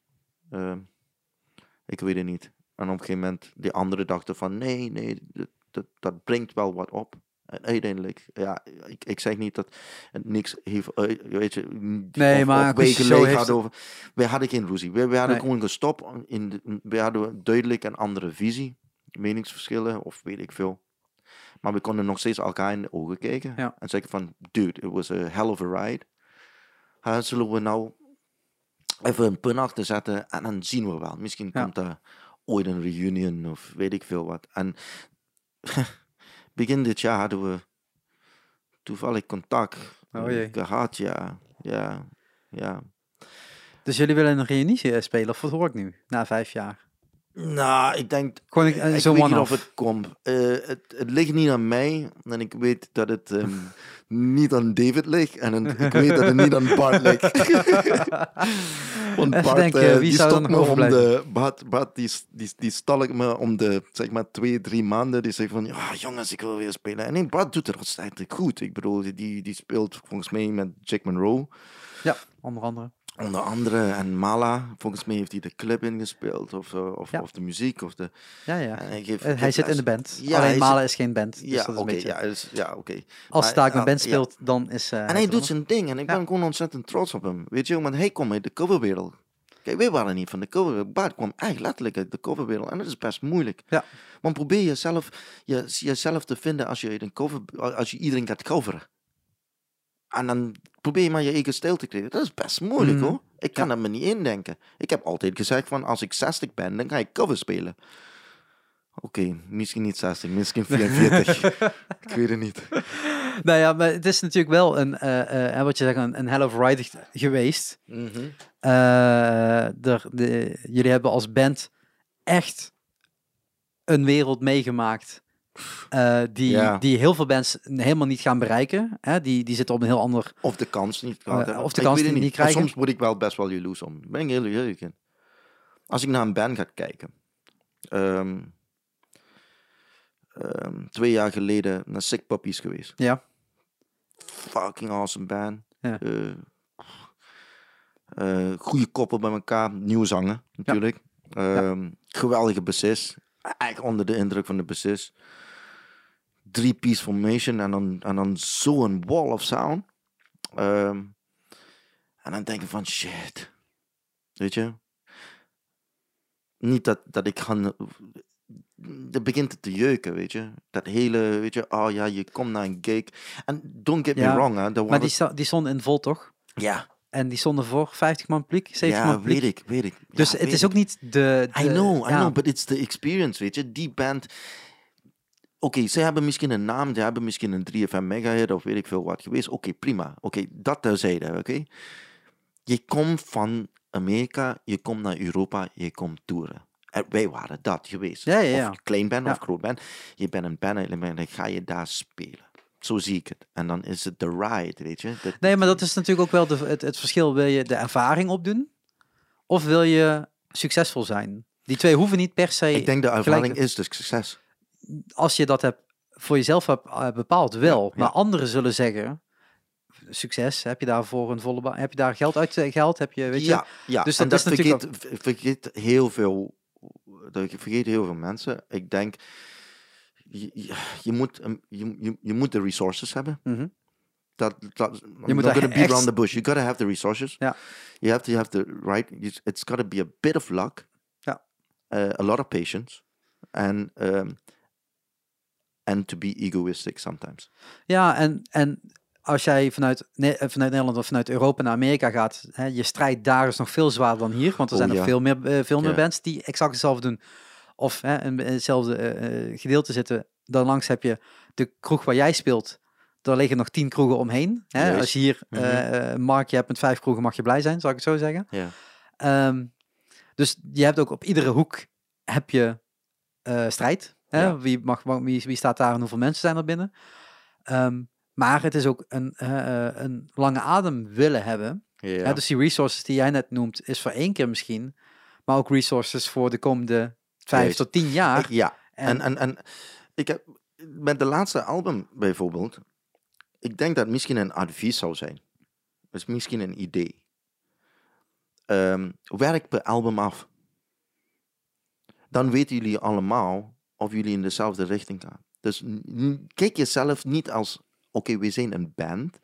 Ehm, ik weet het niet. En op een gegeven moment, die anderen dachten van nee, nee, dat, dat, dat brengt wel wat op. En uiteindelijk, ja, ik, ik zeg niet dat niks heeft, uit- weet je, Nee, of, maar heeft hadden over. Wij hadden geen ruzie. Wij, wij hadden Nee. gewoon gestopt. In de, wij hadden duidelijk een andere visie, meningsverschillen of weet ik veel. Maar we konden nog steeds elkaar in de ogen kijken Ja. en zeggen van, dude, it was a hell of a ride. Uh, zullen we nou even een punt achter zetten en dan zien we wel. Misschien Ja. komt er ooit een reunion of weet ik veel wat. En begin dit jaar hadden we toevallig contact Oh jee. gehad, ja. Ja, ja. Dus jullie willen een reunie spelen, of wat hoor ik nu? Na vijf jaar. Nou, ik denk Gewoon ik weet niet of het komt. Eh, het, het ligt niet aan mij. En ik weet dat het ehm, niet aan David ligt. En een- ik weet dat het niet aan Bart ligt. Want Bart, eh, wie die zou nog me om de... Bart, Bart die, die, die stal ik me om de, zeg maar, twee, drie maanden. Die zegt van, ja jongens, ik wil weer spelen. En nee, Bart doet het ontzettend goed. Ik bedoel, die, die speelt volgens mij met Jack Monroe. Ja, onder andere. Onder andere, en Mala, volgens mij heeft hij de clip ingespeeld. Of, eh, of, Ja. of de muziek. Of de, Ja, ja. en hij, geeft, Eh, hij geeft zit in de band. Ja, Alleen Malen is geen band. Dus Ja, dat is oké. een beetje... ja, dus, ja, oké. Als Maar, Staak een ah, band speelt, dan is... eh, En hij doet zijn ding en ik ben gewoon ontzettend trots op hem. Weet je, want hij komt uit de coverwereld. Kijk, wij waren niet van de coverwereld. Bart kwam echt letterlijk uit de coverwereld en dat is best moeilijk. Ja. Want probeer jezelf, je, jezelf te vinden als je, een cover, als je iedereen gaat coveren. En dan probeer je maar je eigen stijl te krijgen. Dat is best moeilijk Mhm. hoor. Ik kan er me niet indenken. Ik heb altijd gezegd van als ik 60 ben, dan ga ik cover spelen. Oké, misschien niet 60, misschien 44. ik weet het niet. Nou ja, maar het is natuurlijk wel een, eh, en wat je zegt, een, een hell of ride geweest. Mhm. Eh, de, jullie hebben als band echt een wereld meegemaakt. Eh, die, Ja. die heel veel bands helemaal niet gaan bereiken. Hè? Die, die zitten op een heel ander. Of de kans niet gehad Eh, hebben. of de Ik kans niet- niet En krijgen. soms word ik wel best wel jaloers om. Ben ik heel eerlijk in. Als ik naar een band ga kijken. ehm, ehm, twee jaar geleden naar Sick Puppies geweest. Ja. Fucking awesome band. Ja. Eh, goede koppel bij elkaar. Nieuwe zanger natuurlijk. Ehm, Geweldige bassist. Echt onder de indruk van de bassist. Drie piece formation en dan, en dan zo'n wall of sound. Ehm, en dan denk ik van shit. Weet je? Niet dat, dat ik gaan. Het begint het te jeuken, weet je? Dat hele, weet je, oh ja, je komt naar een gig. En don't get Ja, me wrong, hè. Maar die, sta- die stonden in vol, toch? ja, En die stonden voor 50 man publiek, 70 man ja, publiek. weet ik, weet ik. Dus Ja, het is ik. ook niet de... de I know, I know, but it's the experience, weet je. Die band... Oké, ze hebben misschien een naam, ze hebben misschien een 3FM megahit of weet ik veel wat geweest. Oké, prima. Oké, dat terzijde, oké. Je komt van Amerika, je komt naar Europa, je komt toeren. En wij waren dat geweest. Ja, ja, ja. Of je klein bent of groot bent. Je bent een en dan ga je daar spelen. Zo zie ik het. En dan is het de ride, weet je. Dat- Nee, maar dat is natuurlijk ook wel de, het, het verschil. Wil je de ervaring opdoen? Of wil je succesvol zijn? Die twee hoeven niet per se... ik denk de ervaring gelijk- is de succes. Als je dat hebt voor jezelf hebt eh, bepaald, wel. Ja, ja. Maar anderen zullen zeggen, succes, heb je daarvoor een volle baan, heb je daar geld uit eh, gehaald, heb je, weet je? ja, ja. Dus en dat dat is natuurlijk vergeet, vergeet heel veel. Dat vergeet heel veel mensen. Ik denk, je, moet, je, je, moet de resources hebben. Mhm. Dat, dat, I'm not gonna beat echt- around the bush. You gotta have the resources. Ja. You have to have the right. you- It's gotta be a bit of luck. Ja. Uh, a lot of patience. And um, and to be egoistic sometimes. Ja, en, en als jij vanuit, Ne- eh, vanuit Nederland of vanuit Europa naar Amerika gaat, hè, je strijd daar is nog veel zwaarder dan hier, want er Oh, zijn nog ja. veel meer, eh, veel meer Ja. bands die exact hetzelfde doen. Of hè, in hetzelfde eh, gedeelte zitten. Dan langs heb je de kroeg waar jij speelt. Daar liggen nog tien kroegen omheen. Hè? Als je hier eh, een marktje hebt met vijf kroegen, mag je blij zijn, zal ik het zo zeggen. Ja. Ehm, dus je hebt ook op iedere hoek heb je strijd. Hè? Wie, mag, wie, wie staat daar en hoeveel mensen zijn er binnen? Ehm, maar het is ook een, eh, eh, een lange adem willen hebben. Hè? Dus die resources die jij net noemt, is voor één keer misschien. Maar ook resources voor de komende vijf tot tien jaar. Ik- ja. En, En, en, en ik heb met de laatste album bijvoorbeeld, ik denk dat misschien een advies zou zijn. Dus misschien een idee. Ehm, werk per album af. Dan weten jullie allemaal of jullie in dezelfde richting gaan. Dus kijk jezelf niet als, oké, we zijn een band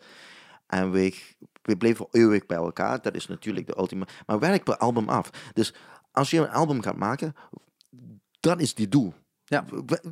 en we, we blijven eeuwig bij elkaar. Dat is natuurlijk de ultieme. Maar werk per album af. Dus als je een album gaat maken, dat is die doel. Ja.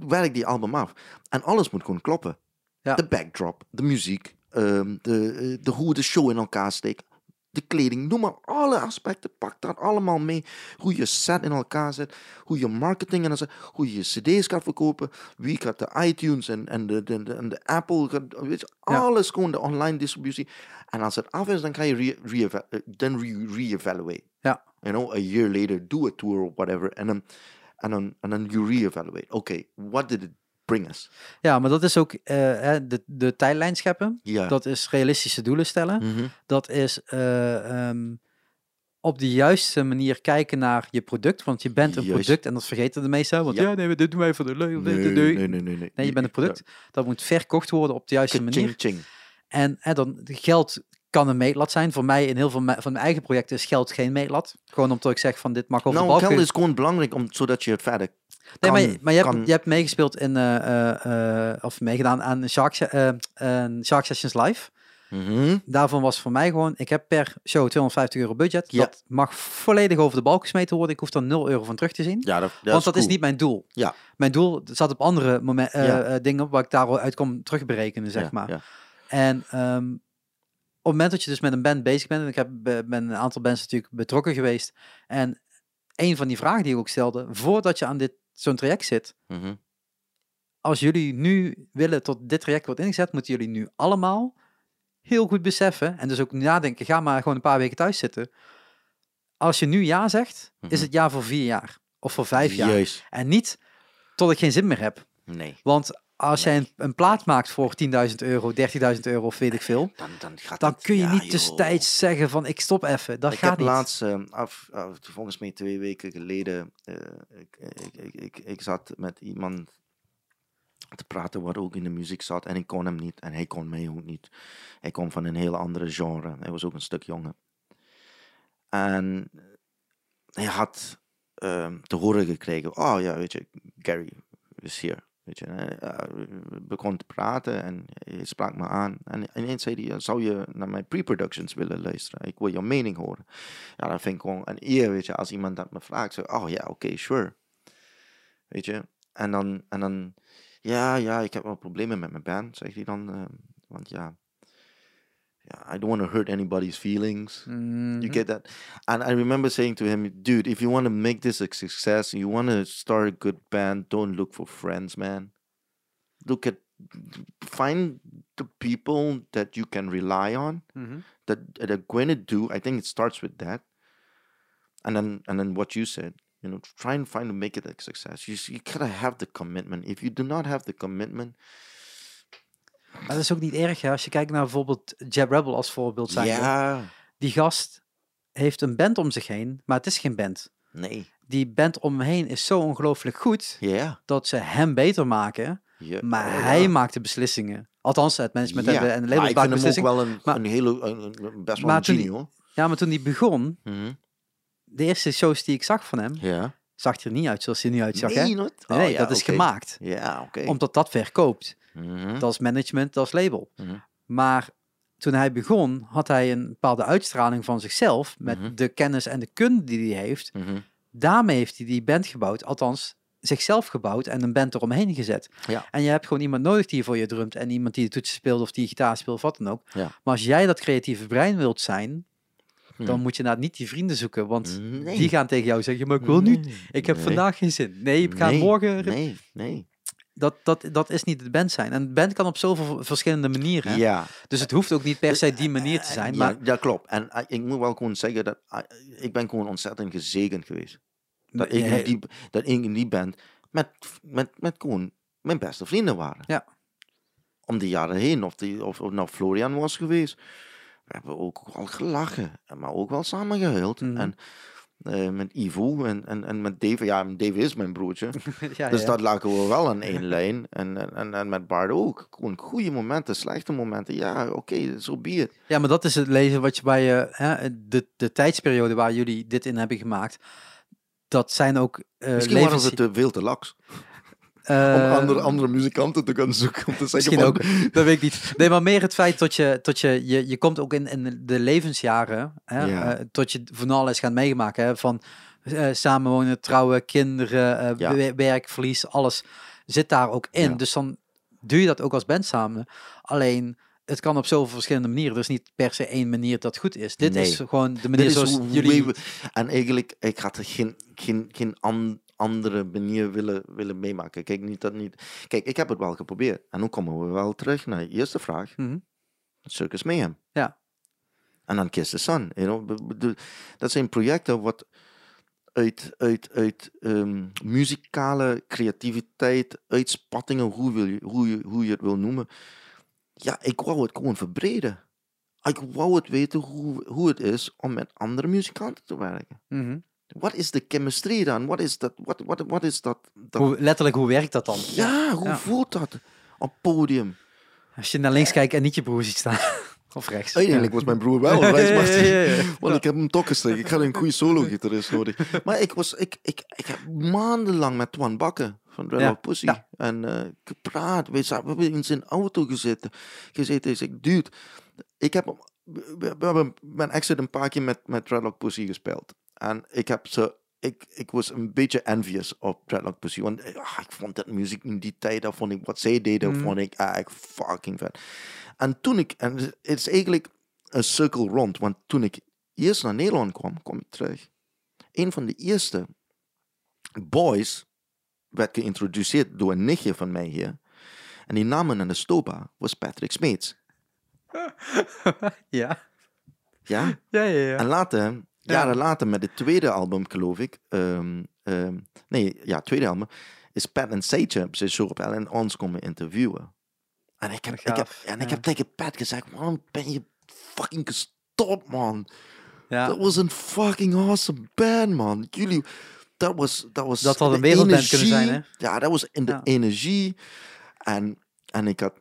Werk die album af. En alles moet gewoon kloppen. Ja. De backdrop, de muziek, ehm, de, eh, de, hoe de show in elkaar steekt. De kleding, noem maar alle aspecten. Pak dat allemaal mee. Hoe je set in elkaar zet, hoe je marketing en hoe je cd's gaat verkopen, wie gaat de iTunes en, en, de, de, de, en de Apple, gaat, weet je, Ja. alles gewoon de online distributie. En als het af is, dan kan je re, re, dan re, re-evaluate. Ja. You know, a year later, do a tour or whatever. En dan, en dan, en dan you re-evaluate. Oké, what did it bring us? Ja, maar dat is ook eh, de, de tijdlijn scheppen. Ja. Dat is realistische doelen stellen. Mhm. Dat is eh, ehm, op de juiste manier kijken naar je product. Want je bent een Juist. product en dat vergeten de meesten. Want ja, Ja. nee, we- dit doen wij voor de leuk. Nee, Nee, nee, nee, nee, nee. Nee, je bent een product. Dat moet verkocht worden op de juiste manier. Ching, ching. En hè, dan geld kan een meetlat zijn. Voor mij in heel veel van mijn eigen projecten is geld geen meetlat. Gewoon omdat ik zeg van dit mag over Nou, geld is gewoon belangrijk om, zodat je het verder Nee, maar, je, kan- maar je, hebt, je hebt meegespeeld in, eh, eh, eh, of meegedaan aan Shark, Shark Sessions Live. Mhm. Daarvan was voor mij gewoon, ik heb per show 250 euro budget. Ja. Dat mag volledig over de balk gesmeten worden. Ik hoef er 0 euro van terug te zien. Ja, dat, dat want dat is niet mijn doel. Ja. Mijn doel zat op andere momen- eh, Ja. dingen waar ik daaruit kom terugberekenen, zeg maar. ja. En ehm, op het moment dat je dus met een band bezig bent, en ik heb, be- ben een aantal bands natuurlijk betrokken geweest. En een van die vragen die ik ook stelde, voordat je aan dit zo'n traject zit, Mhm. als jullie nu willen tot dit traject wordt ingezet, moeten jullie nu allemaal heel goed beseffen en dus ook nadenken, ga maar gewoon een paar weken thuis zitten. Als je nu ja zegt, is Mhm. het ja voor vier jaar of voor vijf jaar. Juist. En niet tot ik geen zin meer heb. Nee. Want als jij een, een plaat maakt voor 10.000 euro, 30.000 euro of weet ik veel, Dan, dan gaat dan het- kun je ja, niet tussentijds zeggen van ik stop even. Dat ik gaat heb niet. laatst, af, af- volgens mij twee weken geleden, eh, ik, ik, ik, ik, zat met iemand te praten wat ook in de muziek zat en ik kon hem niet en hij kon mij ook niet. Hij kwam van een heel andere genre. Hij was ook een stuk jonger. En hij had ehm, te horen gekregen, oh ja, weet je, Gary is hier. Weet je, eh, we begonnen te praten en hij sprak me aan. En ineens zei hij, zou je naar mijn pre-productions willen luisteren? Ik wil jouw mening horen. Ja, dat vind ik gewoon een eer, weet je, als iemand dat me vraagt. Zo, oh ja, oké, sure. Weet je, en dan, en dan, ja, ja, ik heb wel problemen met mijn band, zegt hij dan. eh, want ja, I don't want to hurt anybody's feelings. Mhm. You get that? And I remember saying to him, dude, if you want to make this a success, you want to start a good band, don't look for friends, man. Look at, find the people that you can rely on, Mhm. that, that are going to do. I think it starts with that. And then, and then what you said, you know, try and find to make it a success. You, you gotta have the commitment. If you do not have the commitment, Maar dat is ook niet erg, hè? Als je kijkt naar bijvoorbeeld Jab Rebel als voorbeeld zijn. yeah, Die gast heeft een band om zich heen, maar het is geen band. nee, Die band om hem heen is zo ongelooflijk goed yeah, dat ze hem beter maken, maar oh, hij ja. maakt de beslissingen. Althans, het management en, de, en de maar label ik vind hem ook wel een, Maar- een hele, een, een- best wel een genie hoor. Ja, maar toen hij begon, Mhm. de eerste shows die ik zag van hem, Ja. zag hij er niet uit zoals hij nu uitzag. hè? Nee, not? Nee, Oh, ja, dat is gemaakt. Ja, oké. Omdat dat verkoopt. Mhm. Dat is management, dat is label. Mhm. Maar toen hij begon, had hij een bepaalde uitstraling van zichzelf. Met Mhm. de kennis en de kunde die hij heeft. Daarmee heeft hij die band gebouwd. Althans, zichzelf gebouwd en een band eromheen gezet. Ja. En je hebt gewoon iemand nodig die voor je drumt. En iemand die de toetsen speelt of die gitaar speelt of wat dan ook. Ja. Maar als jij dat creatieve brein wilt zijn, dan moet je nou niet die vrienden zoeken. Want Nee. die gaan tegen jou zeggen, maar ik wil niet. Nee, Ik heb nee, vandaag geen zin. Nee, ik ga nee, morgen... Nee, nee. Dat, dat, dat is niet de band zijn. En band kan op zoveel verschillende manieren. Ja. Dus het hoeft ook niet per se die manier te zijn. Maar Ja, ja, klopt. En eh, ik moet wel gewoon zeggen dat eh, ik ben gewoon ontzettend gezegend geweest. Dat ik, in die, dat ik in die band met, met, met gewoon mijn beste vrienden waren. Ja. Om de jaren heen. Of, die, of, of nou Florian was geweest. We hebben ook wel gelachen. Maar ook wel samen gehuild. Mhm. En eh, met Ivo en, en, en met Dave. Ja, Dave is mijn broertje. ja, Dus ja. dat lagen we wel aan één lijn. En, en, en, met Bart ook. Gewoon goede momenten, slechte momenten. Ja, oké, zo be it. ja, maar dat is het leven wat je bij je, hè, de, de tijdsperiode waar jullie dit in hebben gemaakt. Dat zijn ook eh Misschien waren levens... we te veel te laks. Om andere, andere muzikanten te gaan zoeken. Om te zeggen Misschien van, ook, dat weet ik niet. Nee, maar meer het feit dat je, tot je, je, je komt ook in, in de levensjaren, hè, Ja. eh, tot je van alles gaat meemaken. Hè, van eh, samenwonen, trouwen, kinderen, Ja. we- werk, verlies, alles zit daar ook in. Ja. Dus dan doe je dat ook als band samen. Alleen het kan op zoveel verschillende manieren. Er is niet per se één manier dat goed is. Dit Nee. is gewoon de manier zoals jullie... En eigenlijk, ik had er geen, geen, geen an- andere manier willen, willen meemaken. Kijk, niet dat niet... Kijk, ik heb het wel geprobeerd. En nu komen we wel terug naar je eerste vraag. Mhm. Circus Mayhem. Ja. En dan Kiss the Sun. You know? Dat zijn projecten wat uit, uit, uit ehm, muzikale creativiteit, uitspattingen, hoe, wil je, hoe, je, hoe je het wil noemen. Ja, ik wou het gewoon verbreden. Ik wou het weten hoe, hoe het is om met andere muzikanten te werken. Mhm. Wat is de chemistry dan? Wat is dat? Wat, wat, wat is dat? dat Hoe, letterlijk, hoe werkt dat dan? ja, hoe Ja. voelt dat op podium? Als je naar links kijkt en niet je broer ziet staan. of rechts. Uiteindelijk was mijn broer wel een reismaster. Ja, ja, ja, ja. Want ik heb hem toch gestreken. Ik had een goede solo-gitarist nodig. Maar ik, was, ik, ik, ik heb maandenlang met Twan Bakken van Red Pussy en eh, gepraat. We, zaten, we hebben in zijn auto gezeten. gezeten. Zei, dude, ik heb... We, we hebben mijn ex heeft een paar keer met, met Dreadlock Pussy gespeeld. En ik heb ze... Ik, ik was een beetje envious op Dreadlock Pussy. Want eh, ah, ik vond dat muziek in die tijd, dat vond ik, wat zij deden, Mhm. vond ik eigenlijk fucking vet. En toen ik... En het is eigenlijk een circle rond. Want toen ik eerst naar Nederland kwam, kwam ik terug. Een van de eerste boys werd geïntroduceerd door een nichtje van mij hier. En die namen aan de stopa was Patrick Smeets. ja. Ja? Ja, ja, ja. En later, jaren later, met het tweede album, geloof ik. ehm, ehm, nee, ja, tweede album. Is Pat en Sage zijn show op en ons komen interviewen. En ik heb, ik heb, Gaaf, en ik heb tegen Pat gezegd: Waarom ben je fucking gestopt, man? ja. Dat was een fucking awesome band, man. Jullie, dat was, dat was Dat had een wereldband kunnen zijn, energie. Ja, dat was in de Ja. energie. En, en ik had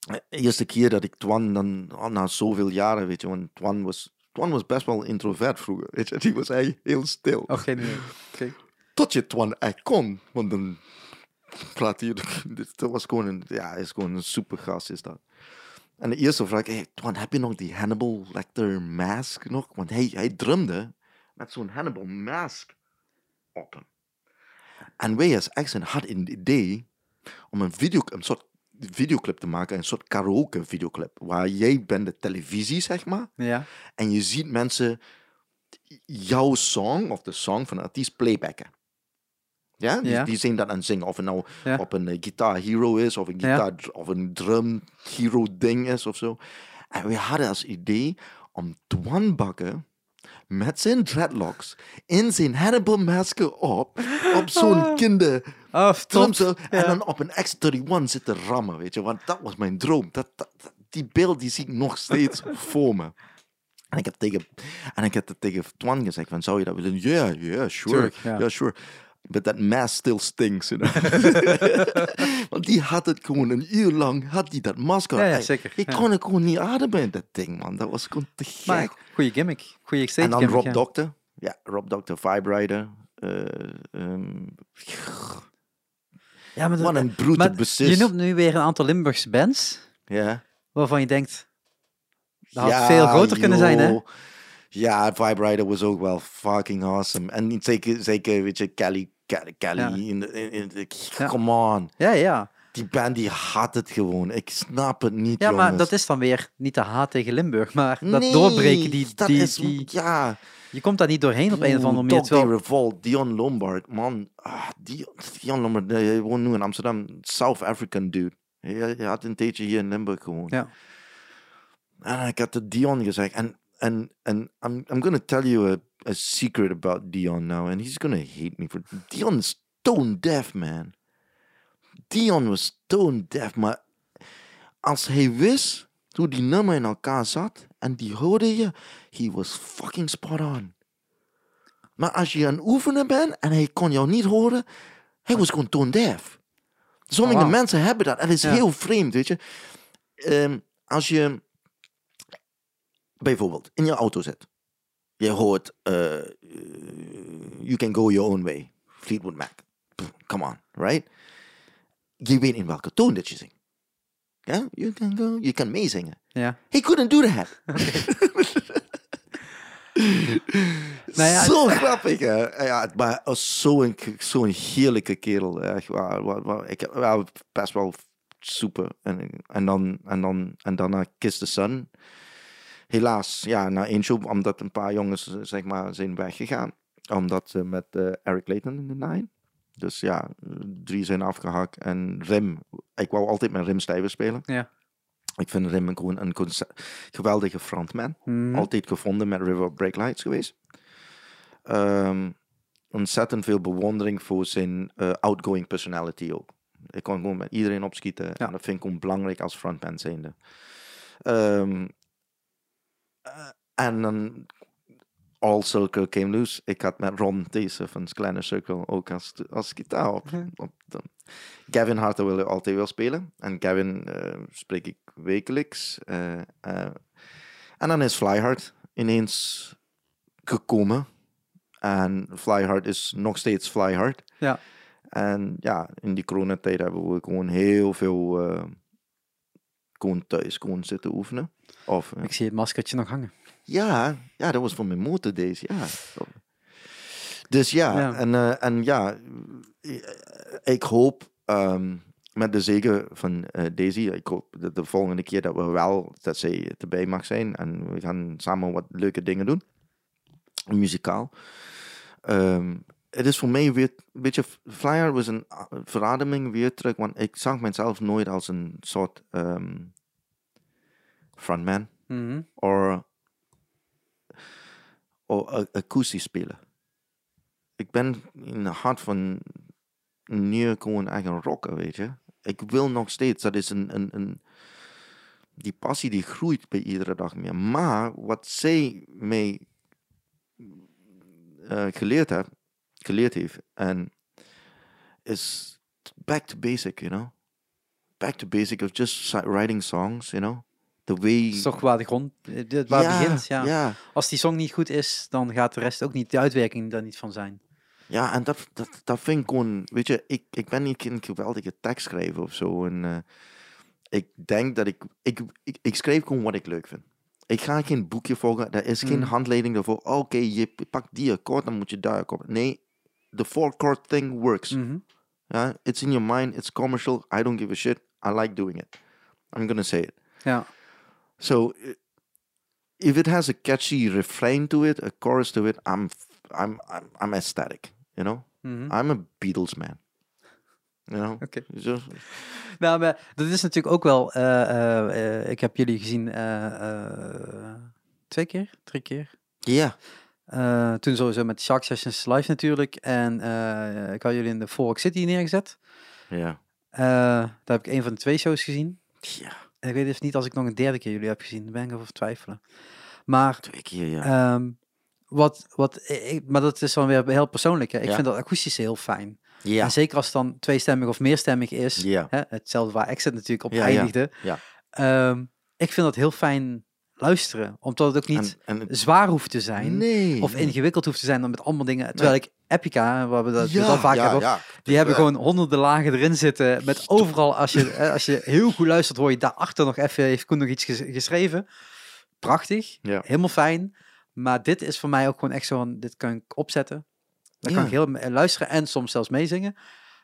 de eerste keer dat ik Twan dan, oh, na zoveel jaren, weet je, want Twan was, Twan was best wel introvert vroeger, weet je. Die was eigenlijk heel stil. Oh, geen idee. Oké. Tot je Twan echt kon, want dan praat hij, dat was gewoon een, ja, is gewoon een super gast is dat. En de eerste vraag, hey, Twan, heb je nog die Hannibal Lecter mask nog? Want hij, hij drumde met zo'n Hannibal mask op hem. En als Accent hadden een idee om een, video, een soort videoclip te maken, een soort karaoke videoclip, waar jij bent de televisie, zeg maar, Ja. en je ziet mensen jouw song of de song van een artiest playbacken. Ja, die, Ja. die zijn dat aan het zingen. Of het nou Ja. op een eh, Guitar Hero is, of een, Ja. gitaar, of een drum hero ding is of zo. En we hadden als idee om Twan Bakker met zijn dreadlocks in zijn Hannibal masker op, op zo'n kinder Oh, top. en Ja. dan op een X31 zitten rammen, weet je. Want dat was mijn droom. Dat, die beeld die zie ik nog steeds voor me. En ik heb tegen, en ik heb het tegen Twan gezegd van, zou je dat willen? Ja, yeah, yeah, sure. Ja, ja. sure. But that mask still stinks, you know. Want die had het gewoon een uur lang, had die dat masker. Ja, zeker, Ik ja. kon het gewoon niet ademen dat ding, man. Dat was gewoon te gek. Maar goede gimmick. Goede stage en dan gimmick, Rob ja. Doctor. Ja, Rob Doctor, eh, ehm, Ja, maar, wat een besis. je noemt nu weer een aantal Limburgse bands Ja. waarvan je denkt, dat had veel groter kunnen zijn, hè? Ja, Vibrator was ook wel fucking awesome. En zeker, zeker weet je, Kelly, Kelly, Ja. in de, in, Ja. come on. Ja, ja. Die band die had het gewoon. Ik snap het niet, Ja, maar dat is dan weer niet de haat tegen Limburg, maar dat Nee, doorbreken, die, dat die, is, die, ja. je komt daar niet doorheen op een of andere manier. Terwijl- Revolt, Dion Lombard, man. Ah, Dion, Dion Lombard, hij woont nu in Amsterdam. South African dude. Hij, hij had een tijdje hier in Limburg gewoond. Ja. En ik had de Dion gezegd. En, en, en I'm, I'm going to tell you a, a secret about Dion now. And he's to hate me for Dion is stone deaf, man. Dion was stone deaf. Maar als hij wist hoe die nummer in elkaar zat. En die hoorde je. He was fucking spot on. Maar als je aan het oefenen bent. En hij kon jou niet horen. Hij was gewoon tone deaf. Sommige wauw. mensen hebben dat. Het is Ja. heel vreemd, weet je. Ehm, als je bijvoorbeeld in je auto zit. Je hoort eh, eh, You Can Go Your Own Way. Fleetwood Mac. Pff, Come on, right? Je weet in welke toon dat je zingt. Ja? You can go. Je kan meezingen. ja. He couldn't do that. Nou ja, Zo grappig, hè? Ja, maar zo'n zo'n heerlijke kerel. Echt waar. Ik heb wel best wel super. En, en dan, en dan, en daarna Kiss the Sun. Helaas, ja, na één show, omdat een paar jongens, eh, zeg maar, zijn weggegaan. Omdat ze met eh, Eric Clayton in de nine. Dus ja, drie zijn afgehakt. En Rim, ik wou altijd met Rim Stijver spelen. Ja. Ik vind Rim een, gewoon een geweldige frontman. Mhm. Altijd gevonden met River Break Lights geweest. Ehm, ontzettend veel bewondering voor zijn eh, outgoing personality ook. Ik kon gewoon met iedereen opschieten. En dat vind ik gewoon belangrijk als frontman zijnde. Ehm, eh, en dan All Circle came loose. Ik had met Ron deze van Kleine Circle ook als, als gitaar op. op de- Gavin Harter wil altijd wel spelen. En Gavin eh, spreek ik wekelijks. eh, eh, en dan is Flyhard ineens gekomen. En Flyhard is nog steeds Flyhard. Ja. En ja, in die coronatijd hebben we gewoon heel veel eh, gewoon thuis gewoon zitten oefenen. Of, Ik zie het maskertje nog hangen. ja, ja, dat was voor mijn motor deze, ja. Dus ja, Ja. En, eh, en ja, ik hoop ehm, met de zegen van eh, Daisy, ik hoop dat de volgende keer dat we wel, dat zij erbij mag zijn en we gaan samen wat leuke dingen doen, muzikaal. Ehm, het is voor mij weer, weet je, Flyer was een verademing weer terug, want ik zag mezelf nooit als een soort ehm, frontman Mhm. of of a- akoestisch spelen. Ik ben in het hart van nu gewoon eigen rocker, weet je. Ik wil nog steeds, dat is een, een, een die passie die groeit bij iedere dag meer. Maar wat zij mij eh, geleerd, heb, geleerd heeft, en is back to basic, you know. Back to basic of just writing songs, you know. The way... Dat is toch waar de grond, waar begint. Ja. ja. Als die song niet goed is, dan gaat de rest ook niet, de uitwerking daar niet van zijn. Ja, en dat, dat, dat vind ik gewoon, weet je, ik, ik ben niet een geweldige tekstschrijver of zo. En eh, ik denk dat ik, ik, ik, ik schrijf gewoon wat ik leuk vind. Ik ga geen boekje volgen, er is geen Mm. handleiding ervoor. Oké, je pakt die akkoord, dan moet je daar akkoord. Nee, the four chord thing works. Mhm. It's in your mind, it's commercial, I don't give a shit, I like doing it. I'm gonna say it. Ja. So if it has a catchy refrain to it, a chorus to it, I'm I'm I'm, I'm ecstatic. You know, Mhm. I'm a Beatles man. You know, Oké. Nou, maar dat is natuurlijk ook wel. eh, eh, eh, ik heb jullie gezien twee keer, drie keer. Ja, toen sowieso met Shark Sessions live natuurlijk. En ik had jullie in de Fork City neergezet. ja, daar heb ik een van de twee shows gezien. ja. En ik weet dus niet als ik nog een derde keer jullie heb gezien. Daar ben ik over twijfelen. Maar Twee keer, ja. Ehm, wat, wat, ik, maar dat is dan weer heel persoonlijk. Hè. Ik Ja. vind dat akoestische heel fijn. ja, En zeker als het dan tweestemmig of meerstemmig is. ja, Hè, hetzelfde waar Exit natuurlijk op eindigde. ja. Ehm, ik vind dat heel fijn luisteren. Omdat het ook niet En, en, zwaar hoeft te zijn. nee. Of nee. ingewikkeld hoeft te zijn dan met allemaal dingen. Terwijl ik Epica, waar we dat ja, al vaak ja, hebben, ja. die hebben gewoon honderden lagen erin zitten. Met overal, als je, eh, als je heel goed luistert, hoor je daarachter nog even, heeft Koen nog iets ges- geschreven. Prachtig, helemaal fijn. Maar dit is voor mij ook gewoon echt zo van, dit kan ik opzetten. Dan kan ik heel me- luisteren en soms zelfs meezingen.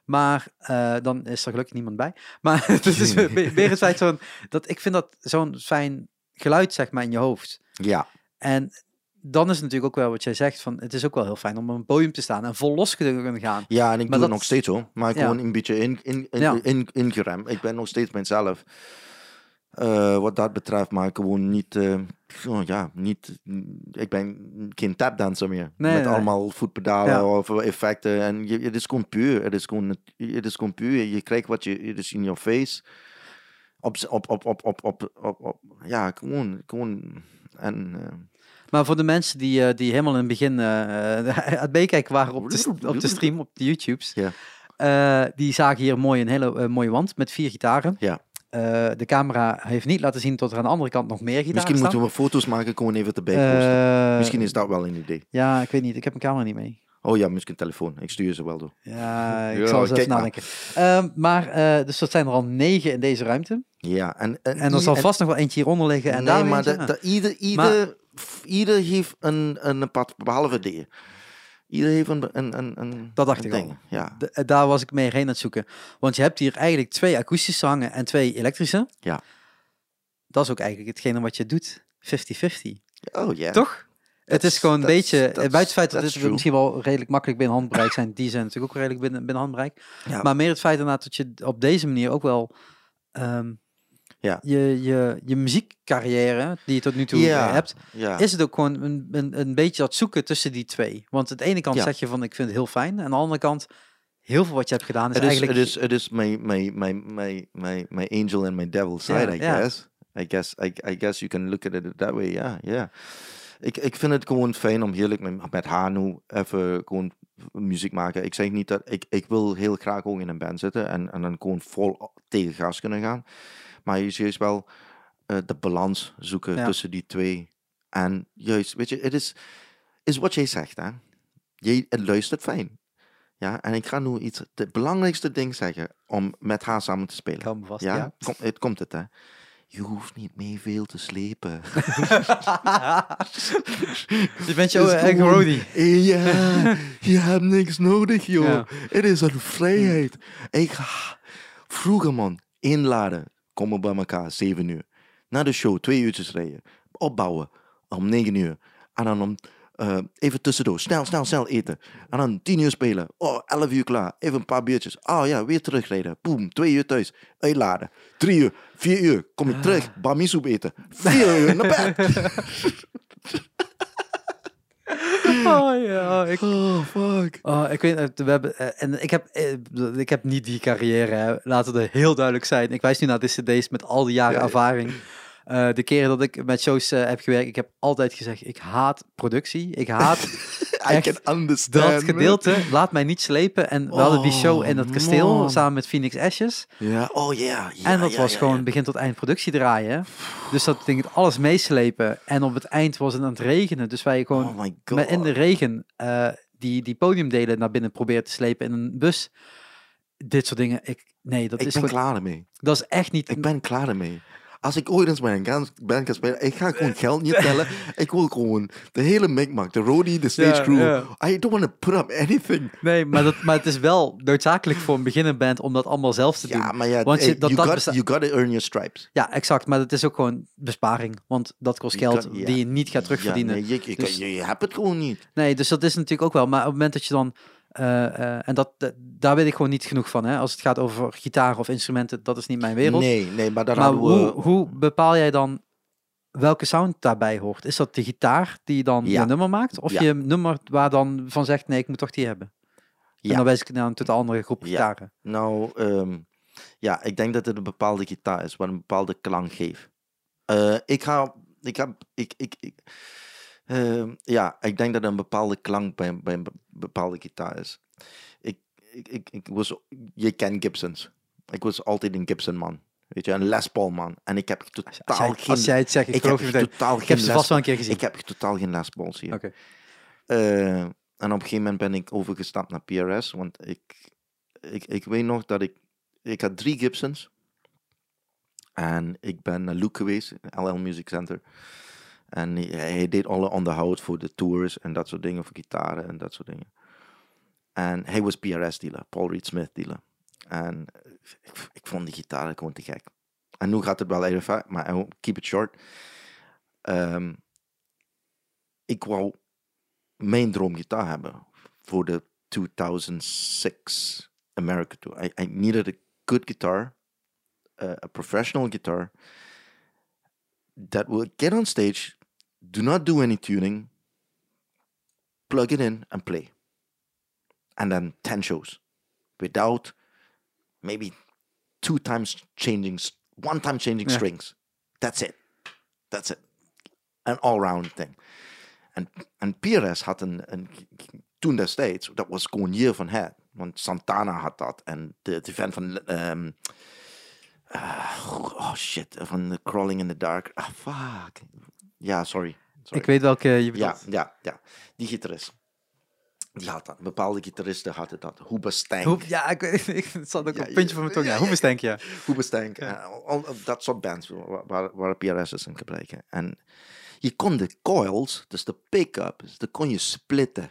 Maar eh, dan is er gelukkig niemand bij. Maar het is weer het feit zo'n, dat ik vind dat zo'n fijn geluid, zeg maar, in je hoofd. Ja, En dan is het natuurlijk ook wel wat jij zegt, van het is ook wel heel fijn om op een podium te staan en vol los te kunnen gaan. ja, en ik Maar doe dat- het nog steeds hoor. Maar Ja. gewoon een beetje in, in, in, Ja. in, ingeremd. Ik ben nog steeds mezelf. Eh, wat dat betreft, maar gewoon niet, eh, oh ja, niet, ik ben geen tapdancer meer. Nee, met nee. allemaal voetpedalen Ja. of effecten. En je, het is gewoon puur. Het is gewoon, het het is gewoon puur. Je krijgt wat je, het is in your face. Op, op, op, op, op, op, op, op ja, gewoon, gewoon. En, eh, Maar voor de mensen die, eh, die helemaal in het begin eh, aan het meekijken waren op de, op de stream, op de YouTubes, Ja. die zagen hier mooi een hele mooie wand met vier gitaren. Ja. De camera heeft niet laten zien tot er aan de andere kant nog meer gitaren misschien staan. moeten we foto's maken, gewoon even erbij posten. Misschien is dat wel een idee. Ja, ik weet niet. Ik heb mijn camera niet mee. Oh ja, misschien telefoon. Ik stuur ze wel door. Ja, ik Ja, zal eens even maar. nadenken. Ehm, maar, dus dat zijn er al negen in deze ruimte. Ja, en, en, En er zal vast nog wel eentje hieronder liggen. En nee, maar de, de, ieder, ieder, ieder heeft een, een apart, behalve die. Ieder heeft een, een, een, een Dat dacht een ik ding. al. Ja, eh, daar was ik mee heen aan het zoeken. Want je hebt hier eigenlijk twee akoestische hangen en twee elektrische. Ja. Dat is ook eigenlijk hetgene wat je doet. 50-50. oh ja. Toch? Het is gewoon een beetje, eh, buiten het feit dat true. misschien wel redelijk makkelijk binnen handbereik zijn, die zijn natuurlijk ook redelijk binnen, binnen handbereik. Ja. Maar meer het feit inderdaad dat je op deze manier ook wel ehm, Ja. je, je, je muziekcarrière, die je tot nu toe Ja. eh, hebt, ja. is het ook gewoon een, een, een beetje dat zoeken tussen die twee. Want aan de ene kant zeg je van ik vind het heel fijn, en aan de andere kant heel veel wat je hebt gedaan is eigenlijk... het is, het is my, my, my, my, my, my angel and my devil side, I guess. I guess, I, I guess you can look at it that way, ja, ja. Ik, ik vind het gewoon fijn om heerlijk met, met haar nu even gewoon muziek maken. Ik zeg niet dat, ik, ik wil heel graag ook in een band zitten en, en dan gewoon vol tegen gas kunnen gaan. Maar je juist wel eh, de balans zoeken Ja. tussen die twee. En juist, weet je, het is, is wat jij zegt, hè. Je het luistert fijn. Ja, en ik ga nu iets, het belangrijkste ding zeggen om met haar samen te spelen. Me vast, ja, ja. Kom, het komt het, hè. Je hoeft niet mee veel te slepen. je bent is eigen roadie. Ja, je hebt niks nodig, joh. Ja. Het is een vrijheid. Ik ga vroeger, man, inladen. Komen bij elkaar, zeven uur. Na de show, twee uurtjes rijden. Opbouwen, om negen uur. En dan om, eh, even tussendoor, snel, snel, snel eten. En dan tien uur spelen. Oh, elf uur klaar. Even een paar biertjes. Oh ja, weer terugrijden. Boom, twee uur thuis. Uitladen. Drie uur, vier uur. Kom je terug, bamisoep eten. Vier uur naar bed. Oh ja, ik, Oh, fuck. oh, ik weet het, we hebben, eh, en ik heb, eh, ik heb niet die carrière, hè. laten we er heel duidelijk zijn. Ik wijs nu naar de cd's met al die jaren Ja, ja. ervaring. Eh, de keren dat ik met shows eh, heb gewerkt, ik heb altijd gezegd, ik haat productie. Ik haat Echt, dat gedeelte, laat mij niet slepen. En we hadden die show in het Oh, kasteel, man. samen met Phoenix Ashes. Ja, oh ja. ja en dat was gewoon begin tot eind productie draaien. Dus dat ding het alles meeslepen. En op het eind was het aan het regenen. Dus wij gewoon Oh my god. met in de regen eh, die, die podiumdelen naar binnen proberen te slepen in een bus. Dit soort dingen. Ik, nee, dat ik is ben gewoon, klaar ermee. dat is echt niet. Ik ben klaar ermee. Als ik ooit eens bij een band kan spelen, ik ga gewoon geld niet tellen. Ik wil gewoon de hele mikmak, de roadie, de stage crew. I don't want to put up anything. Nee, maar, dat, maar het is wel noodzakelijk voor een beginnerband om dat allemaal zelf te doen. Ja, maar ja, Want je- hey, dat- you, dat got, you gotta earn your stripes. Ja, exact. Maar het is ook gewoon besparing. Want dat kost geld kan- die je niet gaat terugverdienen. Ja, nee, je, je, Dus- je, je hebt het gewoon niet. Nee, dus dat is natuurlijk ook wel. Maar op het moment dat je dan. Eh, eh, en dat, daar weet ik gewoon niet genoeg van. Hè? Als het gaat over gitaar of instrumenten, dat is niet mijn wereld. Nee, nee, maar daar maar we... hoe, hoe bepaal jij dan welke sound daarbij hoort? Is dat de gitaar die dan Ja. je nummer maakt? Of Ja. je nummer waar dan van zegt, nee, ik moet toch die hebben? En dan wijs ik naar een totaal andere groep Ja. gitaren. Nou, ehm, ja, ik denk dat het een bepaalde gitaar is, wat een bepaalde klank geeft. Eh, ik ga, ik heb, ik, ik, ik ehm, ja, ik denk dat er een bepaalde klank bij, een- bij een be- bepaalde gitaar is. Ik, ik, ik, ik was, je kent Gibsons. Ik was altijd een Gibson man. Weet je, een Les Paul man. En ik heb Als totaal jij, geen... als jij het zegt, ik, heb je totaal Ik heb ze vast wel een keer gezien. Ik heb totaal geen Les Pauls hier. Oké. Eh, en op een gegeven moment ben ik overgestapt naar PRS, want ik, ik, ik weet nog dat ik, ik had drie Gibsons. En ik ben naar Luke geweest, LL Music Center. En hij, deed alle onderhoud voor de tours en dat soort dingen, voor gitaren en dat soort dingen. En hij was PRS dealer, Paul Reed Smith dealer. En ik, vond die gitaren gewoon te gek. En nu gaat het wel even vaak, maar keep it short. Ehm, ik wou mijn droomgitaar hebben voor de 2006 America Tour. I, I needed a good guitar, uh, a professional guitar that will get on stage, do not do any tuning, plug it in and play. And then 10 shows without maybe two times changing, one time changing Yeah. strings. That's it. That's it. An all-round thing. En, en PRS had een, een, toen destijds, dat was gewoon year van het. Want Santana had dat. En de, de fan van, ehm, ah, oh shit, van The Crawling in the Dark. Ah, fuck. Ja, sorry. sorry. Ik weet welke je ja, bedoelt. ja, ja. Die gitarist. Die had dat. Bepaalde gitaristen hadden dat. Hoe, ja, ik, ik, het zat ook Ja, op het puntje van mijn tong. ja, Ja, ja, hoe denk je? Hooba Stank. eh, al dat soort bands waar, waar, PRS's in gebruiken. En je kon de coils, dus de pick-up, dus dat kon je splitten.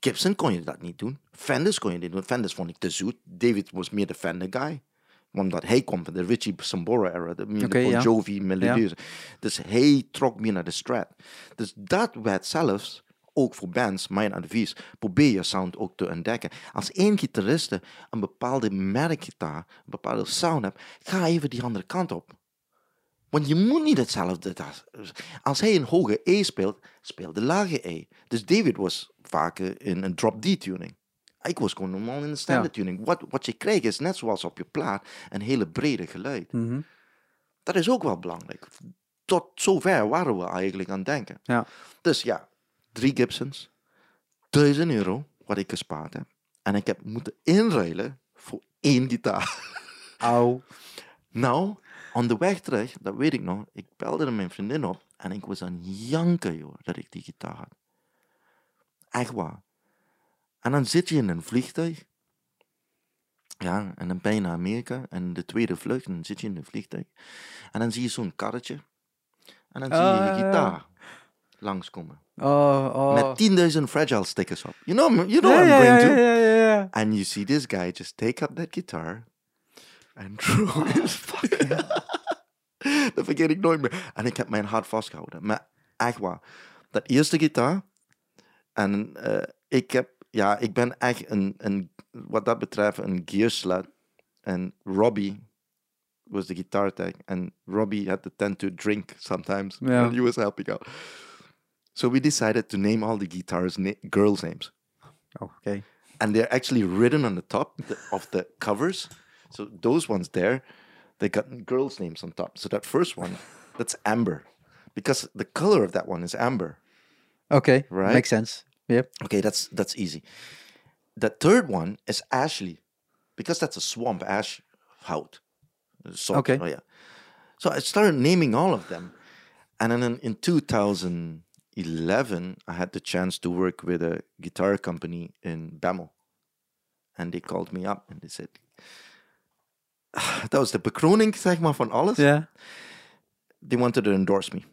Gibson kon je dat niet doen. Fenders kon je niet doen. Fenders vond ik te zoet. David was meer de Fender guy. Omdat hij kwam van de Richie Sambora era. De meer Bon ja. Jovi, melodieuze. Dus hij trok meer naar de Strat. Dus dat werd zelfs ook voor bands mijn advies. Probeer je sound ook te ontdekken. Als één gitariste een bepaalde merkgitaar, een bepaalde sound hebt, ga even die andere kant op. Want je moet niet hetzelfde. Als hij een hoge E speelt, speel de lage E. Dus David was vaker in een drop D tuning. Ik was gewoon normaal in een standard tuning. Wat, wat je krijgt is net zoals op je plaat een hele brede geluid. Mhm. Dat is ook wel belangrijk. Tot zover waren we eigenlijk aan het denken. Ja. Dus ja, drie Gibsons, 1000 euro, wat ik gespaard heb. En ik heb moeten inruilen voor één gitaar. Auw. Nou, on de weg terug, dat weet ik nog, ik belde mijn vriendin op en ik was aan het janken, joh, dat ik die gitaar had. Echt waar. En dan zit je in een vliegtuig. Ja, en dan ben je naar Amerika en de tweede vlucht, en dan zit je in een vliegtuig. En dan zie je zo'n karretje. En dan zie je Ah, je ja. gitaar langskomen. Oh, oh. Met 10.000 fragile stickers op. You know, you know what I'm going to. And you see this guy just take up that guitar and throw his fucking. dat vergeet ik nooit meer. En ik heb mijn hart vastgehouden. Maar echt waar. Dat eerste gitaar. En eh, ik heb, ja, ik ben echt een, een wat dat betreft, een gearslut. En Robbie was the guitar tech. And Robbie had to tend to drink sometimes Yeah. when he was helping out. So we decided to name all the guitars na- girls' names Oh, oké. and they're actually written on the top of the covers. So those ones there, they got girls' names on top. So that first one, that's Amber, because the color of that one is amber. Okay, Right? makes sense. Yep. Okay, that's that's easy. The third one is Ashley, because that's a swamp ash hout. Salt, Okay. Oh yeah. So I started naming all of them, and then in, in 2011, I had the chance to work with a guitar company in Bemmel, and they called me up and they said, "Dat was de bekroning, zeg maar, van alles." Yeah. they wanted to endorse me.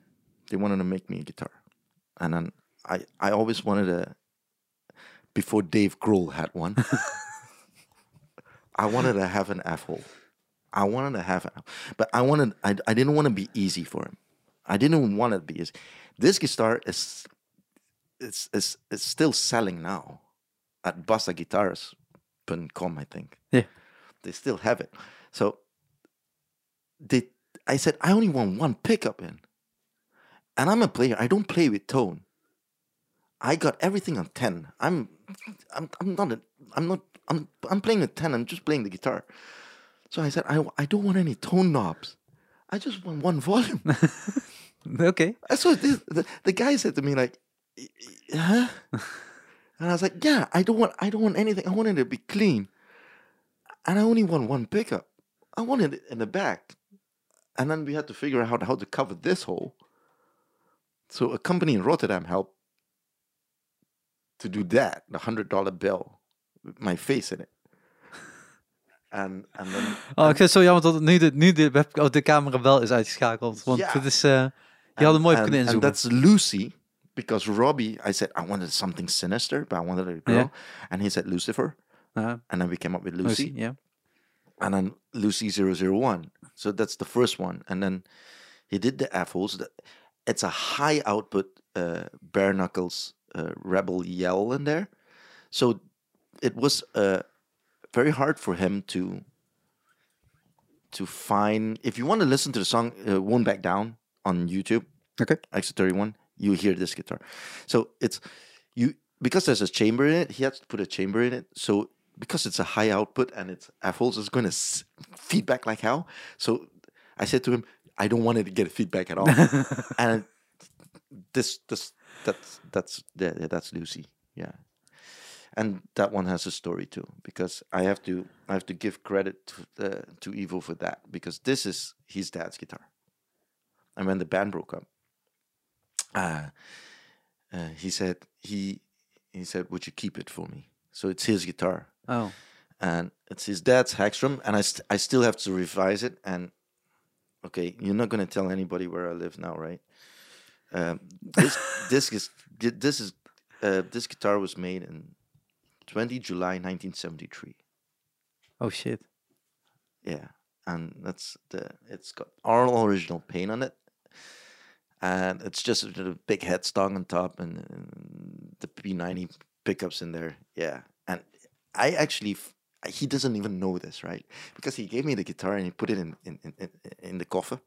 They wanted to make me a guitar. And then I, I always wanted a, before Dave Grohl had one, I wanted to have an F hole. I wanted to have an, but I wanted, I, I didn't want to be easy for him. I didn't want to be easy. This guitar is, it's, it's, it's still selling now at bassaguitars.com, I think Yeah. they still have it. So they, I said, I only want one pickup in. And I'm a player. I don't play with tone. I got everything on 10. I'm I'm I'm not a, I'm not I'm I'm playing a 10. I'm just playing the guitar. So I said, I I don't want any tone knobs. I just want one volume. okay. What this, the, the guy said to me, like, "Y- y- huh? and I was like, yeah, I don't want, I don't want anything. I want it to be clean, and I only want one pickup. I wanted it in the back, and then we had to figure out how to cover this hole. So a company in Rotterdam helped to do that, the hundred dollar bill, with my face in it. And and then Oh, ik vind het zo jammer dat nu de, nu de, web, oh, de camera wel is uitgeschakeld. Want Ja. het is... eh, je had hem mooi and, kunnen and inzoomen. that's Lucy, because Robbie, I said I wanted something sinister, but I wanted a girl, Yeah. and he said Lucifer, Ja, and then we came up with Lucy, Lucy, ja. and then Lucy 001. So that's the first one, and then he did the F holes. It's a high output uh, bare knuckles uh, rebel yell in there, so it was uh, very hard for him to to find. If you want to listen to the song uh, "Won't Back Down" on YouTube, okay, X31, you hear this guitar. So it's you because there's a chamber in it. He has to put a chamber in it. So because it's a high output and it's F holes, it's going to s- feedback like hell. So I said to him, I don't want it to get feedback at all. and this this that's that's yeah, that's Lucy. Yeah. And that one has a story too, because I have to I have to give credit to, uh, to Ivo for that, because this is his dad's guitar. And when the band broke up, uh, uh, he said he he said, "Would you keep it for me?" So it's his guitar, Oh. and it's his dad's Hagstrom, and I st- I still have to revise it. And okay, you're not gonna tell anybody where I live now, right? Um, this this is this is uh, this guitar was made in 20 July 1973. Oh shit. Yeah, and that's the. It's got all original paint on it, and it's just a big headstock on top and, and the P90 pickups in there. Yeah, and I actually. f- He doesn't even know this, right? Because he gave me the guitar and he put it in in, in, in, in the coffer.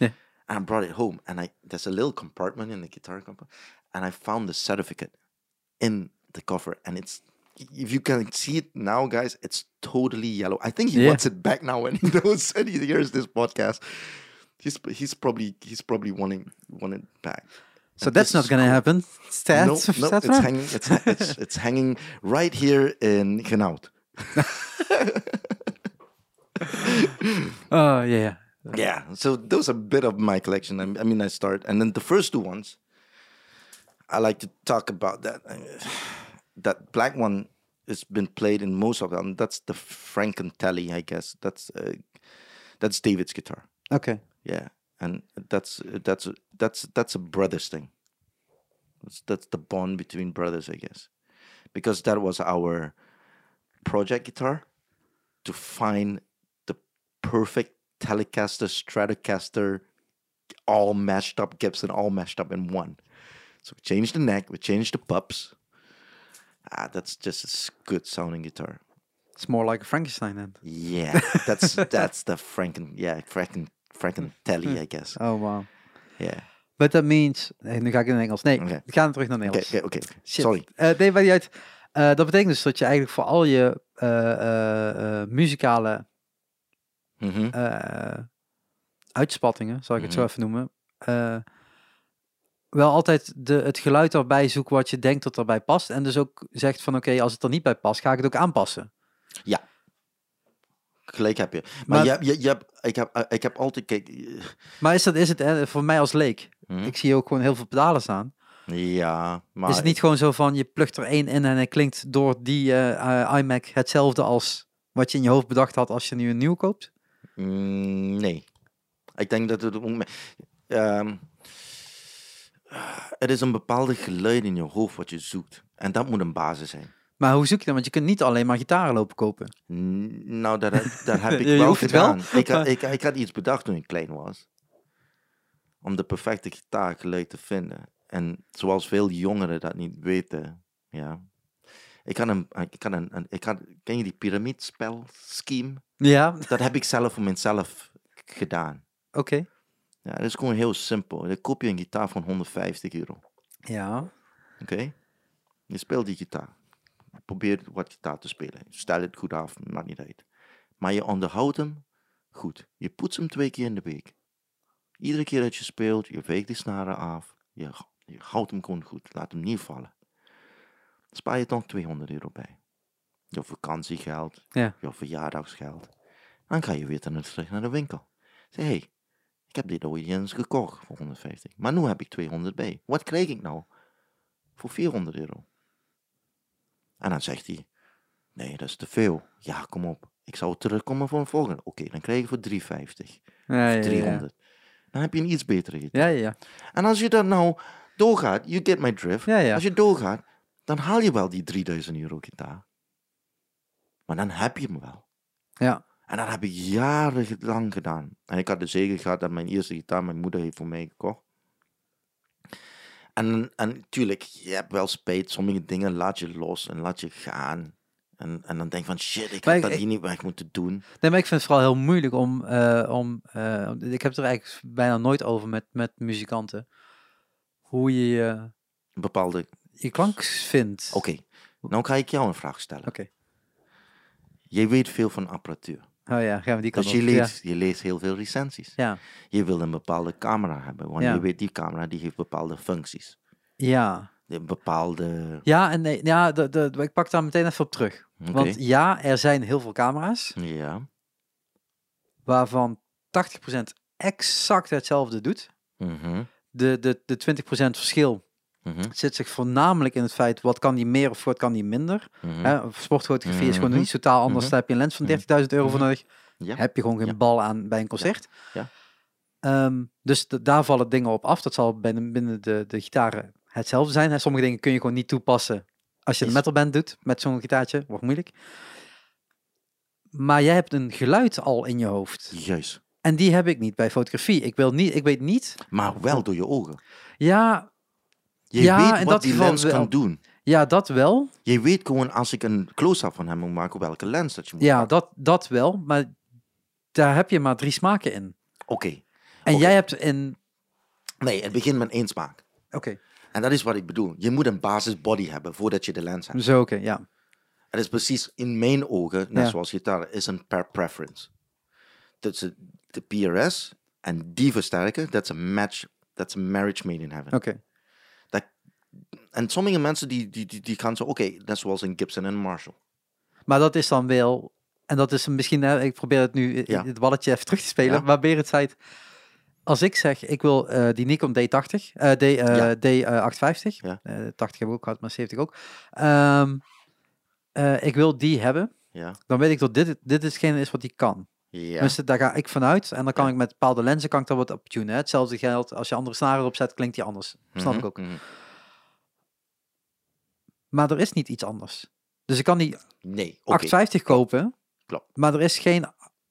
Yeah. And I brought it home, and I there's a little compartment in the guitar compartment, and I found the certificate in the cover, and it's if you can see it now, guys, it's totally yellow. I think he Yeah. wants it back now when he knows and he hears this podcast. He's he's probably he's probably wanting want it back. So And that's not going to happen. Stats, no, stats it's hanging. It's, it's it's hanging right here in Genout. Oh yeah. Yeah, so those are a bit of my collection. I mean, I start, and then the first two ones, I like to talk about that. That black one has been played in most of them. That's the Frankentelli, I guess. That's uh, that's David's guitar. Okay. Yeah, and that's that's that's that's a brothers thing. That's that's the bond between brothers, I guess, because that was our project guitar to find the perfect Telecaster, Stratocaster, all mashed up Gibson, all mashed up in one. So we changed the neck, we changed the pups. Ah, that's just a good sounding guitar. It's more like a Frankenstein then. Yeah, that's that's the Franken, yeah, Franken Frankentelli, I guess. Oh wow. Yeah. But that means... Nee, nu ga ik in het Engels. Nee, Oké. we gaan terug naar Nederlands. oké, oké. Shit. Sorry. Eh, nee, maar niet uit. Eh, dat betekent dus dat je eigenlijk voor al je eh, eh, Mhm. eh, uitspattingen, zal ik het zo Mhm. even noemen, eh, wel altijd de, het geluid erbij zoeken wat je denkt dat erbij past. En dus ook zegt van oké, als het er niet bij past, ga ik het ook aanpassen. Gelijk heb je. Maar, Maar- je, je, je hebt, ik, heb, eh, ik heb altijd, kijk... Maar is dat is het voor mij als leek? hm? Ik zie ook gewoon heel veel pedalen staan. Ja, maar... is het niet gewoon zo van je plukt er één in en het klinkt door die iMac hetzelfde als wat je in je hoofd bedacht had als je nu een nieuw koopt? Mm, nee. Ik denk dat het... het is een bepaalde geluid in je hoofd wat je zoekt. En dat moet een basis zijn. Maar hoe zoek je dan? Want je kunt niet alleen maar gitaren lopen kopen. N- Nou, dat, heb- dat heb ik Je wel hoeft het wel, gedaan. Ik, had, ik, ik had iets bedacht toen ik klein was. Om de perfecte gitaargeluid te vinden. En zoals veel jongeren dat niet weten, ja. Ik had een, ik had een, een- ik had, ken je die piramidspel scheme? Ja, Dat heb ik zelf voor mezelf gedaan. oké. Ja, dat is gewoon heel simpel. Dan koop je een gitaar van 150 euro. Ja, Oké? Je speelt die gitaar. Probeer wat gitaar te spelen. Stel het goed af, maakt niet uit. Maar je onderhoudt hem goed. Je poetst hem twee keer in de week. Iedere keer dat je speelt, je veegt de snaren af. Je, je houdt hem gewoon goed. Laat hem niet vallen. Spaar je toch 200 euro bij. Je vakantiegeld, Ja. je verjaardagsgeld. Dan ga je weer terug naar de winkel. Zeg, hé, hey, ik heb dit ooit eens gekocht voor 150. Maar nu heb ik 200 bij. Wat krijg ik nou? Voor 400 euro. En dan zegt hij, nee, dat is te veel. Ja, kom op. Ik zou terugkomen voor een volgende. Oké, dan krijg je voor 350. ja, Of ja. 300. Dan heb je een iets betere gitaar. Ja, ja, ja. En als je dan nou doorgaat, you get my drift. Ja, ja. Als je doorgaat, dan haal je wel die 3000 euro gitaar. Maar dan heb je hem wel. Ja, En dat heb ik jarenlang gedaan. En ik had de zegen gehad dat mijn eerste gitaar mijn moeder heeft voor mij gekocht. En, en tuurlijk, je hebt wel spijt. Sommige dingen laat je los en laat je gaan. En, en dan denk je van shit, ik Maar had ik- dat hier niet weg moeten doen. Nee, maar ik vind het vooral heel moeilijk om... eh, om eh, ik heb het er eigenlijk bijna nooit over met, met muzikanten. Hoe je je, Een bepaalde... je klank vindt. Oké, nou ga ik jou een vraag stellen. Oké. Jij weet veel van apparatuur. Oh ja, gaan we die kant Dus je op. leest, je leest heel veel recensies. Ja. Je wil een bepaalde camera hebben, want Ja. je weet die camera die heeft bepaalde functies. Ja. Een bepaalde... Ja, en nee, ja, de, de, ik pak daar meteen even op terug. Want ja, er zijn heel veel camera's Ja. waarvan 80% exact hetzelfde doet. Mhm. De, de, de 20% verschil Mhm. zit zich voornamelijk in het feit wat kan die meer of wat kan die minder. Mhm. Hè, sportfotografie is gewoon Mhm. iets totaal anders. Daar heb je een lens van 30.000 euro voor nodig. Ja. Heb je gewoon geen Ja. bal aan bij een concert. Ja. Ehm, dus daar vallen dingen op af. Dat zal binnen, binnen de, de gitaren hetzelfde zijn. Hè. Sommige dingen kun je gewoon niet toepassen Als je een metalband doet met zo'n gitaartje, wordt moeilijk. Maar jij hebt een geluid al in je hoofd. Juist. En die heb ik niet bij fotografie. Ik, wil niet, ik weet niet. Maar wel door je ogen. Ja, Je Ja, weet wat die lens wel. kan doen. ja, dat wel. Je weet gewoon als ik een close-up van hem moet maken, welke lens dat je moet Ja, pakken. dat, dat wel. Maar daar heb je maar drie smaken in. Oké. En jij hebt in... Nee, het begint met één smaak. Oké, En dat is wat ik bedoel. Je moet een basis body hebben voordat je de lens hebt. zo oké, ja. Het is precies in mijn ogen, net Ja. zoals gitaar, is een per preference. Tussen de PRS en die versterker, dat is een match, dat is een marriage made in heaven. Oké. En sommige mensen die, die, die, die gaan zo, oké, net zoals een Gibson en Marshall. Maar dat is dan wel... En dat is misschien... hè, Ik probeer het nu, Ja. het balletje even terug te spelen. Ja. Maar Berend zei het... Als ik zeg, ik wil eh, die Nikon D80, eh, D, Ja. D850, Ja. eh, 80 heb ik ook gehad, maar 70 ook. Ehm, eh, ik wil die hebben. Ja. Dan weet ik dat dit, dit hetgene is wat die kan. Ja. Dus daar ga ik vanuit. En dan kan ik met bepaalde lenzen kan ik wat optunen. Hè. Hetzelfde geldt als je andere snaren erop zet, klinkt die anders. Snap ik Mhm, ook. mhm. Maar er is niet iets anders. Dus ik kan die Nee, oké. 850 kopen, Klopt. maar er is geen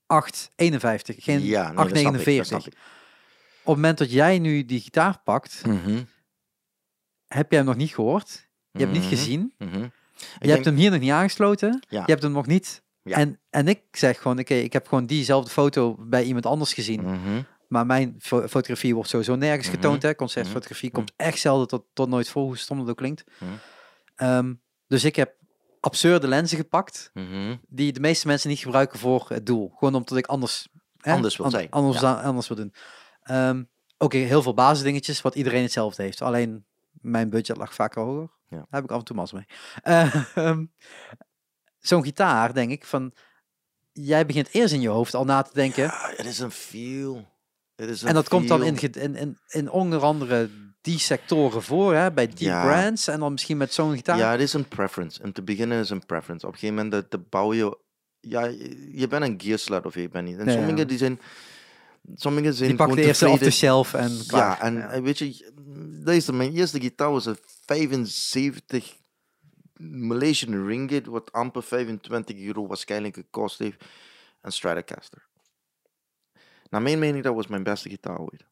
851, geen ja, nee, dat snap ik, dat 849. snap ik. Op het moment dat jij nu die gitaar pakt, Mhm, heb jij hem nog niet gehoord. Je hebt niet mhm, gezien. mhm. Je denk- hebt hem hier nog niet aangesloten. Ja. Je hebt hem nog niet. Ja. En, en ik zeg gewoon, oké, ik heb gewoon diezelfde foto bij iemand anders gezien. Maar mijn fo- fotografie wordt sowieso nergens getoond. Hè. Concertfotografie komt echt zelden tot, tot nooit voor, hoe stom dat ook klinkt. Ehm, dus ik heb absurde lenzen gepakt, mhm. die de meeste mensen niet gebruiken voor het doel. Gewoon omdat ik anders, hè, Anders wil zijn, Anders, ja. dan- anders wil doen. Ehm, Oké, heel veel basisdingetjes, wat iedereen hetzelfde heeft. Alleen mijn budget lag vaker hoger. Ja. Daar heb ik af en toe mas mee. Eh, ehm, Zo'n gitaar, denk ik, van... Jij begint eerst in je hoofd al na te denken. Ja, het is een feel. Is En dat komt dan in, in, in, in onder andere die sectoren voor, hè, bij die Ja. brands. En dan misschien met zo'n gitaar. Ja, het is een preference. Om te beginnen is een preference. Op een gegeven moment dat bouw je... Ja, je bent een gearslut of je bent niet. En Ja, ja. sommige die zijn... Sommige zijn die pakt de gewoon eerste off the shelf en klaar. Ja, en eh, weet je, deze, mijn eerste gitaar was een 75 Malaysian ringgit, wat amper 25 euro waarschijnlijk gekost heeft. Een Stratocaster. Naar mijn mening, dat was mijn beste gitaar ooit.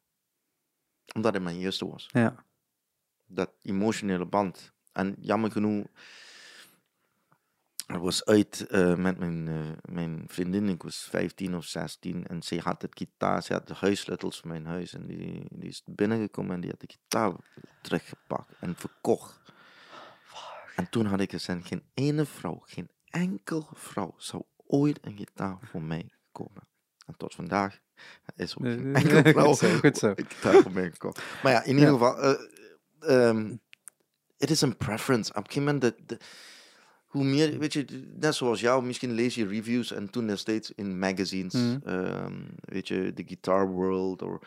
Omdat het mijn eerste was. Ja. Dat emotionele band. En jammer genoeg, ik was uit eh, met mijn, eh, mijn vriendin, ik was 15 of 16 en ze had het gitaar, ze had de huissleutels van mijn huis en die, die is binnengekomen en die had de gitaar teruggepakt en verkocht. En toen had ik gezegd, geen ene vrouw, geen enkel vrouw zou ooit een gitaar voor mij kopen. En tot vandaag is ook geen enkele vrouw goed zo, goed zo. mij gekocht. Maar ja, in ieder geval, eh, ehm, het is een preference. Op een gegeven moment, de, de- hoe meer, weet je, net zoals jou, misschien lees je reviews en toen destijds in magazines, Mhm. ehm, weet je, de Guitar World, of,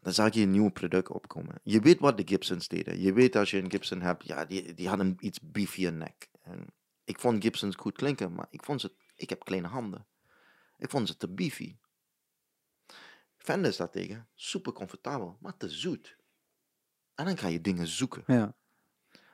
dan zag je een nieuw product opkomen. Je weet wat de Gibsons deden. Je weet als je een Gibson hebt, ja, die, die hadden een iets beefier nek. En ik vond Gibsons goed klinken, maar ik vond ze, ik heb kleine handen. Ik vond ze te beefy. Fenders daartegen, super comfortabel, maar te zoet. En dan ga je dingen zoeken. Ja.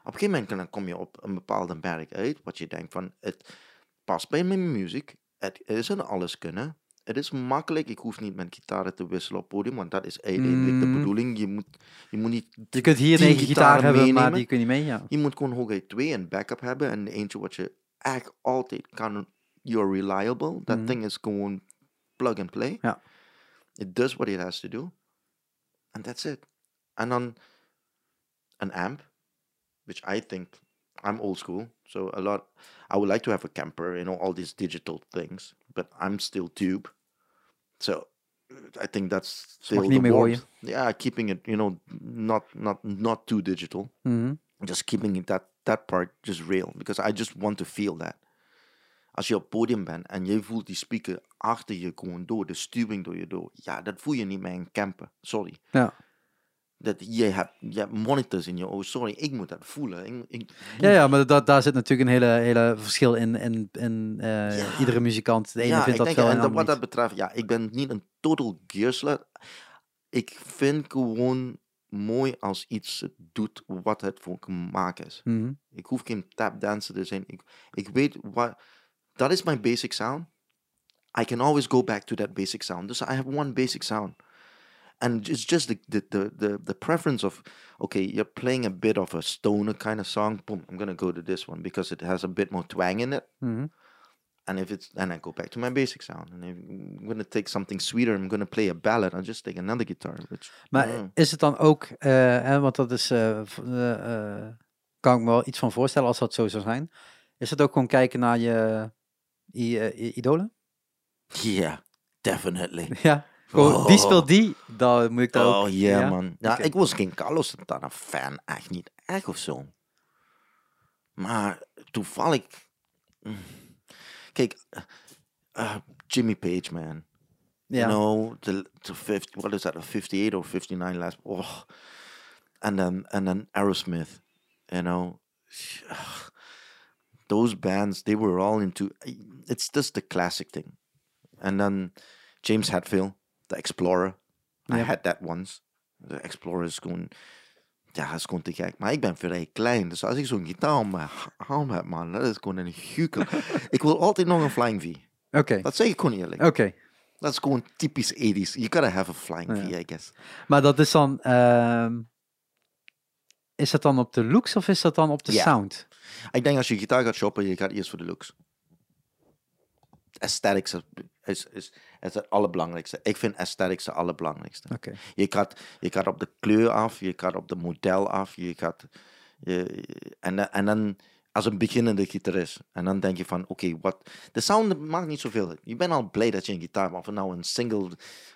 Op een gegeven moment kom je op een bepaalde berg uit, wat je denkt van, het past bij mijn muziek, het is een alles kunnen, het is makkelijk, ik hoef niet met gitaren te wisselen op podium, want dat is uiteindelijk de Mm. bedoeling, je moet, je moet niet, Je kunt hier negen gitaar gitaren hebben, maar die kun je niet mee. Ja. je moet gewoon hooguit twee een backup hebben en eentje wat je echt altijd kan, you're reliable, dat Mhm. ding is going plug and play. Yeah. It does what it has to do. And that's it. And on an amp, which I think I'm old school. So a lot, I would like to have a camper, you know, all these digital things, but I'm still tube. So I think that's still the niet meer warp. gooien. Yeah, keeping it, you know, not not not too digital Mhm. just keeping it that that part just real because I just want to feel that. Als je op podium bent en je voelt die speaker achter je gewoon door, de stuwing door je door, ja, dat voel je niet meer in campen. Sorry. Ja. Dat je hebt, je hebt monitors in je ogen. Sorry, ik moet dat voelen. Ik, ik, Ja, ja, maar dat, daar zit natuurlijk een hele, hele verschil in, in, in eh, Ja. iedere muzikant. De ene ja, vindt ik dat denk, wel en en wat dat betreft, ja, ik ben niet een total gearslut. Ik vind gewoon mooi als iets het doet wat het voor gemaakt is. Mhm. Ik hoef geen tap dancer te zijn. Ik, ik weet wat. Dat my basic sound. I can always go back to that basic sound. Dus I have one basic sound. And it's just the, the, the, the, the preference of, okay, you're playing a bit of a stoner kind of song. Boom, I'm going to go to this one because it has a bit more twang in it. Mhm. And if it's, then I go back to my basic sound. And if I'm going to take something sweeter, I'm going to play a ballad. I'll just take another guitar. Which, Maar is het dan ook, eh, hè, want dat is, eh, eh, eh, kan ik me wel iets van voorstellen als dat zo zou zijn. Is het ook gewoon kijken naar je eh, idolen? yeah, definitely. ja. Gewoon, Die Oh. speelt die, dan moet ik Oh ook... yeah, ja? man. Ja, ik was geen Carlos Santana fan, echt niet echt of zo. Maar toevallig, mm, kijk, eh, Jimmy Page, man. Ja. You know, the, the 50, what is that, a 58 or 59 last, oh. And then, and then Aerosmith, you know. Ugh. Those bands, they were all into, it's just the classic thing. And then James Hetfield, the Explorer. I had that once. De Explorer is gewoon, ja, is gewoon te gek. Maar ik ben vrij klein, dus als ik zo'n gitaar om mijn arm heb, man, dat is gewoon een hukel. ik wil altijd nog een Flying V. Oké, Dat zeg ik gewoon eerlijk. oké. Dat is gewoon typisch 80s. You gotta have a Flying V. I guess. Maar dat is dan... ehm, is dat dan op de looks of is dat dan op de Ja. sound? Ik denk als je gitaar gaat shoppen, je gaat eerst voor de looks. Aesthetics is, is, is, het allerbelangrijkste. Ik vind aesthetics het allerbelangrijkste. Oké. Je gaat, je gaat op de kleur af, je gaat op de model af, je gaat... Je, en, dan- en dan als een beginnende gitarist. En dan denk je van, oké, wat... De sound maakt niet zoveel. Je bent al blij dat je een gitaar hebt, of nou een single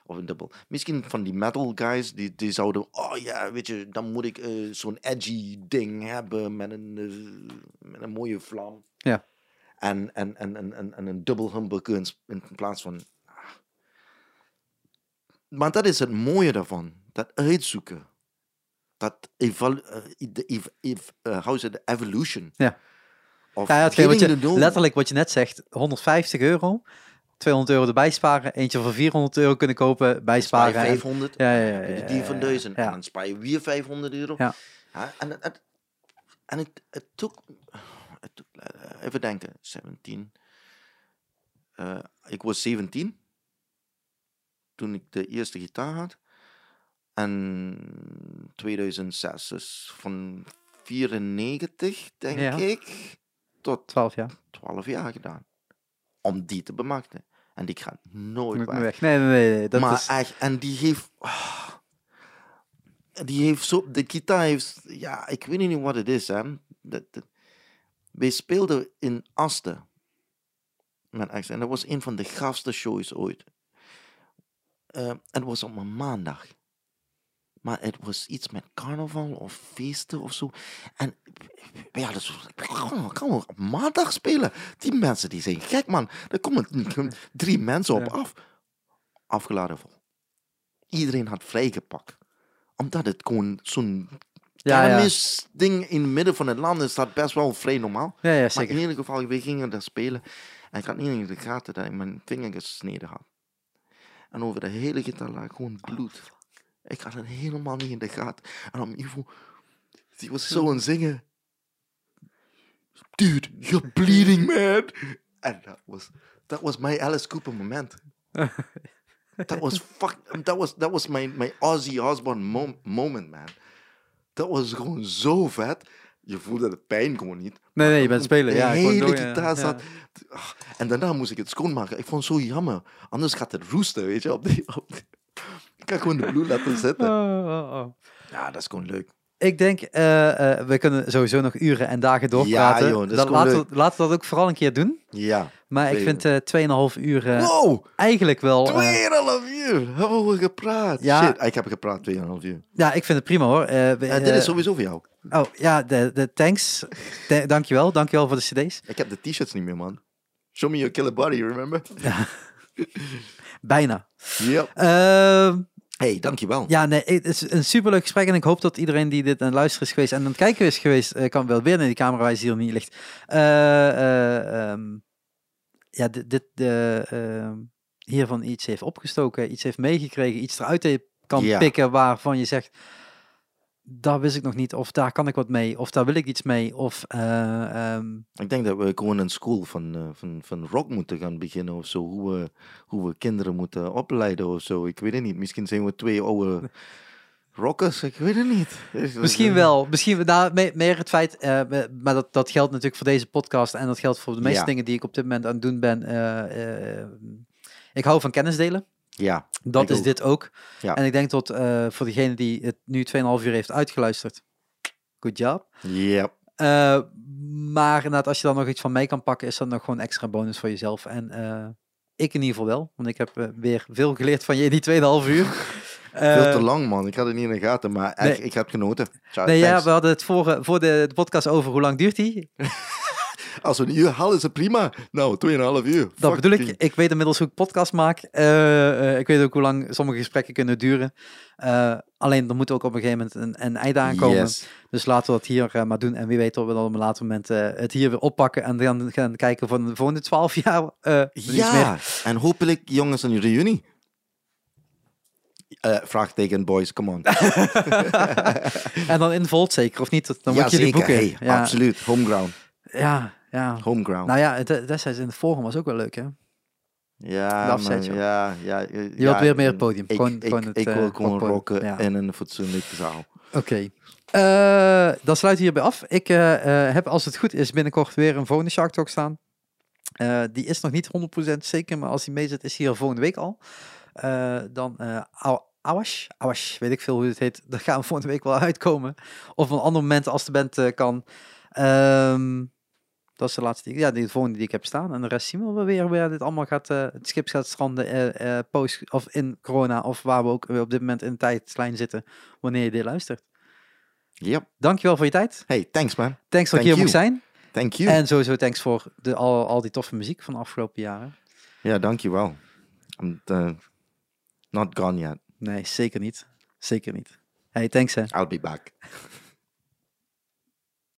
of een dubbel. Misschien van die metal guys, die, die zouden... Oh ja, weet je, dan moet ik eh, zo'n edgy ding hebben met een, eh, met een mooie vlam. Ja. En, en, en, en, en, en een dubbel humbucker in, in plaats van... Maar dat is het mooie daarvan. Dat uitzoeken. Dat evalu- eh, de ev- ev- eh, het? De evolution. Ja. Of Ja, hetgeen wat je, letterlijk wat je net zegt, 150 euro, 200 euro erbij sparen, eentje voor 400 euro kunnen kopen, spaar bijsparen. en- 500. Ja, ja, ja. die- ja, die ja, van ja, duizend. En Ja. dan spaar je weer 500 euro. Ja. Ja, en het, en het, het took, het took, eh, even denken, 17. Eh, ik was 17 toen ik de eerste gitaar had. En 2006, dus van 94 denk Ja. ik, tot 12 jaar. 12 jaar gedaan. Om die te bemachten. En die gaat nooit weg. Nee, nee, nee. nee, Dat maar is, echt, en die heeft. ah, die heeft zo. De gitaar heeft. Ja, ik weet niet wat het is, hè. Dat, dat, wij speelden in Asten. Met ex. En dat was een van de gafste shows ooit. Eh, het was op een maandag. Maar het was iets met carnaval of feesten of zo. En wij hadden zo. Kan kan we op maandag spelen? Die mensen die zijn gek, man. Er komen drie mensen op Ja. af. Afgeladen vol. Iedereen had vrijgepakt. Omdat het gewoon zo'n ja, ja. ding in het midden van het land is, dat best wel vrij normaal. ja, ja, Maar in ieder geval, we gingen daar spelen. En ik had niet in de gaten dat ik mijn vinger gesneden had. En over de hele gitaar lag gewoon bloed. Ik had het helemaal niet in de gaten. En om Ivo, die was zo aan het zingen. Dude, you're bleeding, man. En dat was, dat was mijn Alice Cooper moment. Dat was fuck, dat was, dat was mijn, mijn Ozzy Osbourne mom- moment, man. Dat was gewoon zo vet. Je voelde de pijn gewoon niet. Nee, nee, je bent spelen. De Ja, hele door, ja, gitaar ja. zat. Ah, En daarna moest ik het schoonmaken. Ik vond het zo jammer. Anders gaat het roesten, weet je. Op die, op die- kan gewoon de bloed laten zitten. Oh, oh, oh. Ja, dat is gewoon leuk. Ik denk, eh, eh, we kunnen sowieso nog uren en dagen doorpraten. Ja, joh, dat laten, we, laten we dat ook vooral een keer doen. Ja. Maar ik vind eh 2,5 uur Wow, eigenlijk wel... eh, tweeënhalf uur hebben we gepraat. Ja. Shit, ik heb gepraat 2,5 uur. ja, ik vind het prima hoor. En dit is sowieso voor jou. Oh ja, de, de thanks. Da- dankjewel, dankjewel voor de cd's. Ik heb de t-shirts niet meer, man. Show me your killer body, remember? Bijna. Yep. Hey, dankjewel. ja, nee, het is een superleuk gesprek en ik hoop dat iedereen die dit aan het luisteren is geweest en aan het kijken is geweest, eh, kan wel weer naar die camera wijzen die er niet ligt. Eh, eh, ehm, ja, dit, dit ehm, hiervan iets heeft opgestoken, iets heeft meegekregen, iets eruit heeft- kan Ja. pikken waarvan je zegt, daar wist ik nog niet. Of daar kan ik wat mee. Of daar wil ik iets mee. Of eh, ehm, Ik denk dat we gewoon een school van, eh, van, van rock moeten gaan beginnen of zo. Hoe we, hoe we kinderen moeten opleiden of zo. Ik weet het niet. Misschien zijn we twee oude rockers. Ik weet het niet. Is- Misschien wel. Misschien nou, me- meer het feit. eh, maar dat, dat geldt natuurlijk voor deze podcast. En dat geldt voor de meeste Ja. dingen die ik op dit moment aan het doen ben. ik hou van kennis delen. Ja, Dat is ook. dit ook. Ja. En ik denk dat eh, voor degene die het nu 2,5 uur heeft uitgeluisterd. Good job. ja. Eh, maar inderdaad, als je dan nog iets van mee kan pakken, is dat nog gewoon extra bonus voor jezelf. En eh, ik in ieder geval wel. Want ik heb weer veel geleerd van je in die 2,5 uur. Veel te lang, man. Ik had het niet in de gaten, maar echt, nee. ik heb genoten. Ciao, Nee, ja, we hadden het voor, voor de, de podcast over hoe lang duurt die. Als we een uur halen, is het prima. Nou, 2,5 uur. Dat bedoel ik. Ik weet inmiddels hoe ik podcast maak. Eh, eh, ik weet ook hoe lang sommige gesprekken kunnen duren. Eh, alleen er moet ook op een gegeven moment een, een einde aankomen. Yes. Dus laten we dat hier maar doen. En wie weet dat we dan op een later moment het hier weer oppakken. En dan gaan kijken van de volgende 12 jaar. meer. Ja, en hopelijk jongens een reunie. Vraagteken, boys, come on. en dan in Volt zeker, of niet? Dan ja, moet je die zeker. boeken. Hey, ja, Absoluut. Homeground. ja, ja. Homeground. Nou ja, het- destijds in het forum was ook wel leuk, hè? ja, de man, afzet, joh. ja, ja. Je Je wilt weer meer het podium. Ik, gewoon, ik, gewoon ik, het, wil eh, gewoon rocken Ja. in een fatsoenlijke zaal. Oké. Eh, dan sluit hierbij af. Ik eh, eh, heb, als het goed is, binnenkort weer een volgende Shark Talk staan. Eh, die is nog niet 100% zeker, maar als die mee zit, is die er volgende week al. Eh, dan eh Aw- Awash, Awash, weet ik veel hoe het heet. Dat gaan we volgende week wel uitkomen. Of op een ander moment als de band eh, kan. Ehm, dat is de laatste die, ja, die volgende die ik heb staan. En de rest zien we wel weer waar dit allemaal gaat, eh, het schip gaat stranden eh, eh, post of in corona. Of waar we ook op dit moment in de tijdlijn zitten, wanneer je dit luistert. Yep. Dankjewel voor je tijd. Hey, thanks man. Thanks dat ik Thank hier you. mocht zijn. Thank you. En sowieso thanks voor de, al, al die toffe muziek van de afgelopen jaren. Ja, dankjewel. I'm not gone yet. Nee, zeker niet. Zeker niet. Hey, thanks hè. I'll be back.